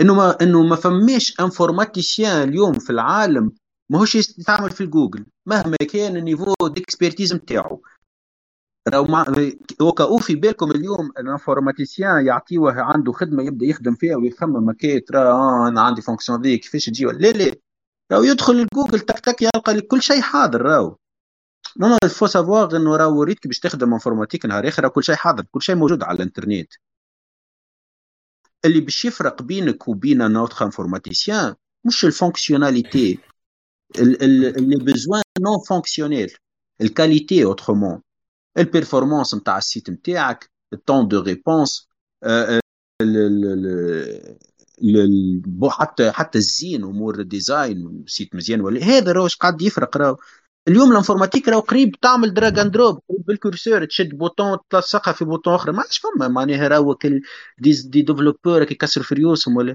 إنه ما إنه ما فماش informaticien اليوم في العالم ماهوش يستعمل في الجوجل مهما كان ال niveau d'expertise نتاعو راهو مع هو في بالكم اليوم ال informaticien يعطيوه عنده خدمة يبدأ يخدم فيها ويخمم. هكا ترى آه أنا عندي fonction ذي كيفاش تجي لا لا. راهو يدخل الجوجل تك تك يلقى لك كل شيء حاضر راهو. non non faut savoir إنه راهو ريتك باش تخدم informatique نهار آخر كل شيء حاضر كل شيء موجود على الإنترنت. اللي باش يفرق بينك وبين un autre informaticien مش ال fonctionnalités les besoins non fonctionnels ال qualité autrement ال performance نتاع ال site نتاعك ال temps de réponse حتى حتى الزين امور ال design site مزيان ولا هذا راهو قاعد يفرق راهو. اليوم ال informatique راهو قريب تعمل drag and drop بال curseur تشد bouton تلصقها في bouton اخر ما عادش فما معناها راهو des, des développeurs كيكسروا في ريوسهم ولا.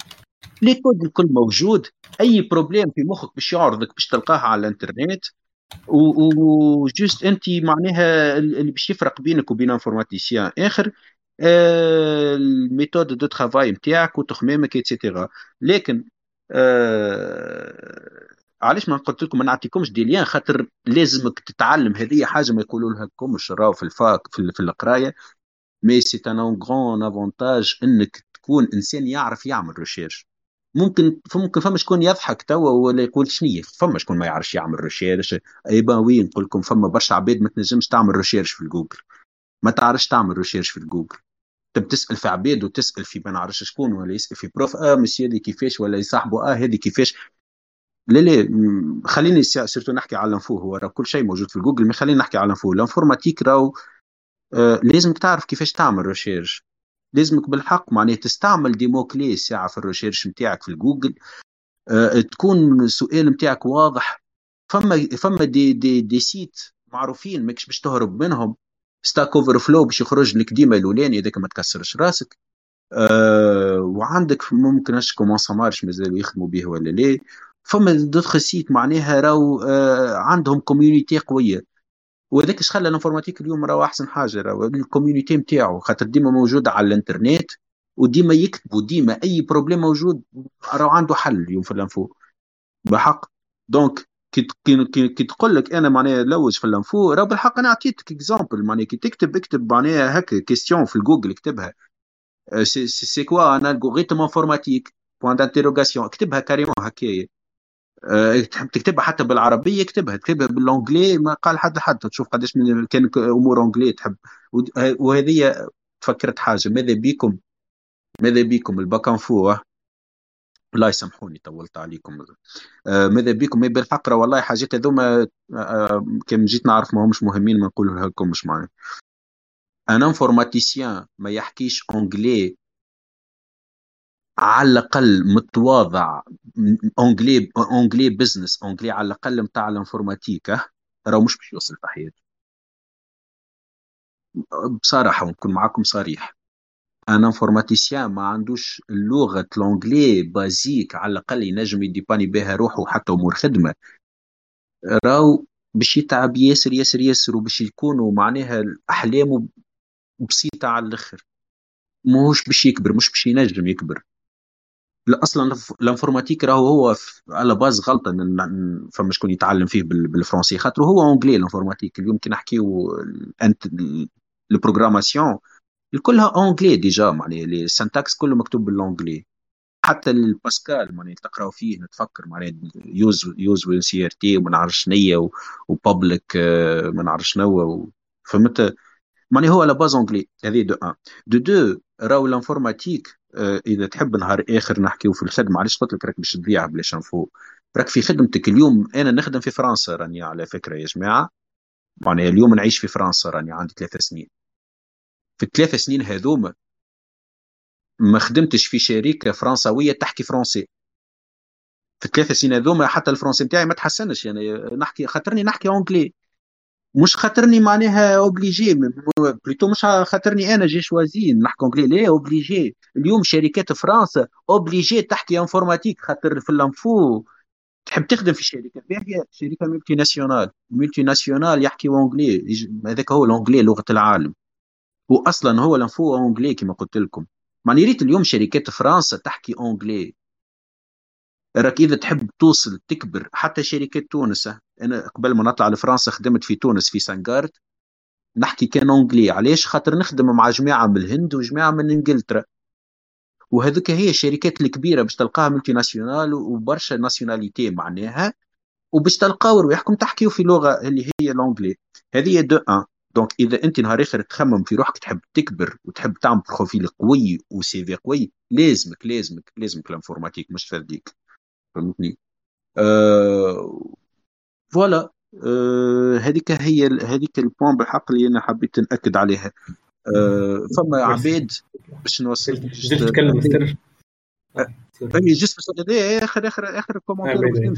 les codes الكل موجود أي problème في مخك باش يعرضك باش تلقاها على الانترنت. و juste أنت معناها اللي باش يفرق بينك وبين informaticien آخر آه، ال méthode de travail نتاعك وتخمامك et cetera لكن آه علاش ما قلت لكم ما نعطيكمش des liens؟ خاطر لازمك تتعلم. هذه حاجة ما يقولوا لها لكمش راهو في ال fac في, في القراية. mais c'est un grand avantage إنك تكون إنسان يعرف يعمل recherche ممكن ممكن فما شكون يضحك توا ولا يقول شنية فما شكون ما يعرفش يعمل recherche eh ben oui نقول لكم فما برشا عباد ما تنجمش تعمل recherche في الجوجل. ما تعرفش تعمل recherche في الجوجل. تب تسأل في عباد وتسأل في ما نعرفش شكون ولا يسأل في prof آه مسيو هذه كيفاش ولا يصاحبه آه هذه كيفاش. لا لا خليني surtout نحكي على ال info. هو راه كل شيء موجود في ال Google mais خليني نحكي على ال info. ال informatique راهو آه، لازمك تعرف كيفاش تعمل recherche لازمك بالحق معناها تستعمل des mots-clés ساعه في ال recherche نتاعك في الجوجل. آه، تكون السؤال نتاعك واضح. فما فما des des des sites معروفين ماكش باش تهرب منهم. Stack Overflow باش يخرج لك ديما الأولاني اذاك ما تكسرش راسك. أه وعندك ممكن Comment Ça Marche مازال يخدموا به ولا لا. فما d'autres sites معناها راهو أه عندهم community قوية. وهذاك اش خلى ال informatique اليوم راهو أحسن حاجة راهو ال community نتاعو خاطر ديما موجود على الانترنت وديما يكتبوا ديما أي problème موجود راهو عنده حل اليوم في ال info. بحق. donc كي تقول لك أنا معناها لوج في ال info راه بالحق أنا عطيتك exemple معناها كي تكتب اكتب معناها هكا question في الجوجل اكتبها. c'est quoi un algorithme informatique point d'interrogation اكتبها carrément هكايا. تحب تكتبها حتى بالعربية اكتبها تكتبها بال anglais ما قال حد حد تشوف قداش من كان أمور anglais تحب. وهذه تفكرت حاجة ماذا بيكم ماذا بيكم ال bac info لا يسامحوني طولت عليكم. آه ماذا بيكم ما بالحق والله حاجات هذوما آه كان جيت نعرف ما همش مهمين ما نقولها لكم مش معنى un informaticien ما يحكيش anglais على الأقل متواضع anglais anglais business anglais على الأقل نتاع ال informatique راهو مش باش يوصل في حياته بصراحة ونكون معاكم صريح un informaticien ما عندوش لغة l'anglais basique على الأقل ينجم ي dépanner بها روحه حتى امور خدمة. راهو باش يتعب ياسر ياسر ياسر وباش يكونوا معناها احلامه بسيطة على الآخر. مش باش يكبر مش باش ينجم يكبر. أصلا ال informatique راهو هو على base غلطة فما شكون يتعلم فيه بالفرنسي خاطر هو anglais ال informatique اليوم كي نحكيو ال programmation كلها anglais déjà معناها ال syntaxe كله مكتوب بال anglais حتى الباسكال معناها تقراو فيه نتفكر معناها use use wincrt وما نعرف شنيا و public ما نعرف شنو فهمت؟ معناها هو على base anglais هذه d'un. de deux راهو ال informatique إذا تحب نهار آخر نحكيو في الخدمة. علاش قلت لك راك باش تضيع بلاش info راك في خدمتك اليوم. أنا نخدم في فرنسا راني على فكرة يا جماعة. معناها اليوم نعيش في فرنسا راني عندي ثلاث سنين. في الثلاث سنين هذوما ما خدمتش في شركة فرنسوية تحكي فرنسي. في الثلاث سنين هذوما حتى الفرنسي نتاعي ما تحسنش. يعني نحكي خاطرني نحكي anglais. مش خاطرني معناها obligé plutôt مش خاطرني أنا j'ai choisi نحكي anglais لا obligé اليوم شركات فرنسا obligé تحكي informatique خاطر في ال info. تحب تخدم في شركة. باهيه شركة multinationale multinationale يحكي anglais هذاك هو ال anglais لغة العالم. واصلا هو ال info anglais كما قلت لكم. معني ريت اليوم شركات فرنسا تحكي anglais راك إذا تحب توصل تكبر حتى شركات تونس أنا قبل ما نطلع لفرنسا خدمت في تونس في SunGard. نحكي كان anglais علاش؟ خاطر نخدم مع جماعة من الهند وجماعة من إنجلترا. وهذوك هي الشركات الكبيرة باش تلقاها multinationale وبرشا nationalités معناها وباش تلقاو رواحكم تحكيو في لغة اللي هي l'anglais هذه d'un. donc إذا أنت نهار آخر تخمم في روحك تحب تكبر وتحب تعمل profil قوي و CV قوي لازمك لازمك لازمك ال informatique مش فرديك. فهمتني؟ أه voilà أه هذيك هي هذيك ال point بالحق اللي أنا حبيت نأكد عليها. أه فما عباد باش نوصل جيت تتكلم مستر. juste اخر اخر آخر commentaire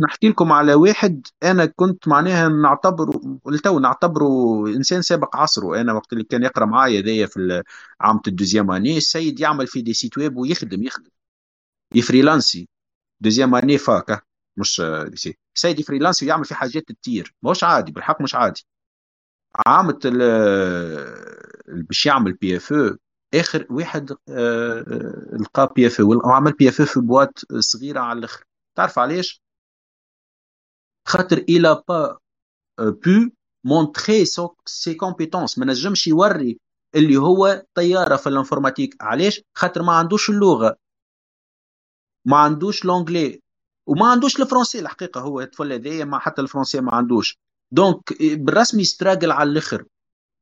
نحكي لكم على واحد أنا كنت معناها نعتبره لتو نعتبره إنسان سابق عصره. أنا وقت اللي كان يقرأ معايا ذايا في عام ال deuxième année السيد يعمل في des sites web ويخدم يخدم. ي freelancer. deuxième année fac مش سي سيد freelancer ويعمل في حاجات كتير. مش عادي بالحق مش عادي. عامة باش يعمل PFE آخر واحد لقى PFE أو عمل PFE في boîte صغيرة على الآخر. تعرف علاش؟ خاطر il a pas pu montrer ses compétences ما نجمش يوري اللي هو طيارة في ال informatique. علاش؟ خاطر ما عندوش اللغة. ما عندوش l'anglais وما عندوش الفرنسي الحقيقة هو الطفل هذايا ما حتى الفرنسي ما عندوش. donc بالرسمي ي struggle على الآخر.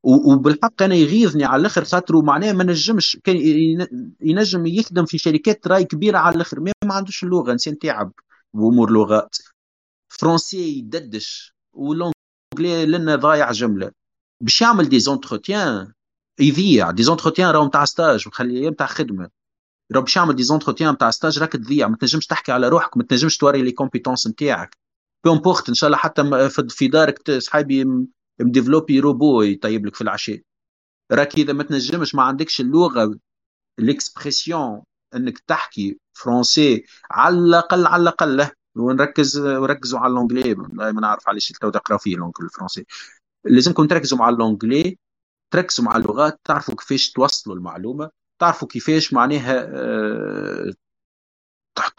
وبالحق أنا يغيظني على الآخر خاطر معناه ما نجمش كان ينجم يخدم في شركات راي كبيرة على الآخر ما عندوش اللغة إنسان تعب بامور لغات. français يددش و l'anglais لنا ضايع جملة. باش يعمل des entretiens يذيع des entretiens راهم تاع stage مخليه تاع خدمة. راه باش يعمل des entretiens تاع stage راك تذيع ما تنجمش تحكي على روحك ما تنجمش توري les compétences نتاعك. peu importe إن شاء الله حتى في دارك صحابي م développer robot يطيب لك في العشاء. راك إذا ما تنجمش ما عندكش اللغة ال expression إنك تحكي français على الاقل على الأقل ونركز وركزوا على ال l'anglais ما نعرف علاش تو تقرا فيه ال français لازمكم تركزوا مع ال l'anglais تركزوا مع اللغات تعرفوا كيفاش توصلوا المعلومة. تعرفوا كيفاش معناها أه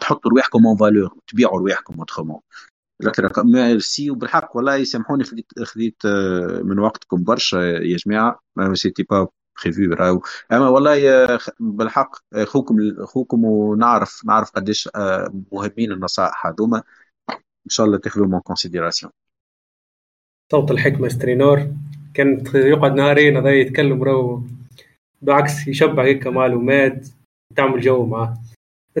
تحطوا رواحكم en valeur تبيعوا رواحكم autrement merci وبالحق والله يسامحوني خذيت آه، من وقتكم برشا يا جماعة mais c'était pas prévu راهو. أما والله آه، بالحق اخوكم اخوكم ونعرف نعرف قداش آه، مهمين النصائح هذوما. إن شاء الله تاخذوا en considération صوت الحكمة سترينور. كان يقعد نهارين هذا يتكلم راهو. بالعكس يشبع هيك معلومات تعمل جو معاه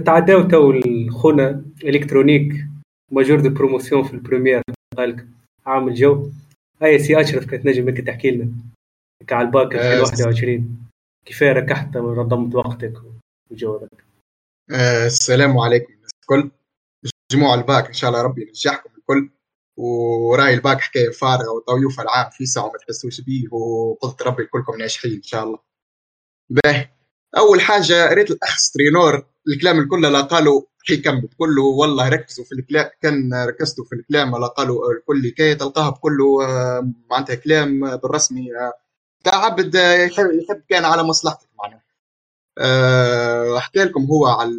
تعداو تو الخنا إلكترونيك ماجور دو بروموسيون في البريمير قال عامل جو. هاي سي أشرف كانت نجم هيك تحكي لنا. على الباك 2021 كيف ركحت ونظمت وقتك وجودك. آه السلام عليكم الناس الكل. جموع الباك إن شاء الله ربي ينجحكم الكل. ورأي الباك حكاية فارغة وضيوف العام في ساعة ما تحسوش بيه وقلت ربي كلكم ناجحين إن شاء الله. باهي أول حاجة ريت الأخ سترينور الكلام الكل لا قالوا حيكمل كله والله ركزوا في الكلام كان ركزتوا في الكلام ولا قالوا الكل كي تلقاها بكله آه، معناتها كلام بالرسمي آه، تاع عبد يحب, كان على مصلحتك معناها. أه حكى لكم هو على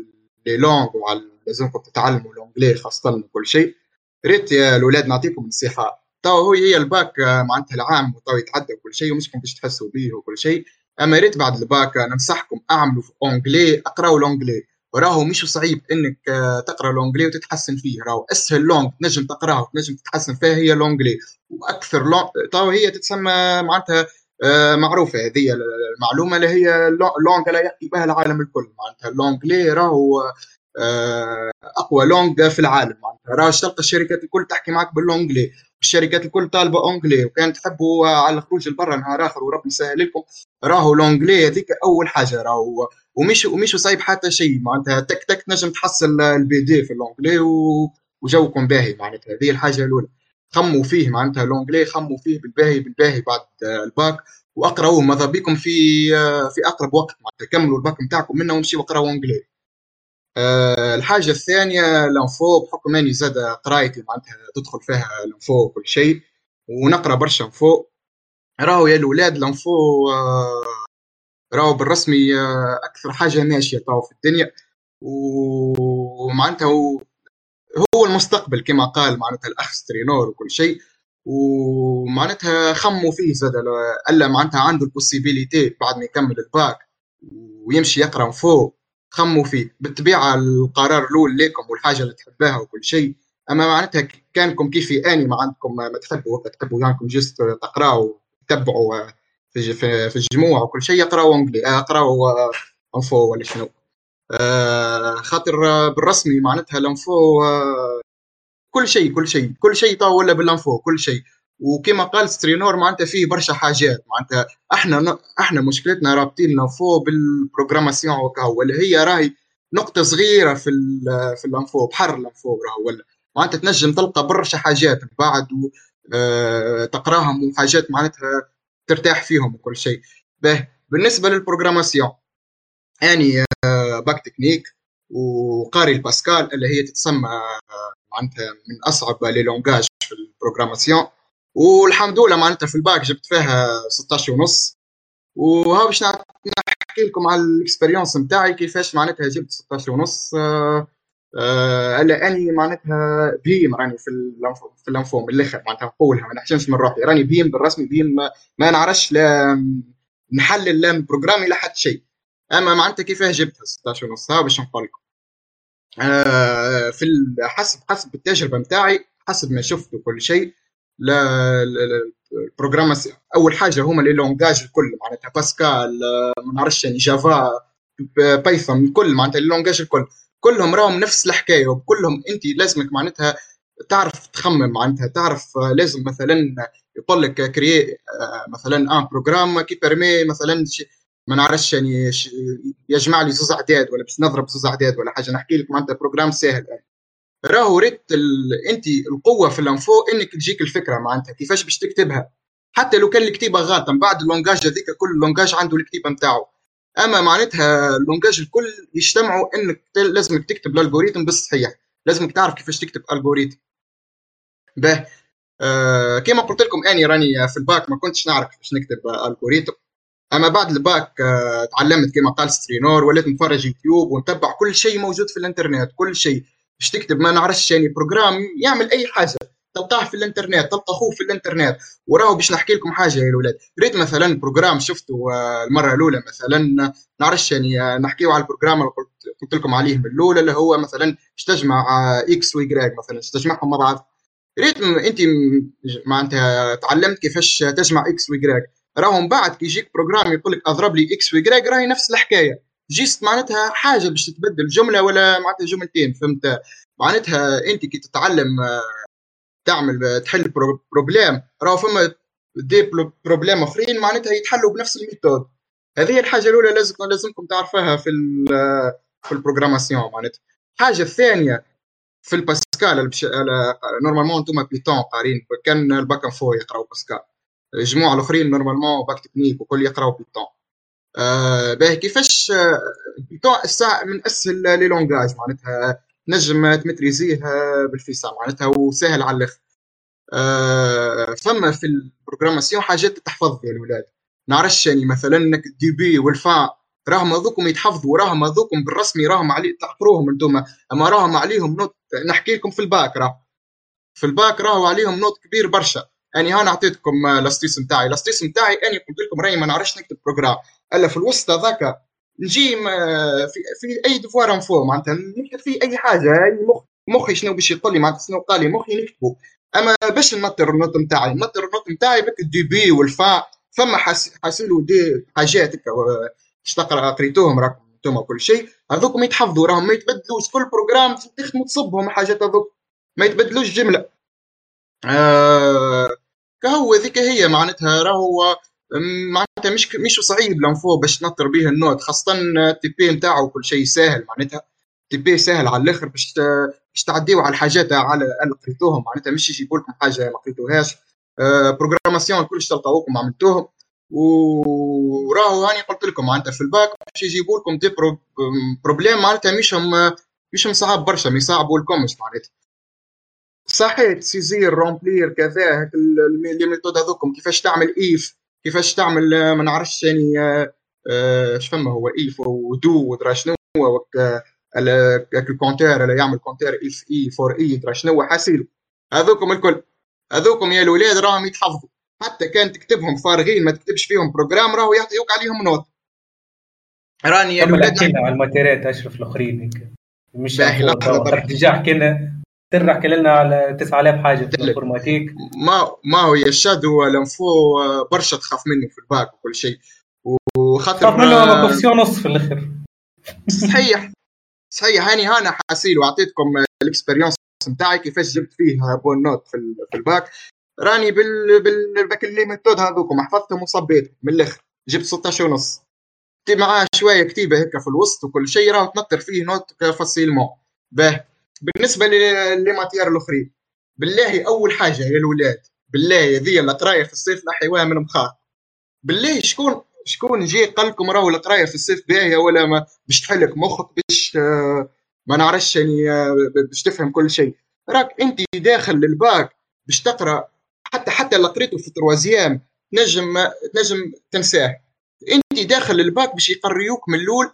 les langues وعلى لازمكم تتعلموا l'anglais خاصة وكل شيء. ريت يا الأولاد نعطيكم نصيحة. تو هي الباك آه، معناتها العام وتو يتعدى وكل شيء ومش باش تحسوا به وكل شيء. أما ريت بعد الباك ننصحكم أعملوا في anglais أقراوا l'anglais وراهو مش صعيب إنك آه، تقرأ l'anglais وتتحسن فيه. راهو أسهل langue تنجم تقرأه وتنجم تتحسن فيها هي l'anglais وأكثر langue هي تتسمى معناتها آه، معروفة هذه المعلومة اللي هي langue اللي يحكي بها العالم الكل. معناتها l'anglais راهو آه، أقوى langue في العالم. معناتها راهو تلقى الشركات الكل تحكي معك ب l'anglais الشركات الكل طالبة anglais وكان تحبوا على الخروج لبرا نهار آخر وربي يسهل لكم. راهو l'anglais هذيك أول حاجة راهو ومش ومش صايب حتى شيء معناتها تك تك نجم تحصل ال B2 في l'anglais وجوكم باهي معناتها هذه الحاجة الأولى. خموا فيه معناتها l'anglais خموا فيه بالباهي بالباهي بعد الباك وأقرأوه ماذا بكم في في أقرب وقت معناتها كملوا الباك نتاعكم منه ومشيوا اقراوا anglais أه الحاجة الثانية l'info بحكم إني زاد قرايتي معناتها تدخل فيها l'info وكل شيء ونقرأ برشا l'info راهو يا الاولاد l'info أه راهو بالرسمي آه، أكثر حاجة ماشية تو في الدنيا. ومعناتها هو المستقبل كما قال معناتها الأخ سترينور وكل شيء. ومعناتها خموا فيه زاد اللي معناتها عنده ال possibilité بعد ما يكمل الباك ويمشي يقرأ فوق خموا فيه بالطبيعة القرار الأول لكم والحاجة اللي تحبها وكل شيء أما معناتها كانكم كيفي آني ما عندكم ما تحبوا تحبوا يعني juste تقراوا وتتبعوا في في الجموع وكل شيء يقراوا anglais يقراوا info ولا شنو. آه خاطر بالرسمي معناتها ال info آه كل شيء كل شيء كل شيء تو ولا بال info كل شيء. وكما قال سترينور معناتها فيه برشا حاجات. معناتها إحنا إحنا مشكلتنا رابطين ال info بال programmation اللي هي راهي نقطة صغيرة في في ال info بحر ال info راهو. ولا معناتها تنجم تلقى برشا حاجات بعد آه تقراهم وحاجات معناتها ترتاح فيهم وكل شيء. به بالنسبة لل programmation اني bac technique وقاري الباسكال اللي هي تتسمى آه، معناتها من أصعب les langages في ال programmation. والحمد لله معناتها في الباك جبت فيها 16 ونص. وها باش نحكي لكم على ال expérience نتاعي كيفاش معناتها جبت 16 ونص. آه آه أني معناتها بهيم راني في في ال info من الآخر معناتها نقولها ما نحشمش من روحي. راني بهيم بالرسمي بهيم ما, نعرفش لا نحلل لا programmer لا حتى شيء. أما معناتها كيفاه جبتها 16 ونص ها باش نقول لكم. آه في حسب حسب التجربة نتاعي حسب ما شفت وكل شيء لا ال programme أول حاجة هما les langages الكل معناتها باسكال ما نعرفش يعني Java Python الكل معناتها ال langages الكل كلهم راهم نفس الحكاية وكلهم أنت لازمك معناتها تعرف تخمم معناتها تعرف آه، لازم مثلا يقول لك créer مثلا un programme qui permet مثلا ما نعرفش يعني يجمع لي زوز أعداد ولا باش نضرب زوز أعداد ولا حاجة نحكي لك معناتها programme سهل يعني. راهو ريت ال... انت القوة في ال info انك تجيك الفكرة معناتها كيفاش باش تكتبها. حتى لو كان الكتيبة غلطه من بعد ال langage هذيك كل langage عنده الكتيبة نتاعو. أما معناتها ال langages الكل يجتمعوا إنك لازمك تكتب ال algorithme بالصحيح. لازمك تعرف كيفاش تكتب algorithme به آه كما قلت لكم أني راني في الباك ما كنتش نعرف كيفاش نكتب algorithme أما بعد الباك آه تعلمت كما قال سترينور وليت نتفرج يوتيوب ونتبع كل شيء موجود في الإنترنت كل شيء. باش تكتب؟ ما نعرفش يعني programme يعمل أي حاجة. تلقاه في الإنترنت تلقى أخوه في الإنترنت. وراهو باش نحكي لكم حاجة يا الاولاد ريت مثلا programme شفته آه، المرة الأولى مثلا. نعرفش يعني آه، نحكيو على ال programme اللي قلت, لكم عليه من الأولى اللي هو مثلا تجمع x و y grec مثلا. باش تجمعهم مع بعض. ريت أنت معناتها تعلمت كيفاش تجمع x و y grec راهو من بعد كي يجيك programme يقول لك أضرب لي x و y grec راهي نفس الحكاية. juste معناتها حاجة باش تتبدل جملة ولا معناتها جملتين فهمت؟ معناتها أنت كي تتعلم آه، تعمل تحل problème راهو فما des problèmes آخرين معناتها يتحلوا بنفس ال méthode. هذه الحاجة الأولى لازم لازمكم تعرفوها في في ال programmation معناتها. الحاجة الثانية في ال Pascal normalement أنتم Python قارين كان ال bac info يقراو باسكال. الجموعه الأخرين normalement bac technique وكل يقراو Python آه باهي. كيفاش Python الساعة من أسهل les langages معناتها؟ تنجم تمتريزيه بالفيصل معناتها وسهل على الآخر. آه فما في ال programmation حاجات تحفظ يا الاولاد نعرفش يعني مثلا إنك بي والفا راهم هذوكم يتحفظوا راهم هذوكم بالرسمي راهم علي تحقروهم أنتم أما راهم عليهم note نحكي لكم في الباك راه في الباك راهو عليهم note كبير برشا. يعني أنا أعطيتكم l'astuce نتاعي l'astuce نتاعي اني قلت لكم راهي ما نعرفش نكتب programme ألا في الوسط هذاك نجي في, في أي devoir info معناتها نكتب فيه أي حاجة يعني مخ مخي شنو باش يقول لي معناتها شنو قال لي مخي نكتبه أما باش نطر ال note نتاعي نطر ال note نتاعي بك ال TP والفا فما حاسلو des حاجات باش تقرأ قريتوهم راكم أنتم كل شيء هذوكم يتحفظوا راهم ما يتبدلوش. كل programme تخدموا تصبهم الحاجات هذوك ما يتبدلوش جملة. آه كهو ذيك هي معناتها راهو معناتها مش مش صعيب l'info باش تنطر به ال note خاصة ال TP نتاعو كل شيء ساهل معناتها. TP ساهل على الآخر باش باش تعديو على الحاجات على اللي قريتوهم معناتها مش يجيبوا لكم حاجة ما قريتوهاش. آه programmation كلش تلقاوكم عملتوهم. وراهو هاني قلت لكم معناتها في الباك باش يجيبوا لكم des problèmes معناتها مشهم مشهم صعب برشا ما يصعبوا لكمش معناتها. صحيح saisir remplir كذا les méthodes هذوكم. كيفاش تعمل if؟ كيفاش تعمل ما نعرفش يعني اش فما هو if ودو ودرا شنو ال compteur اللي يعمل compteur if إي for إي درا شنو حاسيل هذوكم الكل. هذوكم يا الاولاد راهم يتحفظوا. حتى كان تكتبهم فارغين ما تكتبش فيهم programme راهو يعطيوك عليهم note. راني يا الاولاد على الماتيرات اشرف الأخرين مش باهي لحظه حكينا احكي لنا على 9000 حاجة في ال informatique. ما ما هو يشاد هو l'info برشا تخاف منه في الباك وكل شيء. وخاطر تخاف منه coefficient نص في الآخر. صحيح. صحيح. هاني هانا حاسيل وأعطيتكم ال expérience نتاعي كيفاش جبت فيه bonne note في, الباك. راني بال بال méthodes هذوكم حفظتهم وصبيتهم من الآخر. جبت 16 ونص. معاه شوية كتيبة هيك في الوسط وكل شيء راه تنطر فيه note facilement. باه. بالنسبة les matières الاخرين بالله أول حاجة يا الاولاد بالله هذه القرايه في الصيف نحيوها من مخاخ بالله شكون شكون جي قال لكم راهو القرايه في الصيف باهية ولا ما؟ باش تحلك مخك باش ما نعرفش يعني باش تفهم كل شيء. راك أنت داخل للباك باش تقرأ حتى حتى اللي قريته في تروازيام نجم نجم تنساه. أنت داخل الباك باش يقريوك من الأول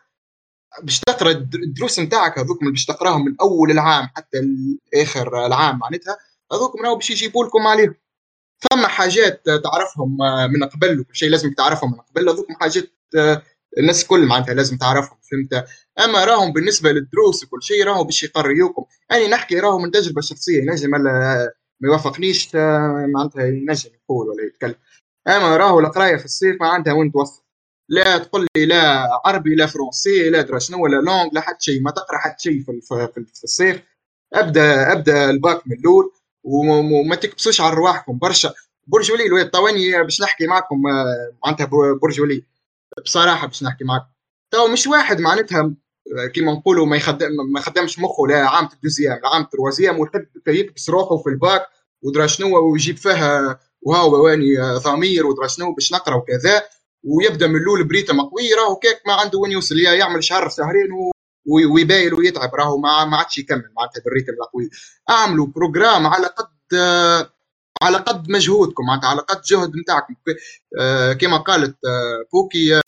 باش تقرا الدروس نتاعك هذوك باش تقراهم من أول العام حتى آخر العام معناتها هذوك راهو باش يجيبوا لكم عليهم. فما حاجات تعرفهم من قبل وكل شيء لازم تعرفهم من قبل هذوك حاجات الناس الكل معناتها لازم تعرفهم فهمت؟ أما راهم بالنسبة للدروس وكل شيء راهو باش يقريوكم. أنا نحكي راهو من تجربة شخصية نجم ما يوافقنيش معناتها ينجم يقول ولا يتكلم. أما راهو القراية في الصيف ما عندها وين توصل؟ لا تقول لي لا عربي لا français لا درا شنو ولا langues لا حتى شيء ما تقرا حتى شيء في, الصيف. ابدا أبدأ الباك من الأول وما تكبسوش على رواحكم برشا. برج ولي الواد طواني باش نحكي معكم آه، معناتها برج ولي بصراحة باش نحكي معكم. تو مش واحد معناتها كيما نقولوا ما يخدم ما خدمش مخه لا عام ال deuxième لا عام ال troisième ويحب يكبس روحه في الباك ودرا شنو ويجيب فيها وهو واني ضمير ودرا شنو باش نقرا وكذا. ويبدأ من الأول ب rythme قوي راهو كاك ما عنده وين يوصل يعمل شهر شهرين. ويبايل ويتعب راهو ما عادش يكمل معناتها بال rythme القوي. أعملوا programme على قد على قد مجهودكم معناتها على قد جهد نتاعكم. آه، كما قالت آه، بوكي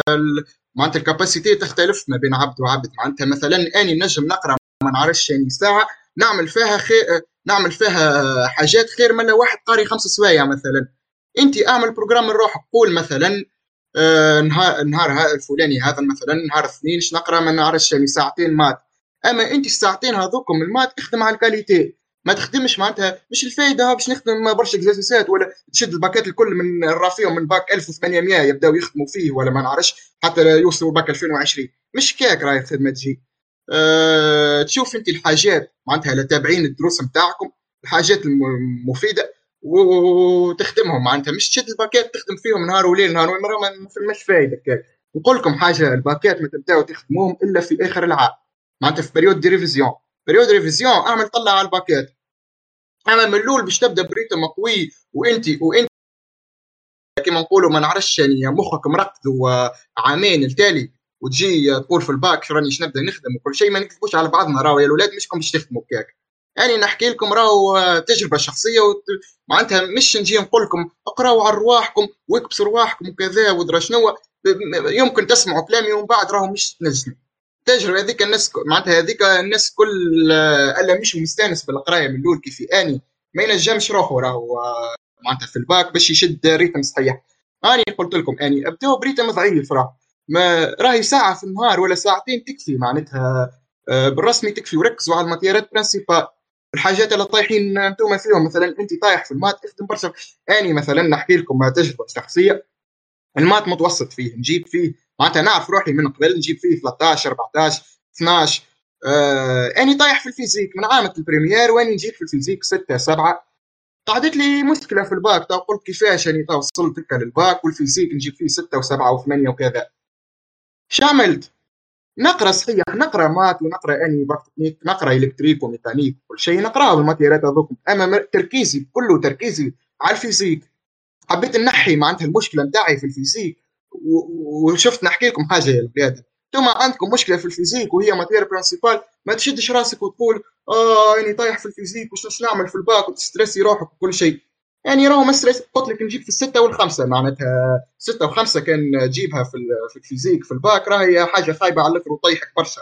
معناتها ال capacité تختلف ما بين عبد وعبد. معناتها مثلا أني نجم نقرأ ما نعرفش يعني ساعة نعمل فيها خير نعمل فيها حاجات خير من واحد قاري خمس سوايع مثلا. انت أعمل programme لروحك قول مثلا آه نهار النهار الفلاني هذا مثلا نهار الاثنين نقرأ؟ ما نعرفش يعني ساعتين maths. أما أنت الساعتين هذوكم ال maths اخدم على ال qualité ما تخدمش معناتها مش الفايدة باش نخدم برشا اكزرسيسات ولا تشد الباكات الكل من الرافيهم من باك 1800 يبداو يخدموا فيه ولا ما نعرفش حتى يوصلوا باك 2020 مش كاك راهي الخدمه تجي أه تشوف أنت الحاجات معناتها لتابعين الدروس نتاعكم الحاجات المفيدة. وتخدمهم. معناتها مش تشد الباكات تخدم فيهم نهار وليل نهار وليل ما فماش فايده كاك نقول لكم حاجة الباكات ما تبداو تخدموهم إلا في آخر العام. معناتها في période de révision période révision اعمل طلع على الباكات اما من الأول باش تبدأ ب rythme قوي وانت وانت كما نقولوا ما نعرفش يعني مخك مرقد وعامين التالي وتجي تقول في الباك راني نبدا نخدم وكل شيء ما نكتبوش على بعضنا راهو يا الاولاد مشكم باش تخدموا كاك يعني نحكي لكم راهو تجربة شخصية وت... معناتها مش نجي نقول لكم اقراوا على رواحكم واكبسوا رواحكم وكذا ودرا شنو يمكن تسمعوا كلامي ومن بعد راهو مش تنجموا التجربة هذيك الناس معناتها هذيك الناس كل ألا مش مستانس بالقراية من الأول كيف أني ما ينجمش روحه راهو معناتها في الباك باش يشد rythme صحيح. أني قلت لكم أني أبداو ب rythme ضعيف راه ما راهي ساعة في النهار ولا ساعتين تكفي معناتها آه، بالرسمي تكفي وركزوا على الماتيرات principales الحاجات اللي طايحين أنتم فيهم مثلا انت طايح في ال maths اخدم برشا اني مثلا نحكي لكم تجربة شخصية. ال maths متوسط فيه نجيب فيه معناتها نعرف روحي من قبل نجيب فيه 13 14 12 آه اني طايح في ال physique من عامة ال première واني نجيب في ال physique؟ 6 7 قعدت لي مشكلة في الباك تو قلت كيفاش اني تو وصلت لل bac وال physique نجيب فيه 6 و7 و8 وكذا. شعملت نقرأ صحيح نقرأ maths ونقرأ أني تكنيك نقرأ électrique و mécanique وكل شيء نقراهم الماتيريات هذوك أما تركيزي كله تركيزي على ال physique. حبيت نحي معناتها المشكلة نتاعي في ال physique وشفت نحكي لكم حاجة يا الاولاد أنتم عندكم مشكلة في ال physique وهي matière principale ما تشدش راسك وتقول آه أني طايح في ال physique وش نعمل في الباك وتستريسي روحك وكل شيء. يعني راهو ما stress قلت لك نجيب في الستة والخمسة معناتها. ستة وخمسة كان تجيبها في في ال physique في الباك راهي حاجة خايبة على الأخر وطيحك برشا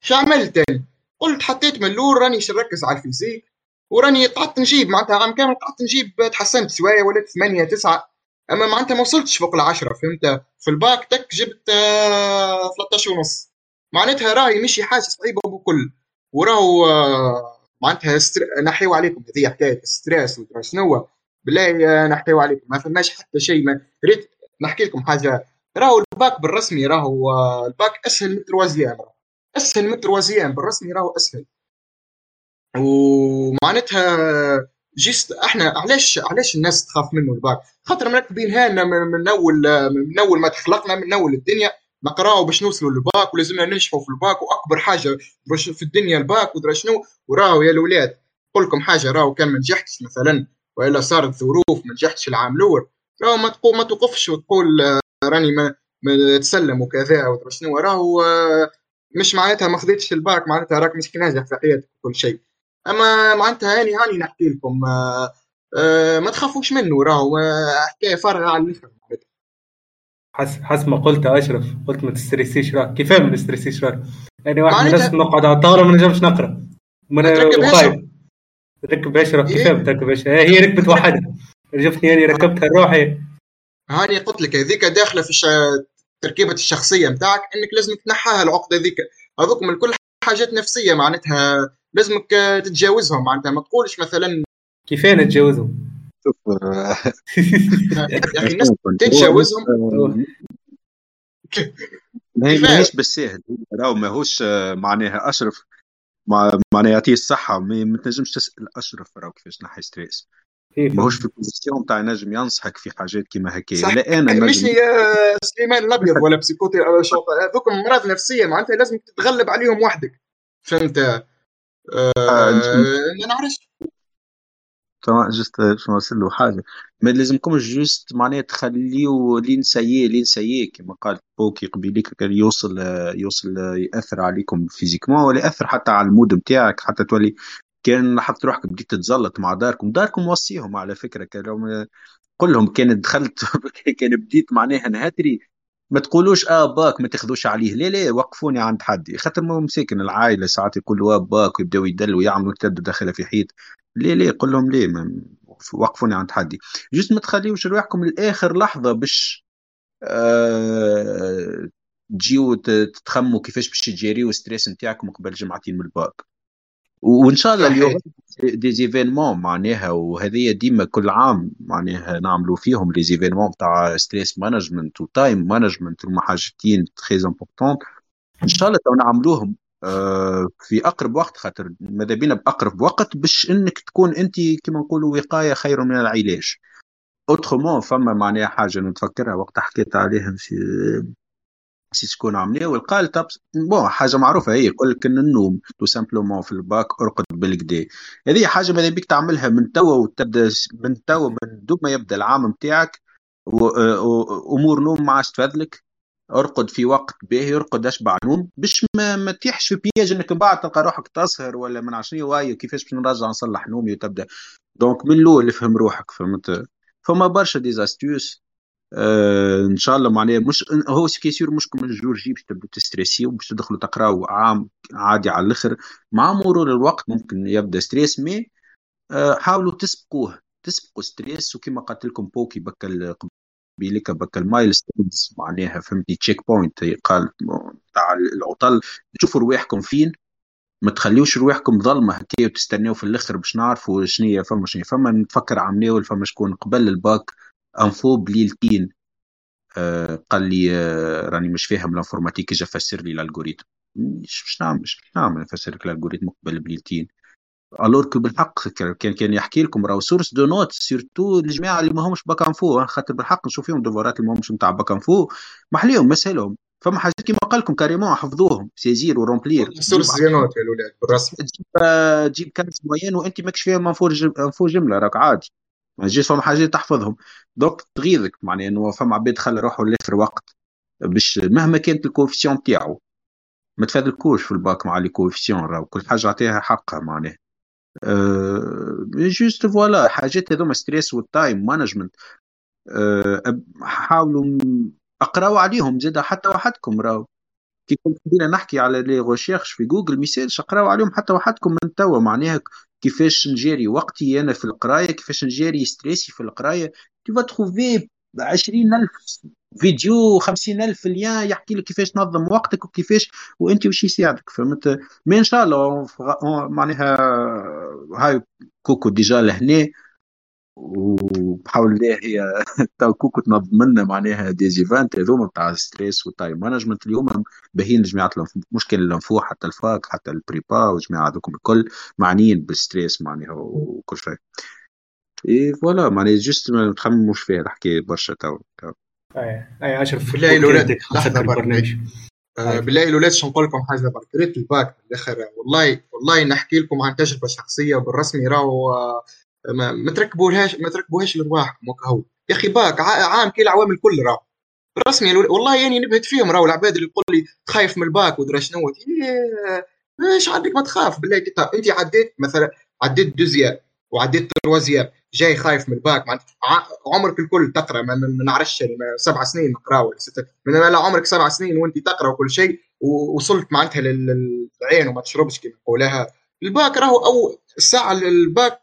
شو عملت تاني؟ قلت حطيت من الأول راني نركز على ال physique وراني قعدت نجيب معناتها عام كامل قعدت نجيب تحسنت شوية ولات ثمانية تسعة. أما معناتها ما وصلتش فوق العشرة فهمت؟ في الباك تك جبت 13 آه، ونص. معناتها راهي مشي حاجة صعيبه بكل وراهو آه، معناتها استر... نحيو عليكم هذه حكاية stress ودرا. شنو بالله نحيو عليكم ما فماش حتى شيء ما ريت نحكي لكم حاجة. راهو الباك بالرسمي راهو الباك أسهل من التروازيام أسهل من التروازيام بالرسمي راهو أسهل. ومعناتها juste إحنا علاش علاش الناس تخاف منه الباك؟ خاطر مركبينها لنا من اول من أول ما تخلقنا من أول الدنيا. نقراو باش نوصلوا للباك ولازمنا ننجحوا في الباك وأكبر حاجة في الدنيا الباك ودرا شنو؟ وراو يا الاولاد نقول لكم حاجة راهو كان ما نجحتش مثلا وإلا صارت ظروف ما نجحتش العام الأول راهو ما تقول ما توقفش وتقول راني ما, ما تسلم وكذا ودرا شنو راهو مش معناتها ما خذيتش الباك معناتها راك مش ناجح في حياتك وكل شيء. أما معناتها هاني هاني نحكي لكم آه آه ما تخافوش منه راهو حكاية فارغة على الآخر. حسب ما قلت أشرف قلت ما تستريسيش راه كيف ما نستريسيش راه يعني واحد من الناس نقعد على الطاولة ما نجمش نقرأ. من وخايف. ركب اشرف كيف إيه؟ تركب اشرف هي ركبت وحدها شفتني يعني ركبتها روحي هاني قلت لك هذيك داخلة في تركيبة الشخصية نتاعك إنك لازم تنحاها العقده هذيك. هذوك من كل حاجات نفسية معناتها لازمك تتجاوزهم معناتها. ما تقولش مثلا كيفين نتجاوزهم؟ شوف يا أخي الناس تتجاوزهم ما هي ماهيش بالساهل راهو ماهوش معناها أشرف. مع معناها يعطيه الصحة. ما تنجمش تسأل أشرف راهو كيفاش نحي stress. ماهوش في ال position نتاع ينجم ينصحك في حاجات كيما هكايا صح. ولا أنا مش نجم. سليمان الأبيض ولا بسيكوتي شوط هذوك امراض نفسية معناتها لازم تتغلب عليهم وحدك. فهمت؟ آه آه، ما نعرفش. تمام جست باش نوصل له حاجة ما لازمكمش جوست معناها تخليو لين سيي لين سيي كما قال بوكي قبيليك يوصل يوصل ياثر عليكم فيزيكمون ولا ياثر حتى على المود نتاعك حتى تولي كان حط روحك بديت تتزلط مع داركم داركم وصيهم على فكره كان قل لهم كان دخلت كان بديت معناها نهاتري. ما تقولوش آه باك ما تاخذوش عليه. لا لا وقفوني عند حدي خاطر ما مساكن العائلة ساعات يقولوا آه باك ويبداو يدلوا يعملوا تبدا داخله في حيط. ليه ليه قل لهم ما وقفوني عند حدي. juste ما تخليوش رواحكم لآخر لحظة باش آه تجيو تتخموا كيفاش باش تجيريو stress نتاعكم قبل جمعتين من الباك. وإن شاء الله اليوم des événements معناها وهذه ديما كل عام معناها نعملوا فيهم les événements تاع stress management و time management هما حاجتين très important إن شاء الله تو نعملوهم آه، في أقرب وقت خاطر ماذا بينا بأقرب وقت باش إنك تكون أنت كما نقولوا وقاية خير من العلاج. autrement فما معناها حاجة نتفكرها وقت حكيت عليها في نسيت شكون عمليه والقال طب bon حاجة معروفة هي يقول لك إن النوم tout simplement في الباك أرقد بالكدا هذه حاجة ماذا بيك تعملها من توا وتبدأ من توا من دوب ما يبدأ العام نتاعك امور نوم ما عادش تفادلك أرقد في وقت باهي أرقد أشبع نوم باش ما, ما تيحش في piège إنك من بعد تلقى روحك تسهر ولا من عشرين واي كيفاش باش نرجع نصلح نومي وتبدأ. donc من الأول فهم روحك فهمت؟ فما برشا des astuces آه إن شاء الله معناها مش هو ce qui est sûr مشكل من jour J باش تبدو تستريسيو باش تدخلوا تقراو عام عادي على الأخر. مع مرور الوقت ممكن يبدأ stress mais آه حاولوا تسبقوه. تسبقوا stress وكما قلت لكم بوكي بكى قبيلك بكى ال milestones معناها فهمتي checkpoint قال تاع العطل. تشوفوا رواحكم فين. ما تخليوش رواحكم ظلمة هكا وتستناو في الأخر باش نعرفوا شنية فما شنية فما نفكر عمناول فما شكون قبل الباك. info بليلتين آه قال لي آه راني مش فاهم ال informatique اجا فسر لي ال algorithme مش نعمل مش نعمل نفسر لك ال algorithme قبل بليلتين alors que بالحق كان كان يحكي لكم راهو source de notes surtout الجماعة اللي ما همش bac info خاطر بالحق نشوف فيهم دوفارات اللي ما همش نتاع bac info محليهم مسهلهم. فما حاجات كيما قال لكم carrément حفظوهم saisir و remplir source de notes يا الأولاد بالرسم. تجيب تجيب كانت معين وأنت ماكش info info جمله راك عادي. ما تجيش فما حاجات تحفظهم. donc تغيظك معناها إنه فما عباد خلى روحه لآخر وقت باش مهما كانت ال coefficient تاعو ما تفادلكوش في الباك مع les coefficients راهو كل حاجة عطيها حقها معناها. أه juste voilà حاجات هذوما stress وال time management أه حاولوا اقراوا عليهم زاد حتى وحدكم راهو. كي كنت بدينا نحكي على les recherches في جوجل message اقراوا عليهم حتى وحدكم من توا معناها كيفاش نجاري وقتي أنا في القراية كيفاش نجاري ستريسي في القراية tu trouves 20000 فيديو 50000 lien يحكي لك كيفاش تنظم وقتك وكيفاش وأنت وش يساعدك فهمت؟ mais إن شاء الله معناها هاي كوكو déjà لهنا وبحول الله هي تو كوكو تنظم لنا معناها des events هذوما بتاع stress وال time management اليوم باهيين جماعة مشكل الانفو حتى الفاك حتى البريبا والجماعه هذوكم الكل معنيين بال stress معناها وكل شيء. اي voilà معناها juste ما نتخمموش فيها الحكاية برشا تو أي أي اشرف بالله الاولاد لحظة البرنامج آه بالله الاولاد شو نقول لكم حاجة برك قريت الباك بالاخر والله والله نحكي لكم عن تجربة شخصية بالرسمي راهو آه ما, تركبوهاش ما تركبوهاش لرواحكم هو. يا أخي باك عام كي العوام الكل راهو. رسمي والله يعني نبهت فيهم راهو العباد اللي يقول لي خايف من الباك ودرا شنو إيش عندك ما تخاف بالله أنت عديت مثلا عديت deuxième. وعديت troisième جاي خايف من الباك. معناتها عمرك الكل تقرأ ما نعرفش يعني سبع سنين نقرأ ولا ستة من لا عمرك سبع سنين وانت تقرأ وكل شيء ووصلت معناتها للعين وما تشربش كما نقولها الباك راهو أو الساعة الباك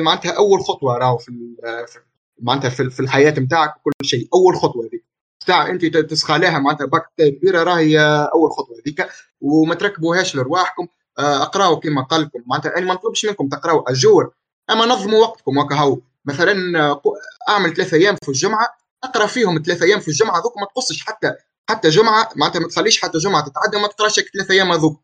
معناتها أول خطوة راهو في معناتها في الحياة نتاعك وكل شيء. أول خطوة هذيك. ساعة أنت تسخى لها معناتها باك كبيرة راهي أول خطوة هذيك. وما تركبوهاش لرواحكم. اقراوا كما قال لكم معناتها أنا ما نطلبش منكم تقرأوا اجور أما نظموا وقتكم وكا هو. مثلا أعمل ثلاثة أيام في الجمعة أقرأ فيهم ثلاثة أيام في الجمعة هذوك ما تقصش حتى حتى جمعة. معناتها ما تخليش حتى جمعة تتعدى ما تقراش ثلاثة أيام هذوك.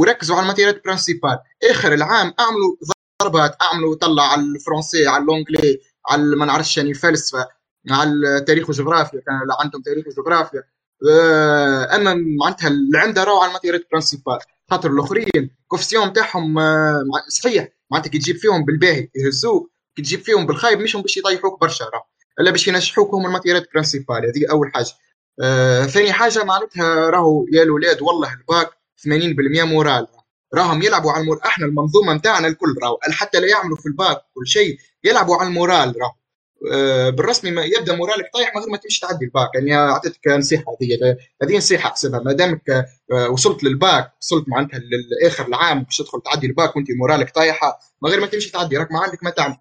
وركزوا على ال matières principales آخر العام أعملوا ضربات أعملوا طلع على الفرنسي على l'anglais على ما نعرفش يعني فلسفه على التاريخ وجغرافيا كان عندهم تاريخ وجغرافيا. آه، اما معناتها اللي عنده على ال matières principales خاطر الأخرين coefficient تاعهم آه، صحيح معناتها كي تجيب فيهم بالباهي يهزوك كي تجيب فيهم بالخايب مش باش يطيحوك برشا راه ألا باش ينجحوك هم ال matières principales هذه أول حاجة. آه ثاني حاجة معناتها راهو يا الاولاد والله الباك 80% moral. راهم يلعبوا على ال moral إحنا المنظومة نتاعنا الكل راهو حتى لا يعملوا في الباك كل شيء يلعبوا على ال moral راهو. آه بالرسمي ما يبدأ moral ك طايح من غير ما تمشي تعدي الباك. يعني أعطيتك نصيحة هذه هذه نصيحة أحسبها. ما دامك آه وصلت للباك وصلت معناتها لآخر العام باش تدخل تعدي الباك وأنت moral ك طايحة من غير ما تمشي تعدي. راك ما عندك ما تعمل.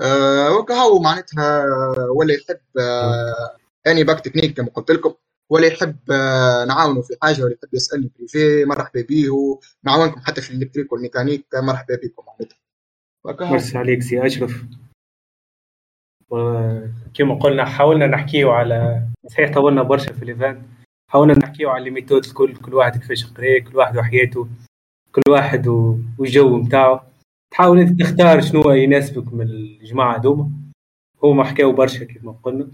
آه وكهو معناتها ولا يحب آه اني bac technique كما قلت لكم ولا يحب آه نعاونه في حاجة ولا يحب يسألني privé مرحبا به ونعاونكم حتى في ال électrique وال mécanique مرحبا بكم معناتها. ميرسي عليك سي أشرف. كما قلنا حاولنا نحكيو على صحيح طولنا برشا في ال event. حاولنا نحكيو على ال méthodes الكل كل واحد كيفاش قرا كل واحد وحياته كل واحد والجو نتاعو تحاول إنت تختار شنو يناسبك من الجماعة هذوما هما حكاو برشا كيف ما قلنا.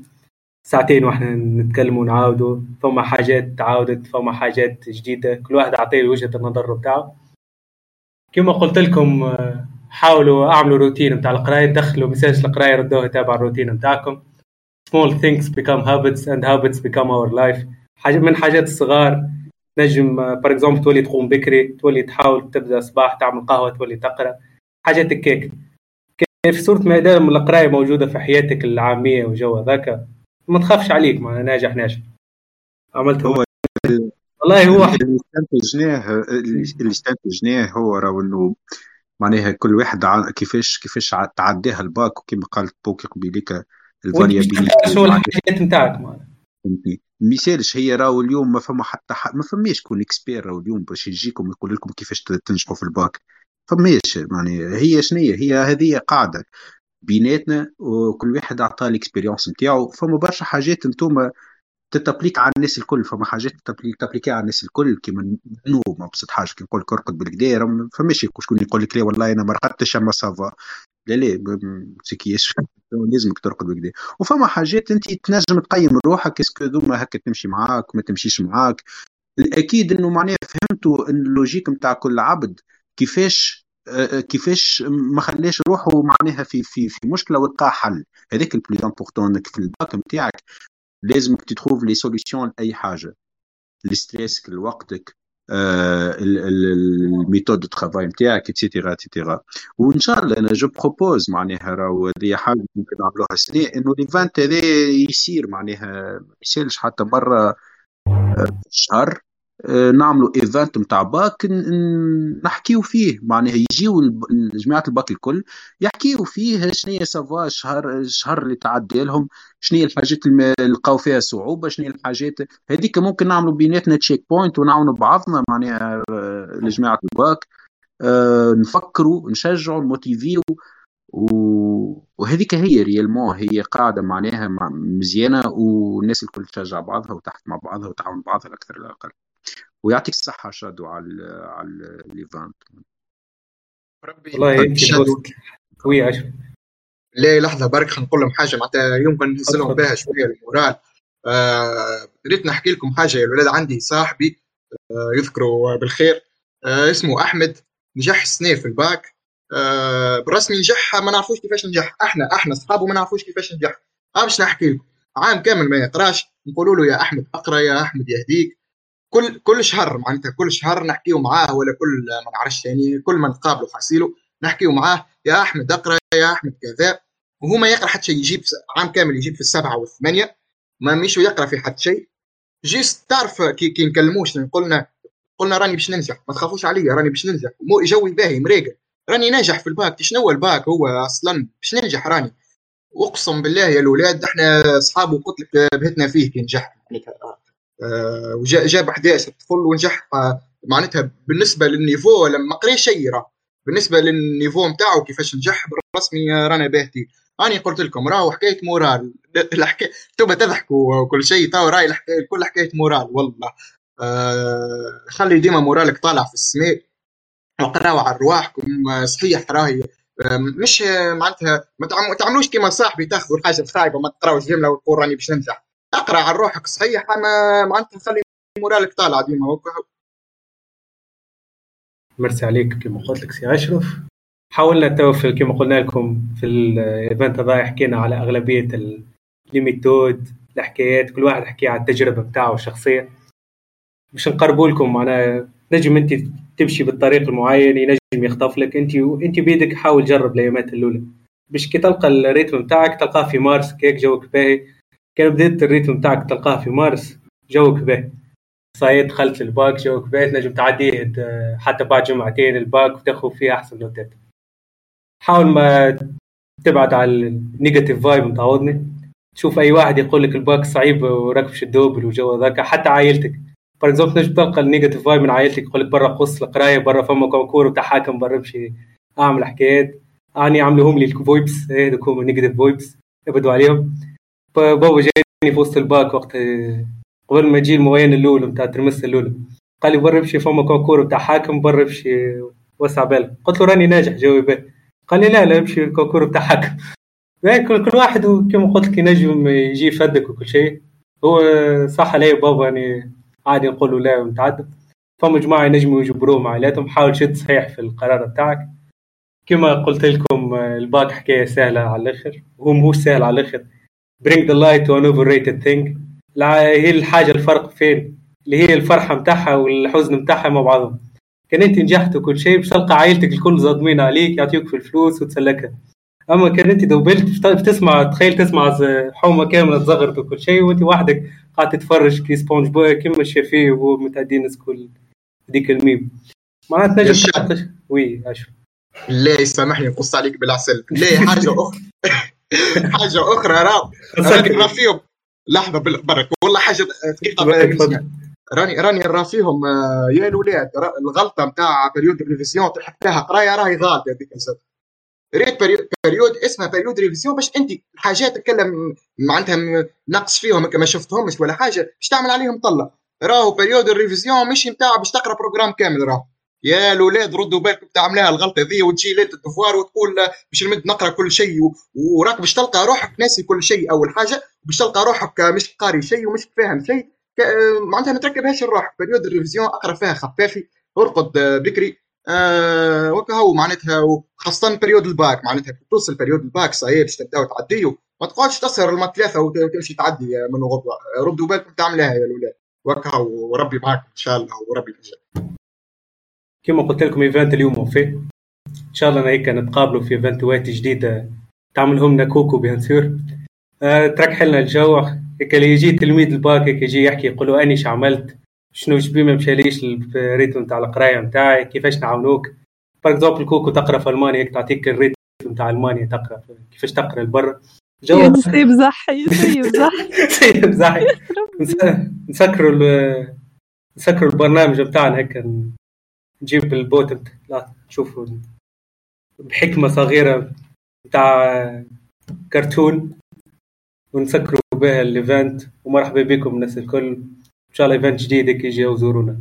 ساعتين وإحنا نتكلموا ونعاودوا فما حاجات تعاودت فما حاجات جديدة. كل واحد اعطيه وجهة النظر بتاعه. كما قلت لكم حاولوا أعملوا روتين بتاع القراية دخلوا مساج القراية ردوها تابع الروتين بتاعكم. Small things become habits and habits become our life. حاجة من حاجات الصغار نجم par exemple تولي تقوم بكري تولي تحاول تبدأ صباح تعمل قهوة تولي تقرأ. حاجات هكاك في صورة ما دام القراية موجودة في حياتك العامية وجو هذاك ما تخافش عليك ما ناجح ناجح. عملت هو والله هو اللي استنتجناه اللي استنتجناه هو راهو انه معناها كل واحد كيفاش كيفاش تعداها الباك وكما قالت بوكي قبيليك ال variabilité شو الحاجات نتاعك فهمتني. ما يسالش هي راهو اليوم ما فما حتى حد ما فماش كون expert راهو اليوم باش يجيكم يقول لكم كيفاش تنجحوا في الباك. فماش يعني هي شنية؟ هي هذه قاعدة. بيناتنا وكل واحد عطى ال expérience نتاعو. فما برشا حاجات أنتم تت applique على الناس الكل فما حاجات t'appliquer على الناس الكل كيما نو ابسط حاجة كي نقول لك ارقد بالكدا فماش شكون يقول لك لا والله أنا ما رقدتش أما ça va. لا لا مسكياش لازمك ترقد بالكدا وفما حاجات أنت تنجم تقيم روحك est-ce que ذوما هكا تمشي معاك ما تمشيش معاك. الأكيد إنه معناها فهمتوا ال logique نتاع كل عبد كيفاش كيفاش ما خلاش روحه معناها في في في مشكلة ولقى حل. هذاك ال plus important إنك في الباك نتاعك لازمك ت trouve les solutions لأي حاجة. ال stress لوقتك آه ال méthode de travail نتاعك et cetera et cetera وإن شاء الله أنا je propose معناها راهو هذه حاجة ممكن نعملوها السنة إنه l'event هذا يصير معناها ما يسالش حتى مرة في الشهر. نعملوا event نتاع باك نحكيو فيه. معناها يجيو جماعة الباك الكل يحكيو فيه شنو هي ça va الشهر الشهر اللي تعدى لهم شنو هي الحاجات اللي لقاو فيها صعوبة شنو هي الحاجات. هذيك ممكن نعملوا بيناتنا checkpoint ونعاونوا بعضنا معناها لجماعة الباك. أه نفكروا نشجعوا نموتيفيو. وهذيك هي ريالمون هي قاعدة معناها مزيانة والناس الكل تشجع بعضها وتحت مع بعضها وتعاون بعضها الاكثر الأقل. ويعطيك الصحة شادو على على الايفنت ربي والله قوية عشر لا لحظة برك خلينا نقول لهم حاجة. معناتها يمكن نهزلهم بها شوية المورال. آه ريت نحكي لكم حاجة يا الولاد. عندي صاحبي آه يذكروا بالخير. آه اسمه أحمد نجح السنة في الباك. آه بالرسمي نجح ما نعرفوش كيفاش نجح إحنا إحنا اصحابه ما نعرفوش كيفاش نجح أنا باش نحكي لكم. عام كامل ما يقراش. نقولوا له يا أحمد أقرأ يا أحمد يهديك. كل كل شهر معناتها كل شهر نحكيو معاه ولا كل ما نعرفش يعني كل ما نتقابلوا حاسيلو نحكيو معاه يا أحمد اقرأ يا أحمد كذا. وهو ما يقرأ حتى شيء يجيب عام كامل يجيب في السبعة والثمانية ما مش يقرأ في حتى شيء. juste تعرف كي, كي نكلموش قلنا قلنا راني باش ننجح ما تخافوش عليا راني باش ننجح. جوي باهي مريقل راني ناجح في الباك. شنو هو الباك؟ هو أصلا باش ننجح راني. أقسم بالله يا الأولاد إحنا أصحاب وقلت لك بهتنا فيه كي نجح وجاب 11 طفل ونجح. آه معناتها بالنسبة لل niveau لما قري شيء راه. بالنسبة لل niveau نتاعو كيفاش نجح بالرسمي رانا باهتي أني قلت لكم راهو حكاية moral. الحكاية أنتم تضحكوا وكل شيء تو راهي الحكاية كل حكاية moral والله. آه، خلي ديما moral ك طالع في السماء. وقراو على رواحكم صحيح راهي. مش معناتها ما تعملوش كيما صاحبي تاخذوا الحاجة الخايبه ما تقراوش جملة وتقول راني باش ننجح. أقرأ على روحك صحيح اما معناتها خلي moral ك طالع ديما مرسي عليك كما قلت لك سي أشرف. حاولنا تو كما قلنا لكم في ال event هذا حكينا على أغلبية ال méthodes الحكايات كل واحد حكي على التجربة بتاعه الشخصية. باش نقربوا لكم معناها نجم أنت تمشي بالطريق المعين ينجم يخطف لك. أنت أنت بيدك حاول جرب الأيامات الأولى. باش كي تلقى ال rythme بتاعك تلقاه في مارس كيك جوك باهي. كان بديت ال rythme بتاعك تلقاه في مارس جوك باهي صاير دخلت الباك جوك باهي تنجم تعديه حتى بعد جمعتين الباك وتاخذ فيه أحسن نوتات حاول ما تبعد على الـ negative vibes متعوضني تشوف أي واحد يقول لك الباك صعيب وركبش الـ double وجو ذاك حتى عائلتك. for example تنجم تلقى الـ negative vibes من عائلتك يقول لك برا قص القراية برا فما concours وتحاكم برا امشي. أعمل حكايات. أني عملوهم لي الـ vibes هذوك هما negative vibes ابدوا عليهم. بابا جاني في وسط الباك وقت قبل ما يجي الـ moyenne الأول نتاع الـ trimestre الاولى قال لي برا امشي فما concours نتاع حاكم برا امشي وسع بالك قلت له راني ناجح جاوبه قال لي لا لا امشي الـ concours بتاع حكم يعني كل واحد كما قلت لك ينجم يجي يفدك وكل شيء. هو صح عليه بابا يعني عادي نقول له لا ونتعدى فما جماعة ينجموا يجبروه مع عائلاتهم حاول شد صحيح في القرار بتاعك. كما قلت لكم الباك حكاية سهلة على الآخر هو مو سهل على الآخر. Bring the light to an overrated thing. هي الحاجة الفرق فين؟ اللي هي الفرحة متاعها والحزن متاعها مع بعضهم. كان أنت نجحت وكل شيء باش تلقى عائلتك الكل صادمين عليك يعطيوك في الفلوس وتسلكها. أما كان أنت دوبلت بتسمع تخيل تسمع حومة كاملة تزغرت وكل شيء وأنت وحدك قاعد تتفرج كي سبونج بوي كيما الشافيه وهو متعدين سكول هذيك الميم. معناتها تنجم وي أشوف لا يسامحني نقص عليك بالعسل. لا حاجة أخرى. حاجة أخرى راه راه فيهم لحظة بالبرك والله حاجة راني راني نرى فيهم آه، يا الولاد الغلطة نتاع période révision تحب فيها قرايه راهي غالطه هذيك ريت période اسمها période révision باش أنت الحاجات تتكلم معناتها نقص فيهم ما شفتهمش ولا حاجة. باش تعمل عليهم طلة. راهو période الـ révision مش نتاع باش تقرأ programme كامل راهو. يا الاولاد ردوا بالكم تعملها الغلطة ذي وتجي ليلة الـ devoir وتقول باش نمد نقرأ كل شيء وراك باش تلقى روحك ناسي كل شيء أول حاجة باش تلقى روحك مش قاري شيء ومش فاهم شيء. معناتها ما تركبهاش الروح. période الـ révision أقرأ فيها خفافي أرقد بكري. آه وكهو معناتها وخاصة période الـ bac معناتها توصل période الـ bac صحيح باش تبداو تعديو ما تقعدش تسهر المات ثلاثة وتمشي تعدي من غدوة. ردوا بالكم تعملها يا الاولاد وكهو وربي معكم إن شاء الله وربي ينجح كما قلت لكم ايفنت اليوم وفي. إن شاء الله هيك نتقابلوا في ايفنتوات جديده تعملهم لنا كوكو بيان سور. آه ترك لنا الجو. هيك اللي يجي تلميذ الباك هيك يجي يحكي يقول أني عملت؟ شنو شبي ما مشاليش الريتم تاع القراية نتاعي كيفاش نعاونوك؟ فور اكزومبل كوكو تقرأ في ألمانيا هيك تعطيك الريتم نتاع ألمانيا تقرأ. كيفاش تقرأ لبرا؟ جو. سيب زحي سيب زحي سيب زحي نسكروا نسكروا البرنامج بتاعنا هيك. نجيب الـ boite لا تشوفوا بحكمة صغيرة بتاع كرتون ونسكروا بها الـ event. ومرحبا بكم الناس الكل. إن شاء الله event جديد يجي وزورونا